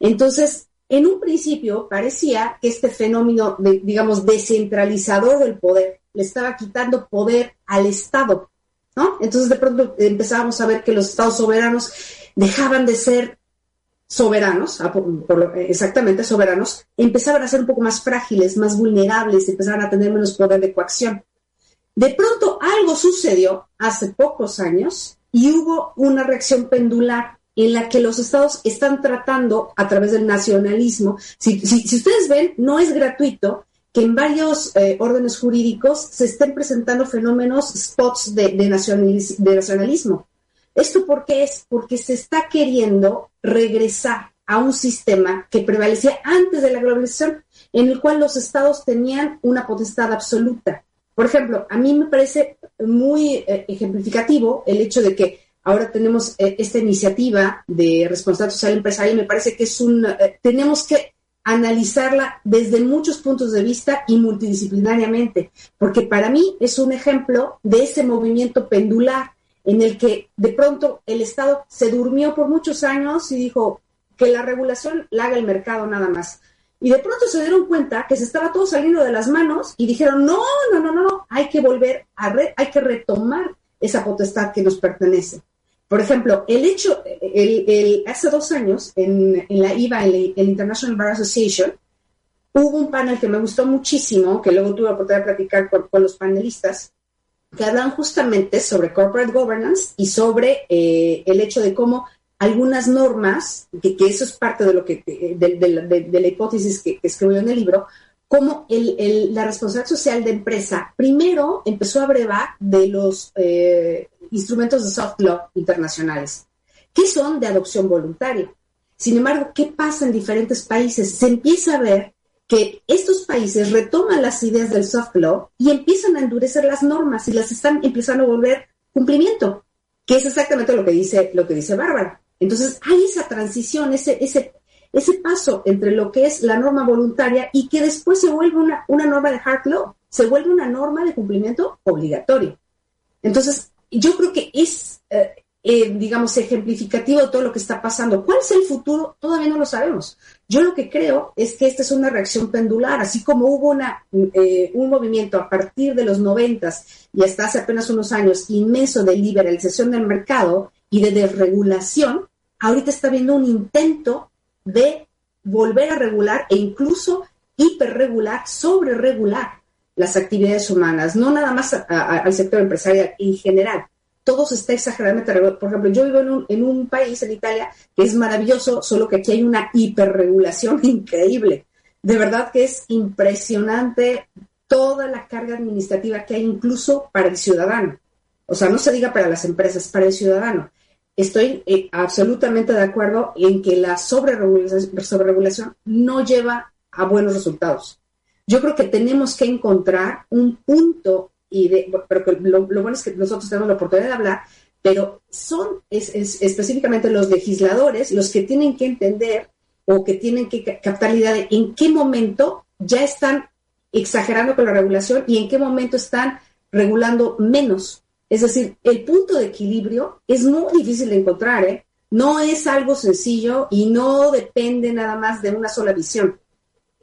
Entonces, en un principio parecía que este fenómeno, de, digamos, descentralizador del poder le estaba quitando poder al Estado, ¿no? Entonces de pronto empezábamos a ver que los Estados soberanos dejaban de ser soberanos, ah, exactamente soberanos, empezaban a ser un poco más frágiles, más vulnerables, empezaban a tener menos poder de coacción. De pronto algo sucedió hace pocos años y hubo una reacción pendular en la que los estados están tratando a través del nacionalismo. Si, ustedes ven, no es gratuito que en varios eh, órdenes jurídicos se estén presentando fenómenos, spots de, de, nacionalismo. ¿Esto por qué es? Porque se está queriendo regresar a un sistema que prevalecía antes de la globalización, en el cual los estados tenían una potestad absoluta. Por ejemplo, a mí me parece muy eh, ejemplificativo el hecho de que Ahora tenemos eh, esta iniciativa de responsabilidad social empresarial y me parece que es un, eh, tenemos que analizarla desde muchos puntos de vista y multidisciplinariamente, porque para mí es un ejemplo de ese movimiento pendular en el que de pronto el Estado se durmió por muchos años y dijo que la regulación la haga el mercado nada más. Y de pronto se dieron cuenta que se estaba todo saliendo de las manos y dijeron, no, no, no, no, hay que volver a, hay que retomar esa potestad que nos pertenece. Por ejemplo, el hecho, el, hace dos años en, la IVA, en el International Bar Association, hubo un panel que me gustó muchísimo, que luego tuve la oportunidad de platicar con, los panelistas, que hablan justamente sobre corporate governance y sobre eh, el hecho de cómo algunas normas, que, eso es parte de lo que de, la hipótesis que, que, escribió en el libro, cómo la responsabilidad social de empresa primero empezó a brevar de los eh, instrumentos de soft law internacionales, que son de adopción voluntaria. Sin embargo, ¿qué pasa en diferentes países? Se empieza a ver que estos países retoman las ideas del soft law y empiezan a endurecer las normas y las están empezando a volver cumplimiento, que es exactamente lo que dice, lo que dice Bárbara. Entonces, hay esa transición, ese, ese, ese paso entre lo que es la norma voluntaria y que después se vuelve una, una norma de hard law, se vuelve una norma de cumplimiento obligatorio. Entonces, yo creo que es, eh, eh, digamos, ejemplificativo de todo lo que está pasando. ¿Cuál es el futuro? Todavía no lo sabemos. Yo lo que creo es que esta es una reacción pendular, así como hubo una, eh, un movimiento a partir de los noventas y hasta hace apenas unos años inmenso de liberalización del mercado y de desregulación, ahorita está habiendo un intento de volver a regular e incluso hiperregular, sobre regular las actividades humanas, no nada más al sector empresarial en general. Todo se está exageradamente regulado. Por ejemplo, yo vivo en un, en un país, en Italia, que es maravilloso, solo que aquí hay una hiperregulación increíble. De verdad que es impresionante toda la carga administrativa que hay incluso para el ciudadano. O sea, no se diga para las empresas, para el ciudadano. Estoy eh, absolutamente de acuerdo en que la sobreregulación, sobreregulación no lleva a buenos resultados. Yo creo que tenemos que encontrar un punto, y de, pero lo, bueno es que nosotros tenemos la oportunidad de hablar, pero son específicamente los legisladores los que tienen que entender o que tienen que captar la idea de en qué momento ya están exagerando con la regulación y en qué momento están regulando menos. Es decir, el punto de equilibrio es muy difícil de encontrar, ¿eh? No es algo sencillo y no depende nada más de una sola visión.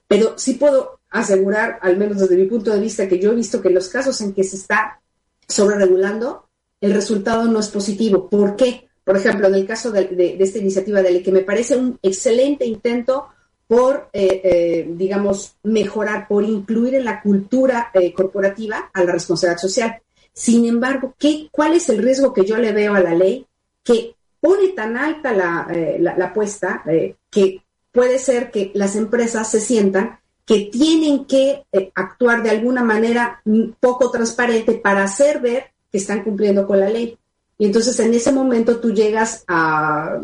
Pero sí puedo asegurar, al menos desde mi punto de vista, que yo he visto que los casos en que se está sobreregulando, el resultado no es positivo. ¿Por qué? Por ejemplo, en el caso de, esta iniciativa de ley, que me parece un excelente intento por, eh, eh, digamos, mejorar, por incluir en la cultura eh, corporativa a la responsabilidad social. Sin embargo, ¿qué, ¿cuál es el riesgo que yo le veo a la ley que pone tan alta la, la apuesta que puede ser que las empresas se sientan que tienen que eh, actuar de alguna manera poco transparente para hacer ver que están cumpliendo con la ley. Y entonces en ese momento tú llegas a,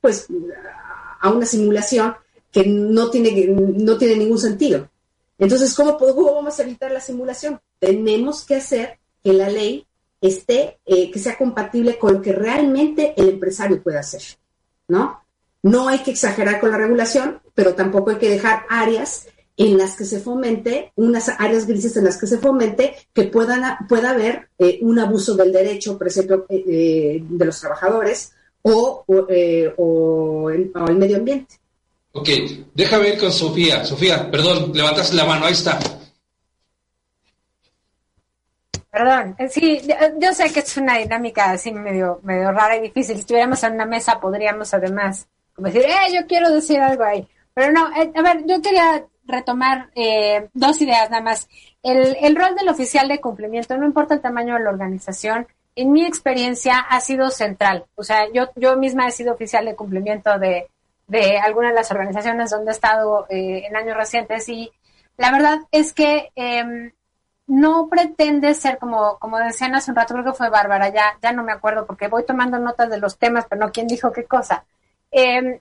pues, a una simulación que no tiene, no tiene ningún sentido. Entonces, ¿cómo, vamos a evitar la simulación? Tenemos que hacer que la ley esté, eh, que sea compatible con lo que realmente el empresario puede hacer, ¿no? No hay que exagerar con la regulación, pero tampoco hay que dejar áreas en las que se fomente, unas áreas grises en las que se fomente que puedan, pueda haber eh, un abuso del derecho, por ejemplo, eh, eh, de los trabajadores o, o, el, medio ambiente. Ok, déjame ver con Sofía. Sofía, perdón, levantaste la mano, ahí está. Perdón, sí, yo sé que es una dinámica así medio, medio rara y difícil. Si estuviéramos en una mesa podríamos además como decir, eh, yo quiero decir algo ahí. Pero no, eh, a ver, yo quería retomar eh, dos ideas nada más. El, el rol del oficial de cumplimiento, no importa el tamaño de la organización, en mi experiencia ha sido central. O sea, yo, yo misma he sido oficial de cumplimiento de, de algunas de las organizaciones donde he estado eh, en años recientes y la verdad es que eh, no pretende ser como, como decían hace un rato, creo que fue Bárbara, ya, ya no me acuerdo porque voy tomando notas de los temas, pero no quién dijo qué cosa. Em,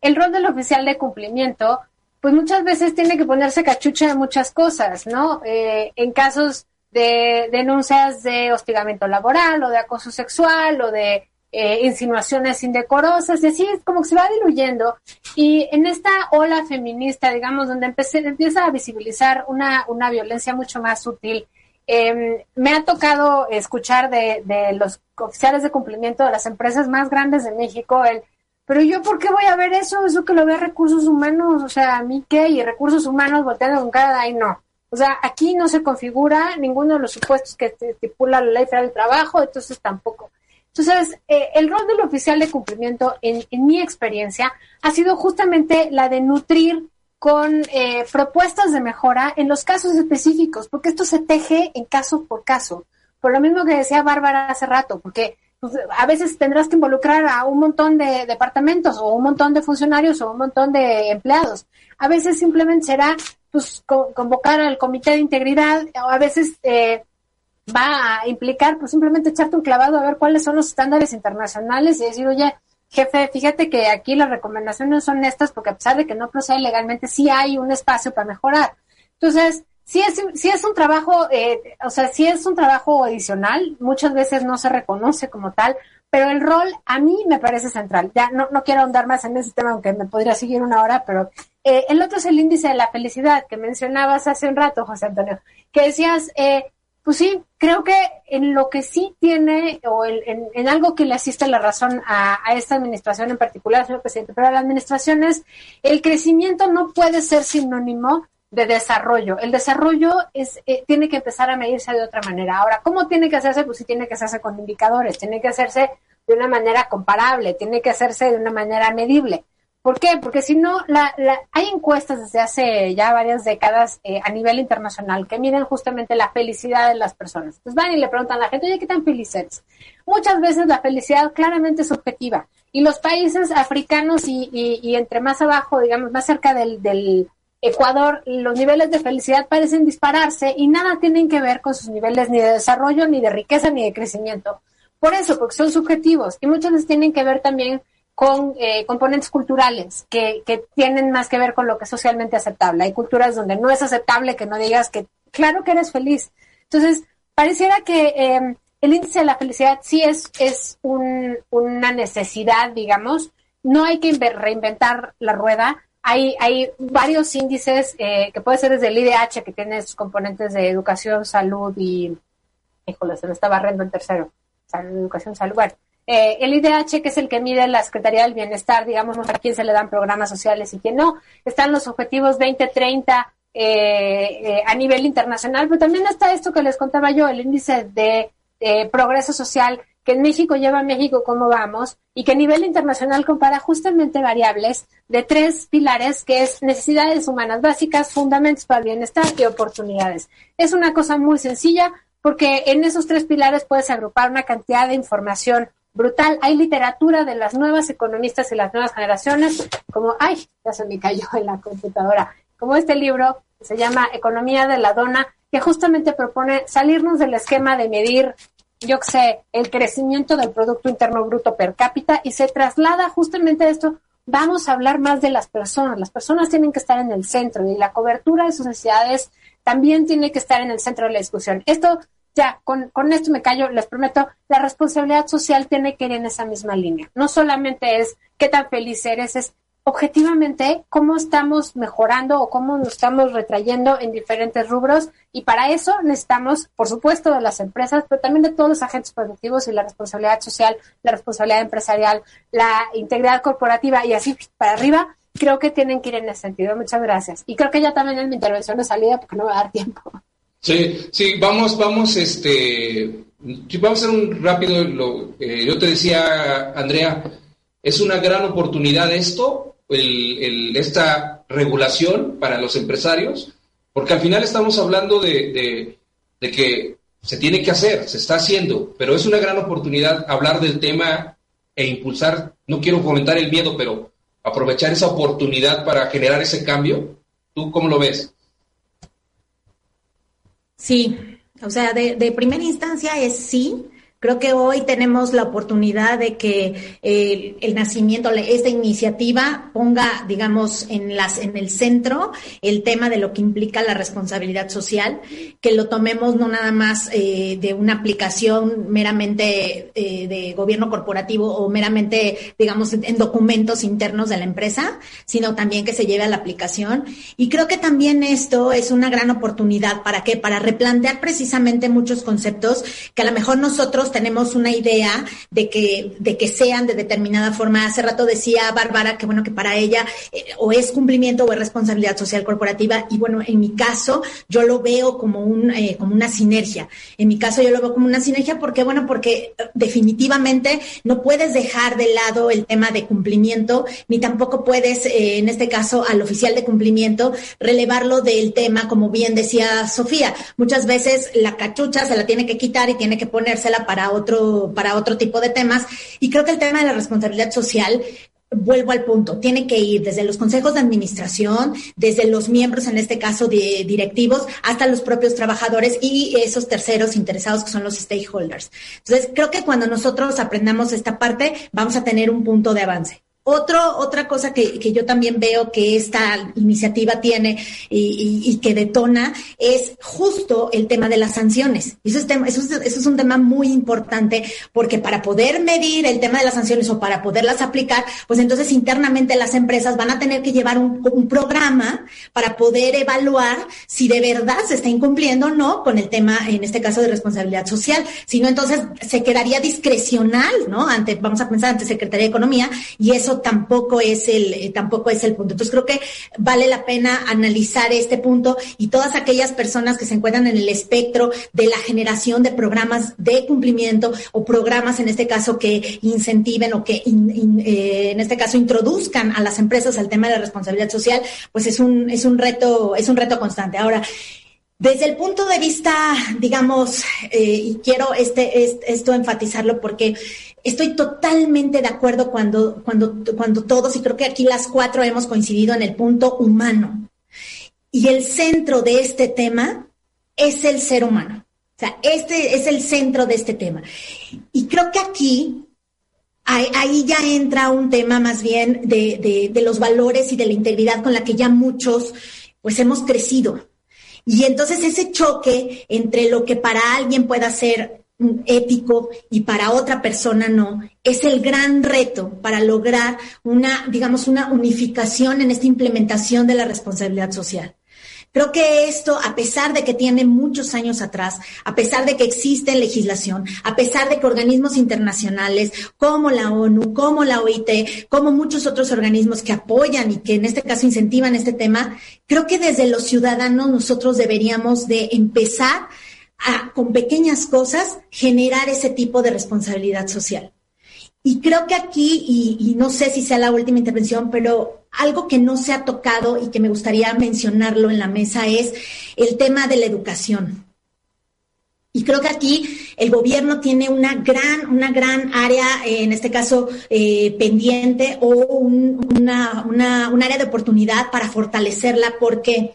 el rol del oficial de cumplimiento, pues muchas veces tiene que ponerse cachucha de muchas cosas, ¿no? Eh, en casos de denuncias de hostigamiento laboral o de acoso sexual o de eh, insinuaciones indecorosas, y así es como que se va diluyendo. Y en esta ola feminista, digamos, donde empecé, empieza a visibilizar una, una violencia mucho más sutil, em, me ha tocado escuchar de, de los oficiales de cumplimiento de las empresas más grandes de México el pero yo, ¿por qué voy a ver eso? Eso que lo vea recursos humanos, o sea, ¿a mí qué? Y recursos humanos volteando con cara de ahí, no. O sea, aquí no se configura ninguno de los supuestos que estipula la ley federal del trabajo, entonces tampoco. Entonces, eh, el rol del oficial de cumplimiento, en, en, mi experiencia, ha sido justamente la de nutrir con eh, propuestas de mejora en los casos específicos, porque esto se teje en caso por caso. Por lo mismo que decía Bárbara hace rato, porque pues, a veces tendrás que involucrar a un montón de departamentos o un montón de funcionarios o un montón de empleados. A veces simplemente será pues convocar al comité de integridad o a veces eh, va a implicar pues simplemente echarte un clavado a ver cuáles son los estándares internacionales y decir, oye, jefe, fíjate que aquí las recomendaciones son estas porque a pesar de que no procede legalmente, sí hay un espacio para mejorar. Entonces, sí es, sí es un trabajo, eh, o sea, sí es un trabajo adicional, muchas veces no se reconoce como tal, pero el rol a mí me parece central. Ya no, no quiero ahondar más en ese tema, aunque me podría seguir una hora, pero eh, el otro es el índice de la felicidad que mencionabas hace un rato, José Antonio, que decías, eh, pues sí, creo que en lo que sí tiene, o en, algo que le asiste la razón a, esta administración en particular, señor presidente, pero la administración es, el crecimiento no puede ser sinónimo de desarrollo. El desarrollo es, eh, tiene que empezar a medirse de otra manera. Ahora, ¿cómo tiene que hacerse? Pues sí tiene que hacerse con indicadores, tiene que hacerse de una manera comparable, tiene que hacerse de una manera medible. ¿Por qué? Porque si no, la, hay encuestas desde hace ya varias décadas eh, a nivel internacional que miden justamente la felicidad de las personas. Entonces van y le preguntan a la gente, oye, ¿qué tan feliz? Muchas veces la felicidad claramente es subjetiva. Y los países africanos y, y, entre más abajo, digamos, más cerca del Ecuador, los niveles de felicidad parecen dispararse y nada tienen que ver con sus niveles ni de desarrollo, ni de riqueza, ni de crecimiento. Por eso, porque son subjetivos y muchas veces tienen que ver también con eh, componentes culturales que, que, tienen más que ver con lo que es socialmente aceptable. Hay culturas donde no es aceptable que no digas que, claro que eres feliz. Entonces, pareciera que em, el índice de la felicidad sí es, es un, una necesidad, digamos. No hay que reinventar la rueda. Hay, hay varios índices eh, que puede ser desde el IDH, que tiene sus componentes de educación, salud y, híjole, se me está barriendo el tercero, salud, educación, salud. Bueno, eh, el IDH, que es el que mide la Secretaría del Bienestar, digamos, a quién se le dan programas sociales y quién no. Están los objetivos 2030 eh, eh, a nivel internacional, pero también está esto que les contaba yo, el índice de progreso social que en México lleva a México cómo vamos y que a nivel internacional compara justamente variables de tres pilares que es necesidades humanas básicas, fundamentos para el bienestar y oportunidades. Es una cosa muy sencilla porque en esos tres pilares puedes agrupar una cantidad de información brutal. Hay literatura de las nuevas economistas y las nuevas generaciones, como, ay, ya se me cayó en la computadora, como este libro que se llama Economía de la Dona, que justamente propone salirnos del esquema de medir, yo sé, el crecimiento del Producto Interno Bruto per cápita y se traslada justamente a esto. Vamos a hablar más de las personas. Las personas tienen que estar en el centro y la cobertura de sus necesidades también tiene que estar en el centro de la discusión. Esto ya, con, con, esto me callo, les prometo, la responsabilidad social tiene que ir en esa misma línea. No solamente es qué tan feliz eres, es objetivamente cómo estamos mejorando o cómo nos estamos retrayendo en diferentes rubros y para eso necesitamos, por supuesto, de las empresas, pero también de todos los agentes productivos y la responsabilidad social, la responsabilidad empresarial, la integridad corporativa y así para arriba. Creo que tienen que ir en ese sentido. Muchas gracias. Y creo que ya también en mi intervención de salida porque no va a dar tiempo. Sí, sí, vamos, vamos, este, vamos a hacer un rápido, lo, eh, yo te decía, Andrea, es una gran oportunidad esto, el, esta regulación para los empresarios, porque al final estamos hablando de, de que se tiene que hacer, se está haciendo, pero es una gran oportunidad hablar del tema e impulsar, no quiero fomentar el miedo, pero aprovechar esa oportunidad para generar ese cambio. ¿Tú cómo lo ves? Sí, o sea, de, de primera instancia es sí, Creo que hoy tenemos la oportunidad de que eh, el nacimiento, esta iniciativa ponga, digamos, en, las, en el centro el tema de lo que implica la responsabilidad social, que lo tomemos no nada más eh, de una aplicación meramente eh, de gobierno corporativo o meramente, digamos, en documentos internos de la empresa, sino también que se lleve a la aplicación. Y creo que también esto es una gran oportunidad para qué? Para replantear precisamente muchos conceptos que a lo mejor nosotros tenemos una idea de que, de que sean de determinada forma. Hace rato decía Bárbara que bueno, que para ella eh, o es cumplimiento o es responsabilidad social corporativa. Y bueno, en mi caso, yo lo veo como un, eh, como una sinergia. En mi caso, yo lo veo como una sinergia porque, bueno, porque eh, definitivamente no puedes dejar de lado el tema de cumplimiento, ni tampoco puedes, en este caso, al oficial de cumplimiento, relevarlo del tema, como bien decía Sofía. Muchas veces la cachucha se la tiene que quitar y tiene que ponérsela para otro, para otro tipo de temas. Y creo que el tema de la responsabilidad social vuelvo al punto, tiene que ir desde los consejos de administración, desde los miembros, en este caso de directivos, hasta los propios trabajadores y esos terceros interesados que son los stakeholders. Entonces, creo que cuando nosotros aprendamos esta parte, vamos a tener un punto de avance. Otro, otra cosa que, que yo también veo que esta iniciativa tiene y, que detona es justo el tema de las sanciones. Eso es, eso, es, eso es un tema muy importante porque para poder medir el tema de las sanciones o para poderlas aplicar, pues entonces internamente las empresas van a tener que llevar un, un programa para poder evaluar si de verdad se está incumpliendo o no con el tema, en este caso, de responsabilidad social. Si no, entonces se quedaría discrecional, ¿no? Ante, vamos a pensar, ante Secretaría de Economía y eso tampoco es el, eh, tampoco es el punto. Entonces creo que vale la pena analizar este punto y todas aquellas personas que se encuentran en el espectro de la generación de programas de cumplimiento o programas en este caso que incentiven o que eh, en este caso introduzcan a las empresas al tema de responsabilidad social, pues es un, es un reto, es un reto constante. Ahora, desde el punto de vista, digamos, eh, y quiero este, esto enfatizarlo porque estoy totalmente de acuerdo cuando, cuando, cuando todos, y creo que aquí las cuatro hemos coincidido en el punto humano. Y el centro de este tema es el ser humano. O sea, este es el centro de este tema. Y creo que aquí, ahí, ya entra un tema más bien de, de, de los valores y de la integridad con la que ya muchos, pues hemos crecido. Y entonces ese choque entre lo que para alguien pueda ser ético y para otra persona no, es el gran reto para lograr una, digamos, una unificación en esta implementación de la responsabilidad social. Creo que esto, a pesar de que tiene muchos años atrás, a pesar de que existe legislación, a pesar de que organismos internacionales como la ONU, como la OIT, como muchos otros organismos que apoyan y que en este caso incentivan este tema, creo que desde los ciudadanos nosotros deberíamos de empezar con pequeñas cosas, generar ese tipo de responsabilidad social. Y creo que aquí, y, no sé si sea la última intervención, pero algo que no se ha tocado y que me gustaría mencionarlo en la mesa es el tema de la educación. Y creo que aquí el gobierno tiene una gran, una gran área, en este caso, eh, pendiente o una, una, un área de oportunidad para fortalecerla porque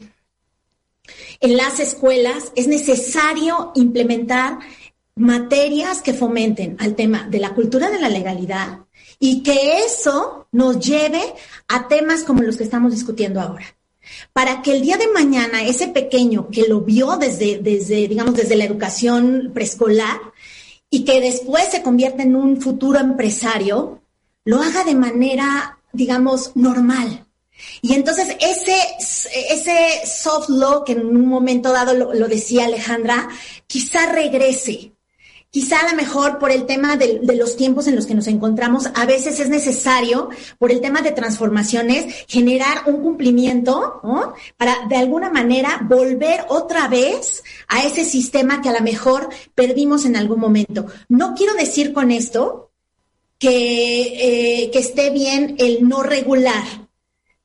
en las escuelas es necesario implementar materias que fomenten al tema de la cultura de la legalidad y que eso nos lleve a temas como los que estamos discutiendo ahora. Para que el día de mañana ese pequeño que lo vio desde, desde digamos, desde la educación preescolar y que después se convierte en un futuro empresario, lo haga de manera, digamos, normal. Y entonces ese, ese soft law que en un momento dado lo, decía Alejandra, quizá regrese. Quizá a lo mejor por el tema de, los tiempos en los que nos encontramos, a veces es necesario, por el tema de transformaciones, generar un cumplimiento, ¿no? Para de alguna manera volver otra vez a ese sistema que a lo mejor perdimos en algún momento. No quiero decir con esto que, eh, esté bien el no regular,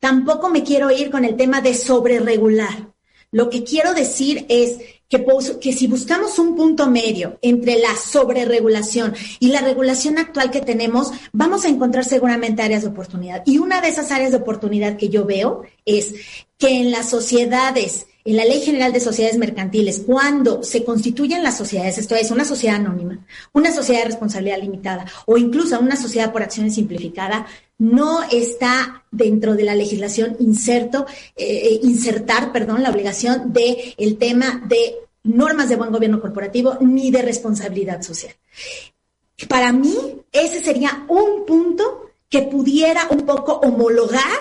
Tampoco me quiero ir con el tema de sobreregular. Lo que quiero decir es que, que, si buscamos un punto medio entre la sobreregulación y la regulación actual que tenemos, vamos a encontrar seguramente áreas de oportunidad. Y una de esas áreas de oportunidad que yo veo es que en las sociedades en la Ley General de Sociedades Mercantiles, cuando se constituyen las sociedades, esto es una sociedad anónima, una sociedad de responsabilidad limitada o incluso una sociedad por acciones simplificada, no está dentro de la legislación inserto, eh, eh, insertar, perdón, la obligación de el tema de normas de buen gobierno corporativo ni de responsabilidad social. Para mí, ese sería un punto que pudiera un poco homologar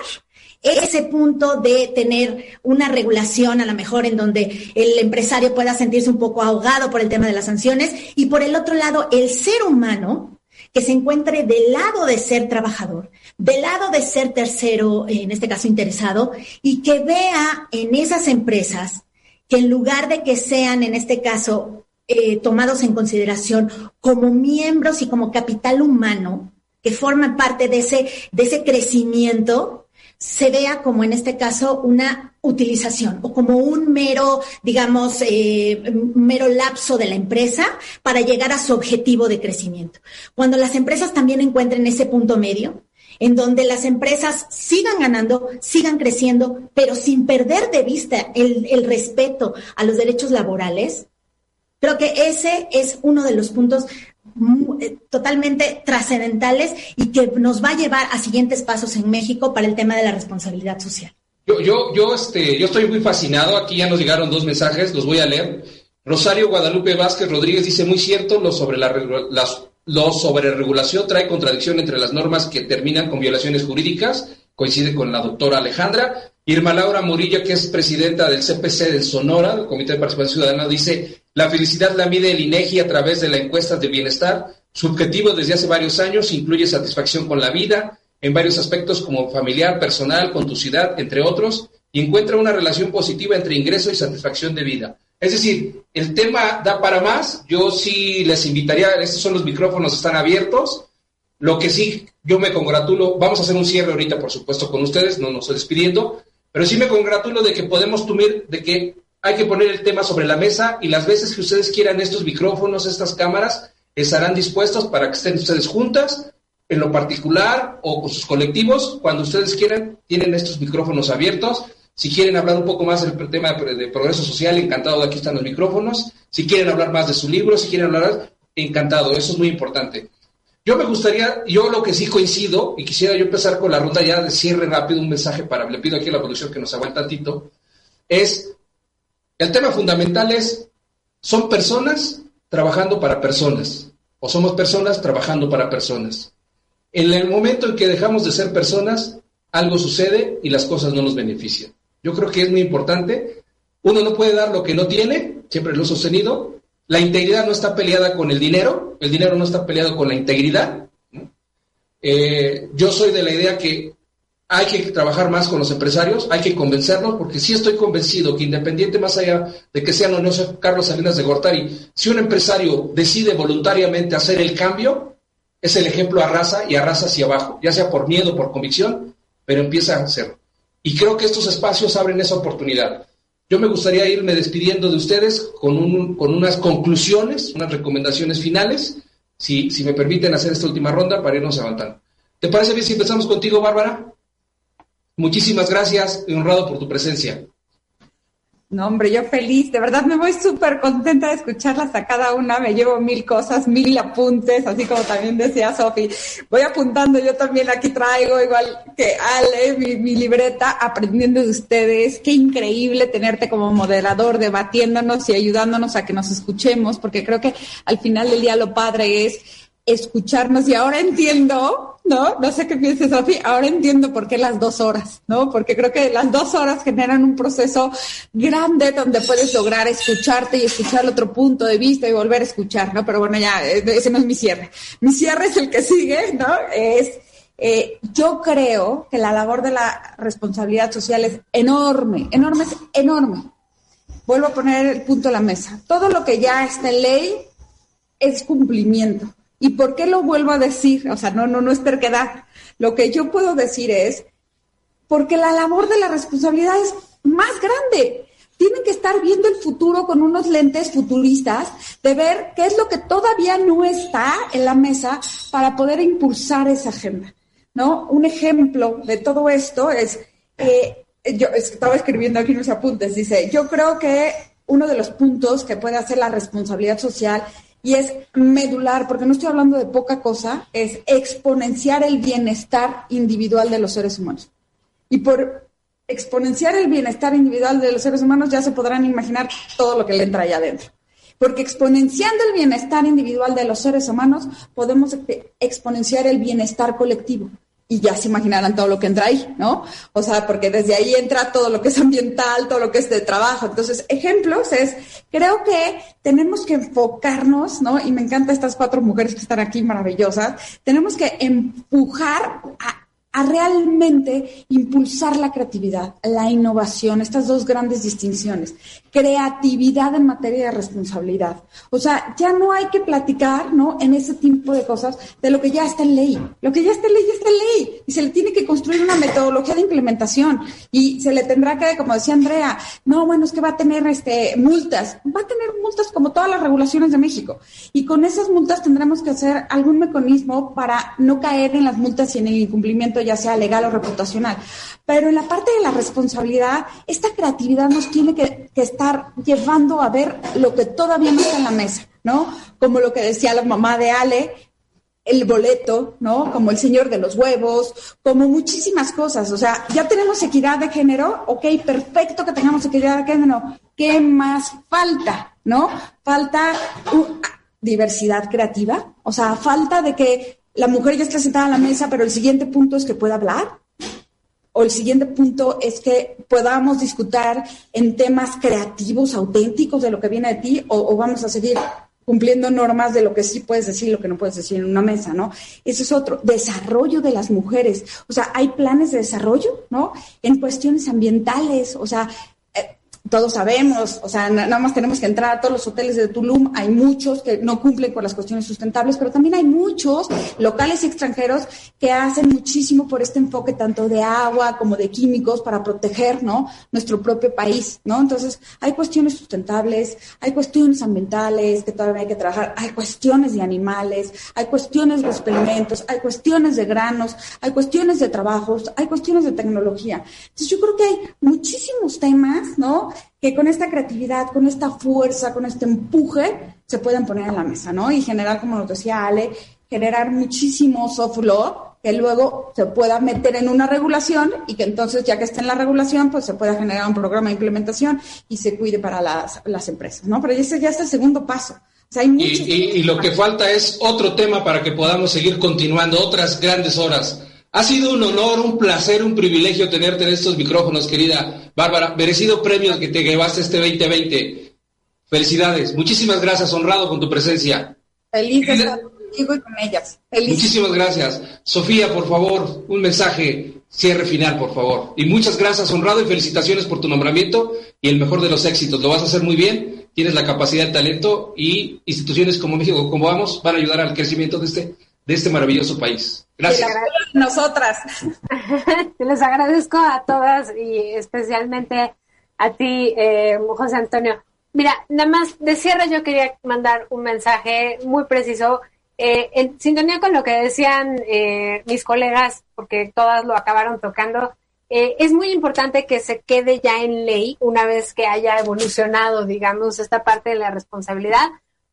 ese punto de tener una regulación a lo mejor en donde el empresario pueda sentirse un poco ahogado por el tema de las sanciones. Y por el otro lado el ser humano que se encuentre del lado de ser trabajador, del lado de ser tercero, en este caso interesado, y que vea en esas empresas que en lugar de que sean, en este caso, eh, tomados en consideración como miembros y como capital humano, que forman parte de ese, de ese crecimiento, se vea como en este caso una utilización o como un mero, digamos, eh, mero lapso de la empresa para llegar a su objetivo de crecimiento. Cuando las empresas también encuentren ese punto medio, en donde las empresas sigan ganando, sigan creciendo, pero sin perder de vista el, el respeto a los derechos laborales, creo que ese es uno de los puntos totalmente trascendentales y que nos va a llevar a siguientes pasos en México para el tema de la responsabilidad social. Yo, yo, este, yo estoy muy fascinado. Aquí ya nos llegaron dos mensajes, los voy a leer. Rosario Guadalupe Vázquez Rodríguez dice muy cierto lo sobre la, lo sobre regulación trae contradicción entre las normas que terminan con violaciones jurídicas. Coincide con la doctora Alejandra. Irma Laura Murillo, que es presidenta del CPC de Sonora, del Comité de Participación Ciudadana, dice la felicidad la mide el INEGI a través de la encuesta de bienestar. Su objetivo desde hace varios años incluye satisfacción con la vida en varios aspectos como familiar, personal, con tu ciudad, entre otros, y encuentra una relación positiva entre ingreso y satisfacción de vida. Es decir, el tema da para más. Yo sí les invitaría, estos son los micrófonos, están abiertos. Lo que sí, yo me congratulo, vamos a hacer un cierre ahorita, por supuesto, con ustedes, no nos estoy despidiendo, pero sí me congratulo de que podemos tumir, de que hay que poner el tema sobre la mesa y las veces que ustedes quieran estos micrófonos, estas cámaras, estarán dispuestos para que estén ustedes juntas, en lo particular o con sus colectivos, cuando ustedes quieran, tienen estos micrófonos abiertos. Si quieren hablar un poco más del tema de progreso social, encantado, aquí están los micrófonos. Si quieren hablar más de su libro, si quieren hablar, encantado, eso es muy importante. Yo me gustaría, yo lo que sí coincido, y quisiera yo empezar con la ronda ya de cierre rápido, un mensaje para, le pido aquí a la producción que nos aguante tantito, es el tema fundamental es, son personas trabajando para personas, o somos personas trabajando para personas. En el momento en que dejamos de ser personas, algo sucede y las cosas no nos benefician. Yo creo que es muy importante. Uno no puede dar lo que no tiene, siempre lo he sostenido. La integridad no está peleada con el dinero, el dinero no está peleado con la integridad. Eh, yo soy de la idea que hay que trabajar más con los empresarios, hay que convencerlos, porque sí estoy convencido que independiente más allá de que sean o no Carlos Salinas de Gortari, si un empresario decide voluntariamente hacer el cambio, es el ejemplo a raza y arrasa hacia abajo, ya sea por miedo, por convicción, pero empieza a hacerlo. Y creo que estos espacios abren esa oportunidad. Yo me gustaría irme despidiendo de ustedes con, un, con unas conclusiones, unas recomendaciones finales, si, si me permiten hacer esta última ronda para irnos avanzando. ¿Te parece bien si empezamos contigo, Bárbara? Muchísimas gracias y honrado por tu presencia. No, hombre, yo feliz, de verdad me voy súper contenta de escucharlas a cada una, me llevo mil cosas, mil apuntes, así como también decía Sofi. Voy apuntando, yo también aquí traigo, igual que Ale, mi, mi, libreta, aprendiendo de ustedes. Qué increíble tenerte como moderador, debatiéndonos y ayudándonos a que nos escuchemos, porque creo que al final del día lo padre es escucharnos y ahora entiendo, ¿no? No sé qué pienses, Sofi, ahora entiendo por qué las dos horas, ¿no? Porque creo que las dos horas generan un proceso grande donde puedes lograr escucharte y escuchar otro punto de vista y volver a escuchar, ¿no? Pero bueno, ya, eh, ese no es mi cierre. Mi cierre es el que sigue, ¿no? Es, eh, yo creo que la labor de la responsabilidad social es enorme, enorme, es enorme. Vuelvo a poner el punto a la mesa. Todo lo que ya está en ley es cumplimiento ¿Y por qué lo vuelvo a decir? O sea, no, no, no es terquedad. Lo que yo puedo decir es, porque la labor de la responsabilidad es más grande. Tienen que estar viendo el futuro con unos lentes futuristas de ver qué es lo que todavía no está en la mesa para poder impulsar esa agenda. ¿no? Un ejemplo de todo esto es, eh, yo estaba escribiendo aquí unos apuntes, dice, yo creo que uno de los puntos que puede hacer la responsabilidad social y es medular, porque no estoy hablando de poca cosa, es exponenciar el bienestar individual de los seres humanos. Y por exponenciar el bienestar individual de los seres humanos ya se podrán imaginar todo lo que le entra allá adentro. Porque exponenciando el bienestar individual de los seres humanos, podemos exponenciar el bienestar colectivo y ya se imaginarán todo lo que entra ahí, ¿no? O sea, porque desde ahí entra todo lo que es ambiental, todo lo que es de trabajo. Entonces, ejemplos es, creo que tenemos que enfocarnos, ¿no? Y me encantan estas cuatro mujeres que están aquí maravillosas, tenemos que empujar a a realmente impulsar la creatividad, la innovación, estas dos grandes distinciones. Creatividad en materia de responsabilidad. O sea, ya no hay que platicar, ¿no? En ese tipo de cosas de lo que ya está en ley. Lo que ya está en ley ya está en ley. Y se le tiene que construir una metodología de implementación. Y se le tendrá que, como decía Andrea, no, bueno, es que va a tener este, multas. Va a tener multas como todas las regulaciones de México. Y con esas multas tendremos que hacer algún mecanismo para no caer en las multas y en el incumplimiento ya sea legal o reputacional. Pero en la parte de la responsabilidad, esta creatividad nos tiene que, estar llevando a ver lo que todavía no está en la mesa. ¿no? Como lo que decía la mamá de Ale, el boleto, ¿no? Como el señor de los huevos, como muchísimas cosas. O sea, ya tenemos equidad de género, ok, perfecto que tengamos equidad de género. ¿Qué más falta, no? Falta diversidad creativa, o sea, falta de que la mujer ya esté sentada a la mesa, pero el siguiente punto es que pueda hablar, o el siguiente punto es que podamos discutir en temas creativos, auténticos de lo que viene de ti, o, vamos a seguir cumpliendo normas de lo que sí puedes decir y lo que no puedes decir en una mesa, ¿no? Ese es otro, desarrollo de las mujeres. O sea, hay planes de desarrollo, ¿no? En cuestiones ambientales, o sea, todos sabemos, o sea, nada más tenemos que entrar a todos los hoteles de Tulum, hay muchos que no cumplen con las cuestiones sustentables, pero también hay muchos locales extranjeros que hacen muchísimo por este enfoque tanto de agua como de químicos para proteger, ¿no? Nuestro propio país, ¿no? Entonces, hay cuestiones sustentables, hay cuestiones ambientales que todavía hay que trabajar, hay cuestiones de animales, hay cuestiones de experimentos, hay cuestiones de granos, hay cuestiones de trabajos, hay cuestiones de tecnología. Entonces, yo creo que hay muchísimos temas, ¿no? Que con esta creatividad, con esta fuerza, con este empuje, se pueden poner en la mesa, ¿no? Y generar, como nos decía Ale, generar muchísimo soft law que luego se pueda meter en una regulación y que entonces, ya que esté en la regulación, pues se pueda generar un programa de implementación y se cuide para las, las empresas, ¿no? Pero ese ya es el segundo paso. y, y lo que falta es otro tema para que podamos seguir continuando otras grandes horas ha sido un honor, un placer, un privilegio tenerte en estos micrófonos, querida Bárbara. Merecido premio que te llevaste este 2020. Felicidades. Muchísimas gracias, honrado con tu presencia. Feliz de estar contigo y con ellas. Muchísimas gracias. Sofía, por favor, un mensaje, cierre final, por favor. Y muchas gracias, honrado, y felicitaciones por tu nombramiento y el mejor de los éxitos. Lo vas a hacer muy bien, tienes la capacidad, el talento y instituciones como México, como vamos, van a ayudar al crecimiento de este, de este maravilloso país. Gracias. Nosotras. Les agradezco a todas y especialmente a ti, eh, José Antonio. Mira, nada más de cierre yo quería mandar un mensaje muy preciso. Eh, en sintonía con lo que decían eh, mis colegas, porque todas lo acabaron tocando, es muy importante que se quede ya en ley una vez que haya evolucionado, digamos, esta parte de la responsabilidad,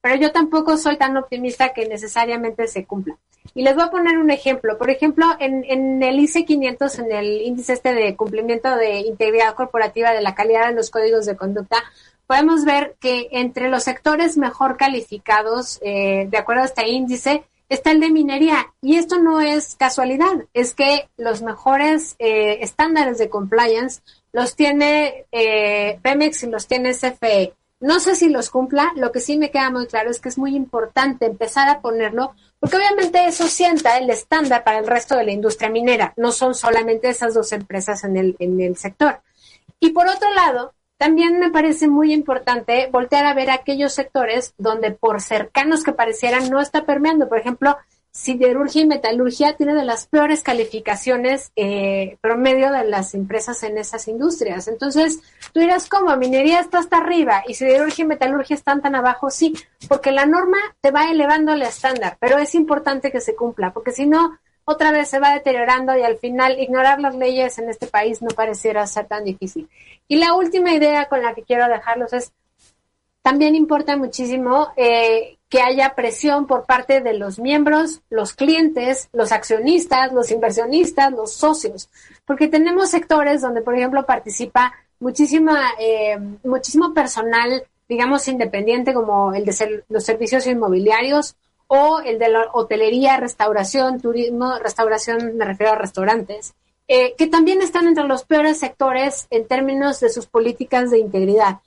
pero yo tampoco soy tan optimista que necesariamente se cumpla. Y les voy a poner un ejemplo. Por ejemplo, en, el ICE 500, en el índice este de cumplimiento de integridad corporativa de la calidad de los códigos de conducta, podemos ver que entre los sectores mejor calificados, eh, de acuerdo a este índice, está el de minería. Y esto no es casualidad, es que los mejores eh, estándares de compliance los tiene eh, Pemex y los tiene CFE. No sé si los cumpla, lo que sí me queda muy claro es que es muy importante empezar a ponerlo, porque obviamente eso sienta el estándar para el resto de la industria minera, no son solamente esas dos empresas en el, en el sector. Y por otro lado, también me parece muy importante voltear a ver aquellos sectores donde por cercanos que parecieran no está permeando. Por ejemplo, siderurgia y metalurgia tiene de las peores calificaciones eh, promedio de las empresas en esas industrias. Entonces, tú dirás, ¿cómo? Minería está hasta arriba y siderurgia y metalurgia están tan abajo. Sí, porque la norma te va elevando el estándar, pero es importante que se cumpla, porque si no, otra vez se va deteriorando y al final ignorar las leyes en este país no pareciera ser tan difícil. Y la última idea con la que quiero dejarlos es, también importa muchísimo eh, que haya presión por parte de los miembros, los clientes, los accionistas, los inversionistas, los socios, porque tenemos sectores donde, por ejemplo, participa muchísima, eh, muchísimo personal, digamos, independiente, como el de los servicios inmobiliarios o el de la hotelería, restauración, turismo, restauración, me refiero a restaurantes, eh, que también están entre los peores sectores en términos de sus políticas de integridad.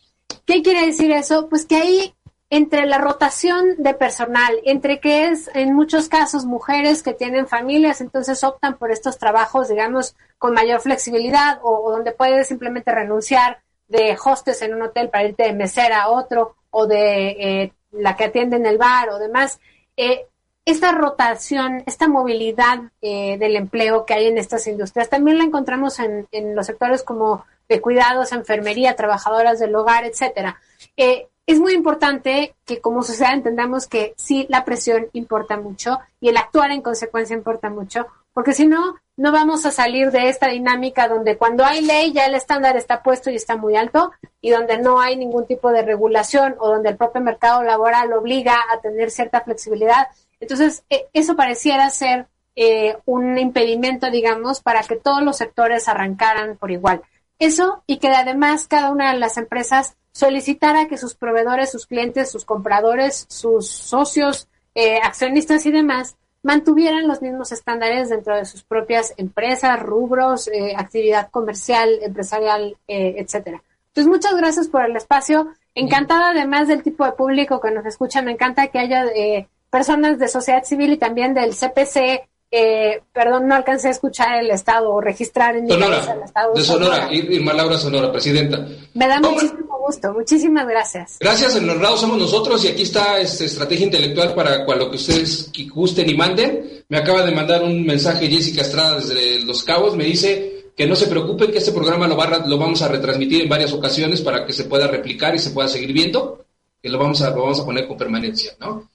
¿Qué quiere decir eso? Pues que ahí entre la rotación de personal, entre que es en muchos casos mujeres que tienen familias, entonces optan por estos trabajos, digamos, con mayor flexibilidad o, donde puedes simplemente renunciar de hostes en un hotel para irte de mesera a otro o de eh, la que atiende en el bar o demás. Eh, esta rotación, esta movilidad eh, del empleo que hay en estas industrias, también la encontramos en, los sectores como de cuidados, enfermería, trabajadoras del hogar, etcétera. Eh, es muy importante que como sociedad entendamos que sí, la presión importa mucho y el actuar en consecuencia importa mucho, porque si no, no vamos a salir de esta dinámica donde cuando hay ley ya el estándar está puesto y está muy alto y donde no hay ningún tipo de regulación o donde el propio mercado laboral obliga a tener cierta flexibilidad. Entonces, e, eso pareciera ser eh, un impedimento, digamos, para que todos los sectores arrancaran por igual. Eso y que además cada una de las empresas solicitara que sus proveedores, sus clientes, sus compradores, sus socios, eh, accionistas y demás mantuvieran los mismos estándares dentro de sus propias empresas, rubros, eh, actividad comercial, empresarial, eh, etcétera. Entonces, muchas gracias por el espacio. Encantada además del tipo de público que nos escucha, me encanta que haya eh, personas de sociedad civil y también del CPC. Eh, perdón, no alcancé a escuchar el estado o registrar en mi Sonora, el estado de Sonora, Irma Laura Sonora, presidenta. Me da muchísimo gusto, muchísimas gracias. Gracias, el honrado somos nosotros y aquí está este, Estrategia Intelectual para lo que ustedes gusten y manden. Me acaba de mandar un mensaje Jessica Estrada desde Los Cabos, me dice que no se preocupen que este programa lo, va, lo vamos a retransmitir en varias ocasiones para que se pueda replicar y se pueda seguir viendo, que lo vamos a, lo vamos a poner con permanencia, ¿no?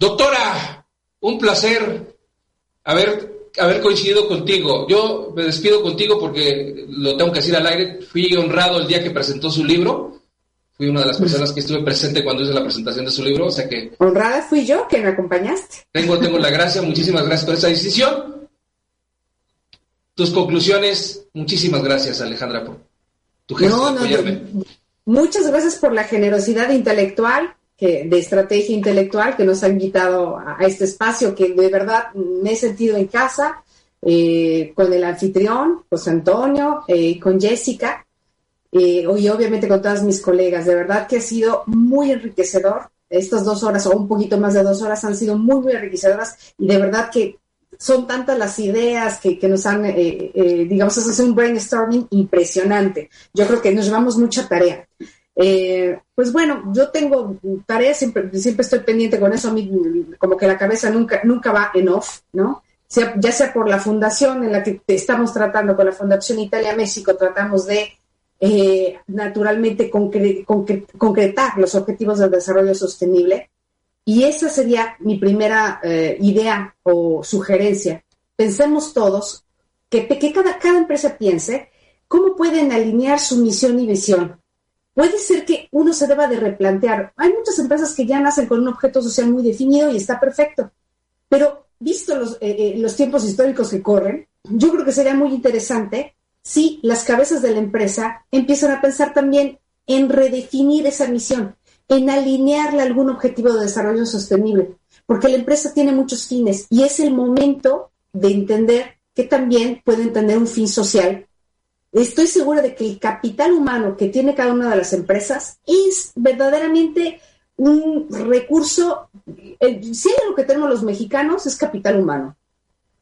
Doctora, un placer haber, haber coincidido contigo. Yo me despido contigo porque lo tengo que decir al aire. Fui honrado el día que presentó su libro. Fui una de las personas que estuve presente cuando hice la presentación de su libro, o sea que... Honrada fui yo que me acompañaste. Tengo, tengo la gracia, muchísimas gracias por esa decisión. Tus conclusiones, muchísimas gracias Alejandra por tu gesto no, no, no, Muchas gracias por la generosidad intelectual que, de estrategia intelectual que nos ha invitado a, a, este espacio, que de verdad me he sentido en casa eh, con el anfitrión, José Antonio, eh, con Jessica eh, y obviamente con todas mis colegas. De verdad que ha sido muy enriquecedor. Estas dos horas o un poquito más de dos horas han sido muy, muy enriquecedoras y de verdad que son tantas las ideas que, que nos han, eh, eh, digamos, es un brainstorming impresionante. Yo creo que nos llevamos mucha tarea. Eh, pues bueno, yo tengo tareas, siempre, siempre estoy pendiente con eso, a mí como que la cabeza nunca, nunca va en off, ¿no? Ya sea por la fundación en la que estamos tratando, con la Fundación Italia-México, tratamos de eh, naturalmente concre concre concretar los objetivos del desarrollo sostenible. Y esa sería mi primera eh, idea o sugerencia. Pensemos todos que, que cada, cada empresa piense cómo pueden alinear su misión y visión puede ser que uno se deba de replantear. Hay muchas empresas que ya nacen con un objeto social muy definido y está perfecto, pero visto los, eh, los tiempos históricos que corren, yo creo que sería muy interesante si las cabezas de la empresa empiezan a pensar también en redefinir esa misión, en alinearle algún objetivo de desarrollo sostenible, porque la empresa tiene muchos fines y es el momento de entender que también pueden tener un fin social estoy segura de que el capital humano que tiene cada una de las empresas es verdaderamente un recurso, eh, si hay algo que tenemos los mexicanos es capital humano.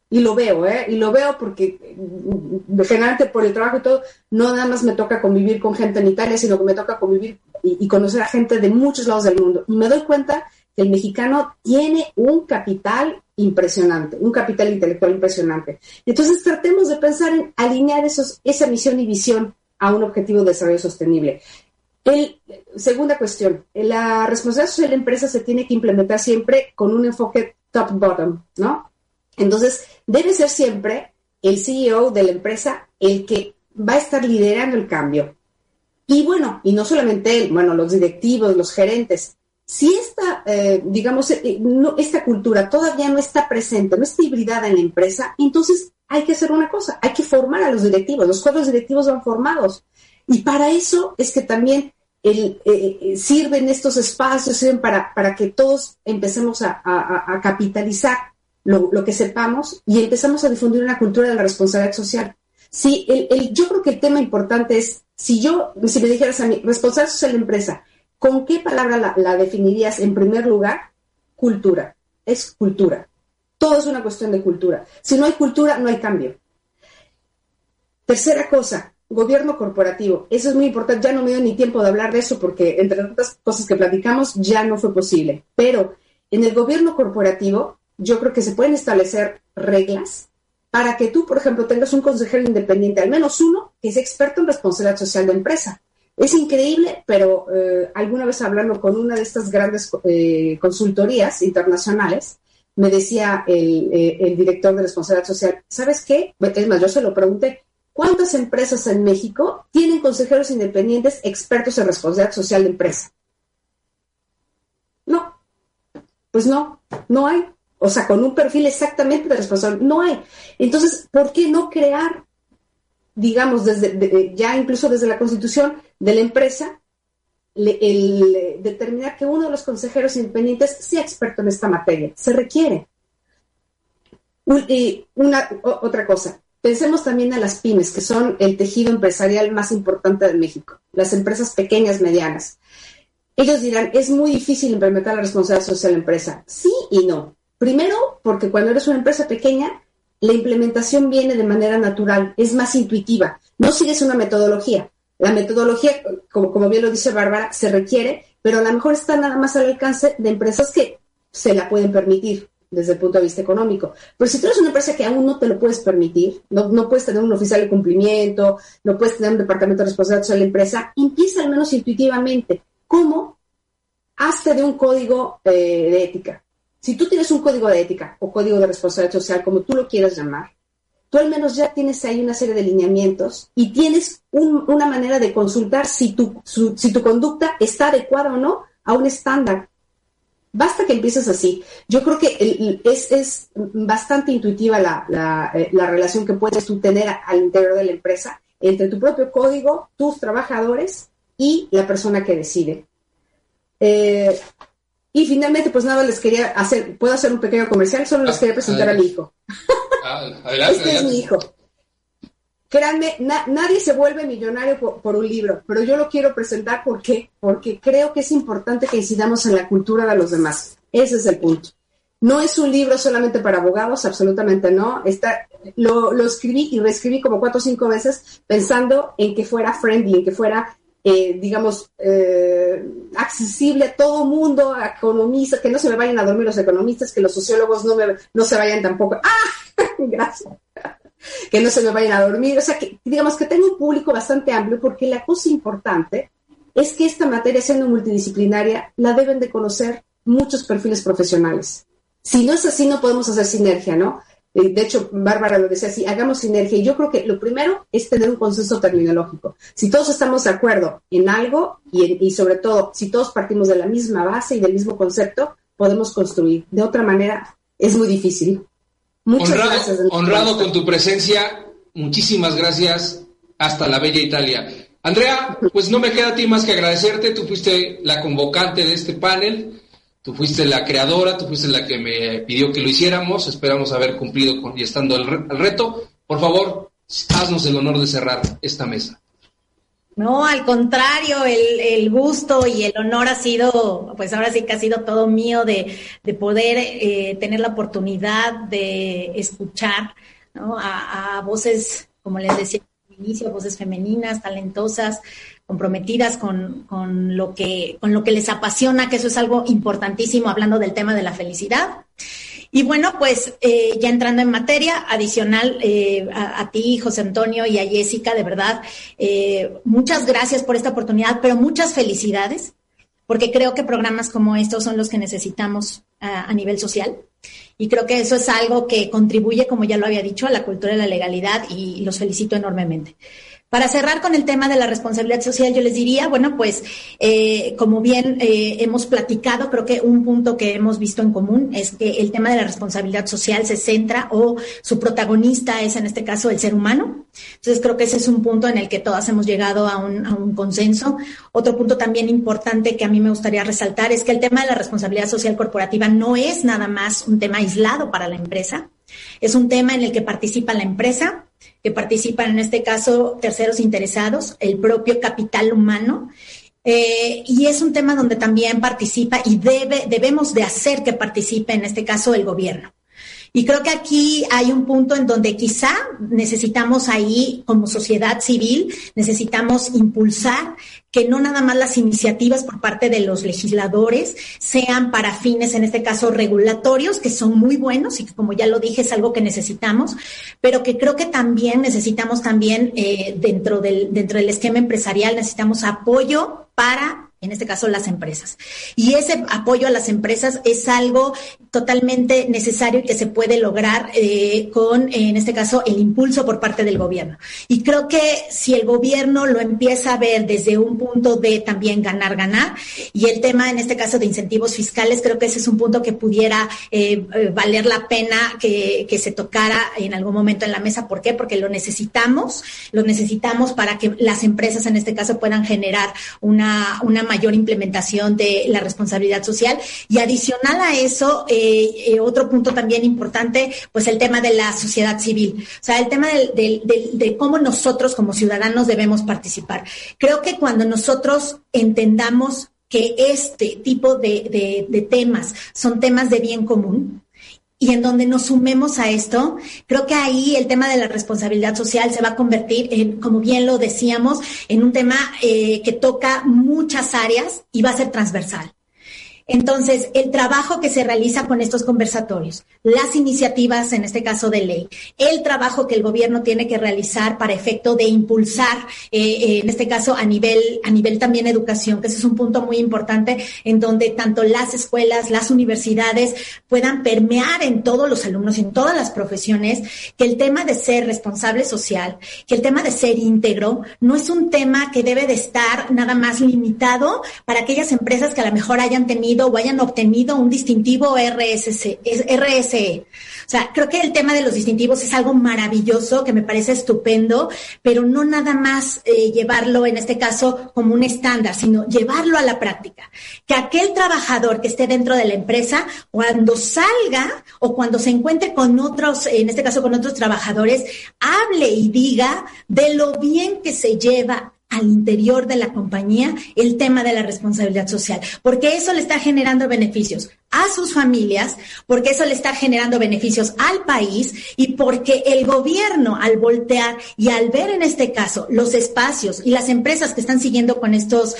Y lo veo, ¿eh? Y lo veo porque mm, generalmente por el trabajo y todo, no nada más me toca convivir con gente en Italia, sino que me toca convivir y, y conocer a gente de muchos lados del mundo. Y me doy cuenta que el mexicano tiene un capital impresionante, un capital intelectual impresionante. Entonces tratemos de pensar en alinear esa misión y visión a un objetivo de desarrollo sostenible. El, segunda cuestión, la responsabilidad social de la empresa se tiene que implementar siempre con un enfoque top-bottom, ¿no? Entonces, debe ser siempre el CEO de la empresa el que va a estar liderando el cambio. Y bueno, y no solamente él, bueno, los directivos, los gerentes, si esta, eh, digamos, eh, no, esta cultura todavía no está presente, no está hibridada en la empresa, entonces hay que hacer una cosa, hay que formar a los directivos, los cuadros directivos van formados. Y para eso es que también el, eh, sirven estos espacios, sirven para, para que todos empecemos a, a, a capitalizar lo, lo, que sepamos y empezamos a difundir una cultura de la responsabilidad social. Si el, el, yo creo que el tema importante es, si yo, si me dijeras a mí, responsabilidad social de empresa, ¿Con qué palabra la, definirías en primer lugar? Cultura. Es cultura. Todo es una cuestión de cultura. Si no hay cultura, no hay cambio. Tercera cosa, gobierno corporativo. Eso es muy importante. Ya no me dio ni tiempo de hablar de eso porque entre otras cosas que platicamos ya no fue posible. Pero en el gobierno corporativo yo creo que se pueden establecer reglas para que tú, por ejemplo, tengas un consejero independiente, al menos uno, que es experto en responsabilidad social de empresa. Es increíble, pero eh, alguna vez hablando con una de estas grandes eh, consultorías internacionales, me decía el, eh, el director de responsabilidad social, ¿sabes qué? Es más, yo se lo pregunté, ¿cuántas empresas en México tienen consejeros independientes expertos en responsabilidad social de empresa? No, pues no, no hay. O sea, con un perfil exactamente de responsable, no hay. Entonces, ¿por qué no crear, digamos, desde ya incluso desde la constitución de la empresa, el, determinar que uno de los consejeros independientes sea experto en esta materia? Se requiere. Y una, otra cosa, pensemos también en las pymes, que son el tejido empresarial más importante de México, las empresas pequeñas, medianas. Ellos dirán, es muy difícil implementar la responsabilidad social en la empresa. Sí y no. Primero, porque cuando eres una empresa pequeña, la implementación viene de manera natural, es más intuitiva. No sigues una metodología. La metodología, como, bien lo dice Bárbara, se requiere, pero a lo mejor está nada más al alcance de empresas que se la pueden permitir desde el punto de vista económico. Pero si tú eres una empresa que aún no te lo puedes permitir, no, puedes tener un oficial de cumplimiento, no puedes tener un departamento de responsabilidad de la empresa, empieza al menos intuitivamente. ¿Cómo? Hazte de un código eh, de ética. Si tú tienes un código de ética o código de responsabilidad social, como tú lo quieras llamar, tú al menos ya tienes ahí una serie de lineamientos y tienes una manera de consultar si tu, conducta está adecuada o no a un estándar. Basta que empieces así. Yo creo que es, bastante intuitiva la, eh, la, relación que puedes tener al interior de la empresa entre tu propio código, tus trabajadores y la persona que decide. Eh, y finalmente, pues nada, les quería hacer, puedo hacer un pequeño comercial, solo les ah, quería presentar a mi hijo. Ah, este es mi hijo. Créanme, nadie se vuelve millonario por, un libro, pero yo lo quiero presentar porque, porque creo que es importante que incidamos en la cultura de los demás. Ese es el punto. No es un libro solamente para abogados, absolutamente no. Está, lo, lo escribí y reescribí como cuatro o cinco veces pensando en que fuera friendly, en que fuera eh, digamos, eh, accesible a todo mundo, a economistas, que no se me vayan a dormir los economistas, que los sociólogos no, me, no se vayan tampoco. ¡Ah! Gracias. que no se me vayan a dormir. O sea, que digamos que tengo un público bastante amplio porque la cosa importante es que esta materia, siendo multidisciplinaria, la deben de conocer muchos perfiles profesionales. Si no es así, no podemos hacer sinergia, ¿no? Eh, de hecho, Bárbara lo decía así, hagamos sinergia. Y yo creo que lo primero es tener un consenso terminológico. Si todos estamos de acuerdo en algo y, sobre todo si todos partimos de la misma base y del mismo concepto, podemos construir. De otra manera, es muy difícil. Muchas honrado, gracias. Honrado con tu presencia. Muchísimas gracias. Hasta la bella Italia. Andrea, pues no me queda a ti más que agradecerte. Tú fuiste la convocante de este panel. Tú fuiste la creadora, tú fuiste la que me pidió que lo hiciéramos. Esperamos haber cumplido con, y estando al, reto. Por favor, haznos el honor de cerrar esta mesa. No, al contrario, el, gusto y el honor ha sido, pues ahora sí que ha sido todo mío de, poder eh, tener la oportunidad de escuchar a, a, voces, como les decía al inicio, voces femeninas, talentosas, comprometidas con, con, lo que, con lo que les apasiona, que eso es algo importantísimo hablando del tema de la felicidad. Y bueno, pues eh, ya entrando en materia, adicional eh, a, ti, José Antonio, y a Jessica, de verdad, eh, muchas gracias por esta oportunidad, pero muchas felicidades, porque creo que programas como estos son los que necesitamos a nivel social. Y creo que eso es algo que contribuye, como ya lo había dicho, a la cultura de la legalidad y los felicito enormemente. Para cerrar con el tema de la responsabilidad social, yo les diría, bueno, pues eh, como bien eh, hemos platicado, creo que un punto que hemos visto en común es que el tema de la responsabilidad social se centra o su protagonista es en este caso el ser humano. Entonces creo que ese es un punto en el que todas hemos llegado a un, a un consenso. Otro punto también importante que a mí me gustaría resaltar es que el tema de la responsabilidad social corporativa no es nada más un tema aislado para la empresa, es un tema en el que participa la empresa, que participan en este caso terceros interesados, el propio capital humano. Eh, y es un tema donde también participa y debe, debemos de hacer que participe en este caso el gobierno. Y creo que aquí hay un punto en donde quizá necesitamos ahí, como sociedad civil, necesitamos impulsar que no nada más las iniciativas por parte de los legisladores sean para fines, en este caso, regulatorios, que son muy buenos y que, como ya lo dije, es algo que necesitamos, pero que creo que también necesitamos también eh, dentro, del, dentro del esquema empresarial, necesitamos apoyo para en este caso las empresas. Y ese apoyo a las empresas es algo totalmente necesario y que se puede lograr eh, con, en este caso, el impulso por parte del gobierno. Y creo que si el gobierno lo empieza a ver desde un punto de también ganar, ganar, y el tema, en este caso, de incentivos fiscales, creo que ese es un punto que pudiera eh, eh, valer la pena que, que se tocara en algún momento en la mesa. ¿Por qué? Porque lo necesitamos, lo necesitamos para que las empresas, en este caso, puedan generar una, una mayor implementación de la responsabilidad social. Y adicional a eso, eh, eh, otro punto también importante, pues el tema de la sociedad civil. O sea, el tema de cómo nosotros como ciudadanos debemos participar. Creo que cuando nosotros entendamos que este tipo de, de, temas son temas de bien común, y en donde nos sumemos a esto, creo que ahí el tema de la responsabilidad social se va a convertir en, como bien lo decíamos, en un tema eh, que toca muchas áreas y va a ser transversal. Entonces, el trabajo que se realiza con estos conversatorios, las iniciativas, en este caso de ley, el trabajo que el gobierno tiene que realizar para efecto de impulsar, eh, eh, en este caso a nivel, a nivel también educación, que ese es un punto muy importante en donde tanto las escuelas, las universidades puedan permear en todos los alumnos, en todas las profesiones, que el tema de ser responsable social, que el tema de ser íntegro, no es un tema que debe de estar nada más limitado para aquellas empresas que a lo mejor hayan tenido o hayan obtenido un distintivo RSC, RSE. O sea, creo que el tema de los distintivos es algo maravilloso, que me parece estupendo, pero no nada más eh, llevarlo, en este caso, como un estándar, sino llevarlo a la práctica. Que aquel trabajador que esté dentro de la empresa, cuando salga o cuando se encuentre con otros, en este caso con otros trabajadores, hable y diga de lo bien que se lleva al interior de la compañía el tema de la responsabilidad social, porque eso le está generando beneficios a sus familias, porque eso le está generando beneficios al país y porque el gobierno al voltear y al ver en este caso los espacios y las empresas que están siguiendo con estos,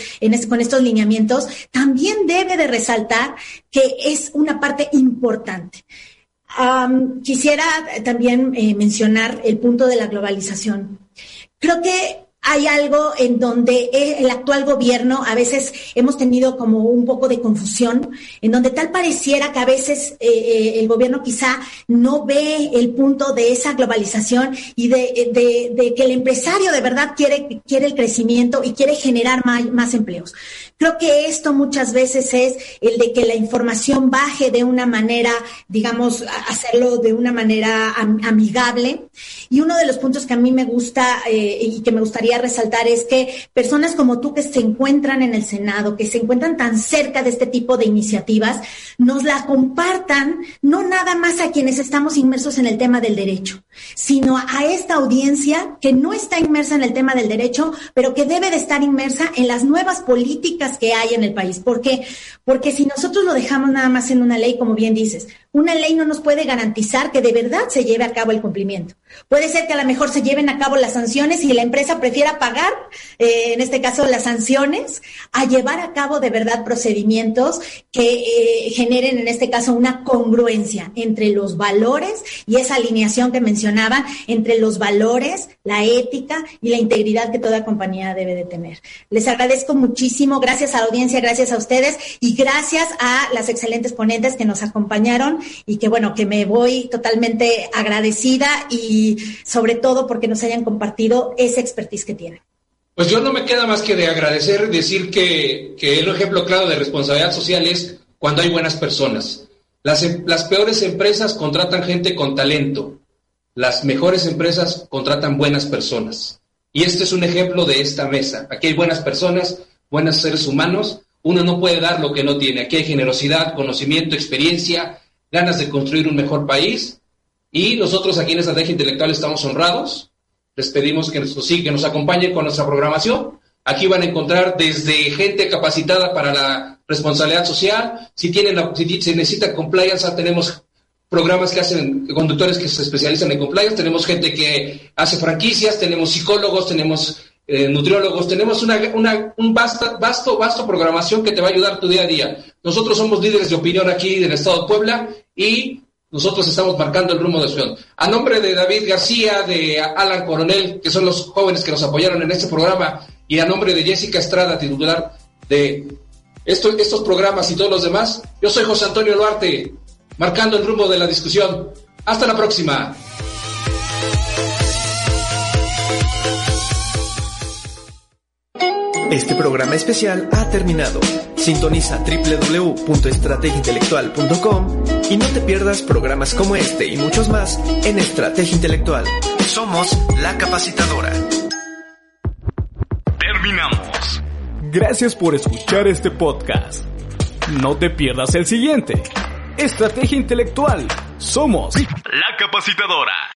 con estos lineamientos, también debe de resaltar que es una parte importante. quisiera también eh, mencionar el punto de la globalización. Creo que hay algo en donde el actual gobierno a veces hemos tenido como un poco de confusión, en donde tal pareciera que a veces eh, eh, el gobierno quizá no ve el punto de esa globalización y de, que el empresario de verdad quiere, quiere el crecimiento y quiere generar más, empleos. Creo que esto muchas veces es el de que la información baje de una manera, digamos, hacerlo de una manera amigable. Y uno de los puntos que a mí me gusta eh, y que me gustaría resaltar es que personas como tú que se encuentran en el Senado, que se encuentran tan cerca de este tipo de iniciativas, nos la compartan no nada más a quienes estamos inmersos en el tema del derecho, sino a esta audiencia que no está inmersa en el tema del derecho, pero que debe de estar inmersa en las nuevas políticas que hay en el país. ¿Por qué? Porque si nosotros lo dejamos nada más en una ley, como bien dices, una ley no nos puede garantizar que de verdad se lleve a cabo el cumplimiento. Puede ser que a lo mejor se lleven a cabo las sanciones y la empresa prefiera pagar, eh, en este caso las sanciones, a llevar a cabo de verdad procedimientos que eh, generen, en este caso, una congruencia entre los valores y esa alineación que mencionaba entre los valores, la ética y la integridad que toda compañía debe de tener. Les agradezco muchísimo, gracias a la audiencia, gracias a ustedes y gracias a las excelentes ponentes que nos acompañaron y que bueno, que me voy totalmente agradecida y sobre todo porque nos hayan compartido esa expertise que tienen. Pues yo no me queda más que de agradecer, decir que, que el ejemplo claro de responsabilidad social es cuando hay buenas personas. Las, las peores empresas contratan gente con talento, las mejores empresas contratan buenas personas. Y este es un ejemplo de esta mesa. Aquí hay buenas personas, buenos seres humanos. Uno no puede dar lo que no tiene. Aquí hay generosidad, conocimiento, experiencia, ganas de construir un mejor país. Y nosotros aquí en Estrategia Intelectual estamos honrados. Les pedimos que nos, que nos acompañen con nuestra programación. Aquí van a encontrar desde gente capacitada para la responsabilidad social. Si tienen si, se necesita compliance, tenemos programas que hacen conductores que se especializan en compliance, tenemos gente que hace franquicias, tenemos psicólogos, tenemos eh, nutriólogos, tenemos una, una un vasto, vasto, vasto programación que te va a ayudar tu día a día. Nosotros somos líderes de opinión aquí en el Estado de Puebla y nosotros estamos marcando el rumbo de ciudad. A nombre de David García, de Alan Coronel, que son los jóvenes que nos apoyaron en este programa, y a nombre de Jessica Estrada, titular de estos programas y todos los demás. Yo soy José Antonio Luarte, marcando el rumbo de la discusión. Hasta la próxima. Este programa especial ha terminado. Sintoniza www.estrategiaintelectual.com y no te pierdas programas como este y muchos más en Estrategia Intelectual. Somos la capacitadora. Terminamos. Gracias por escuchar este podcast. No te pierdas el siguiente. Estrategia Intelectual. Somos la capacitadora.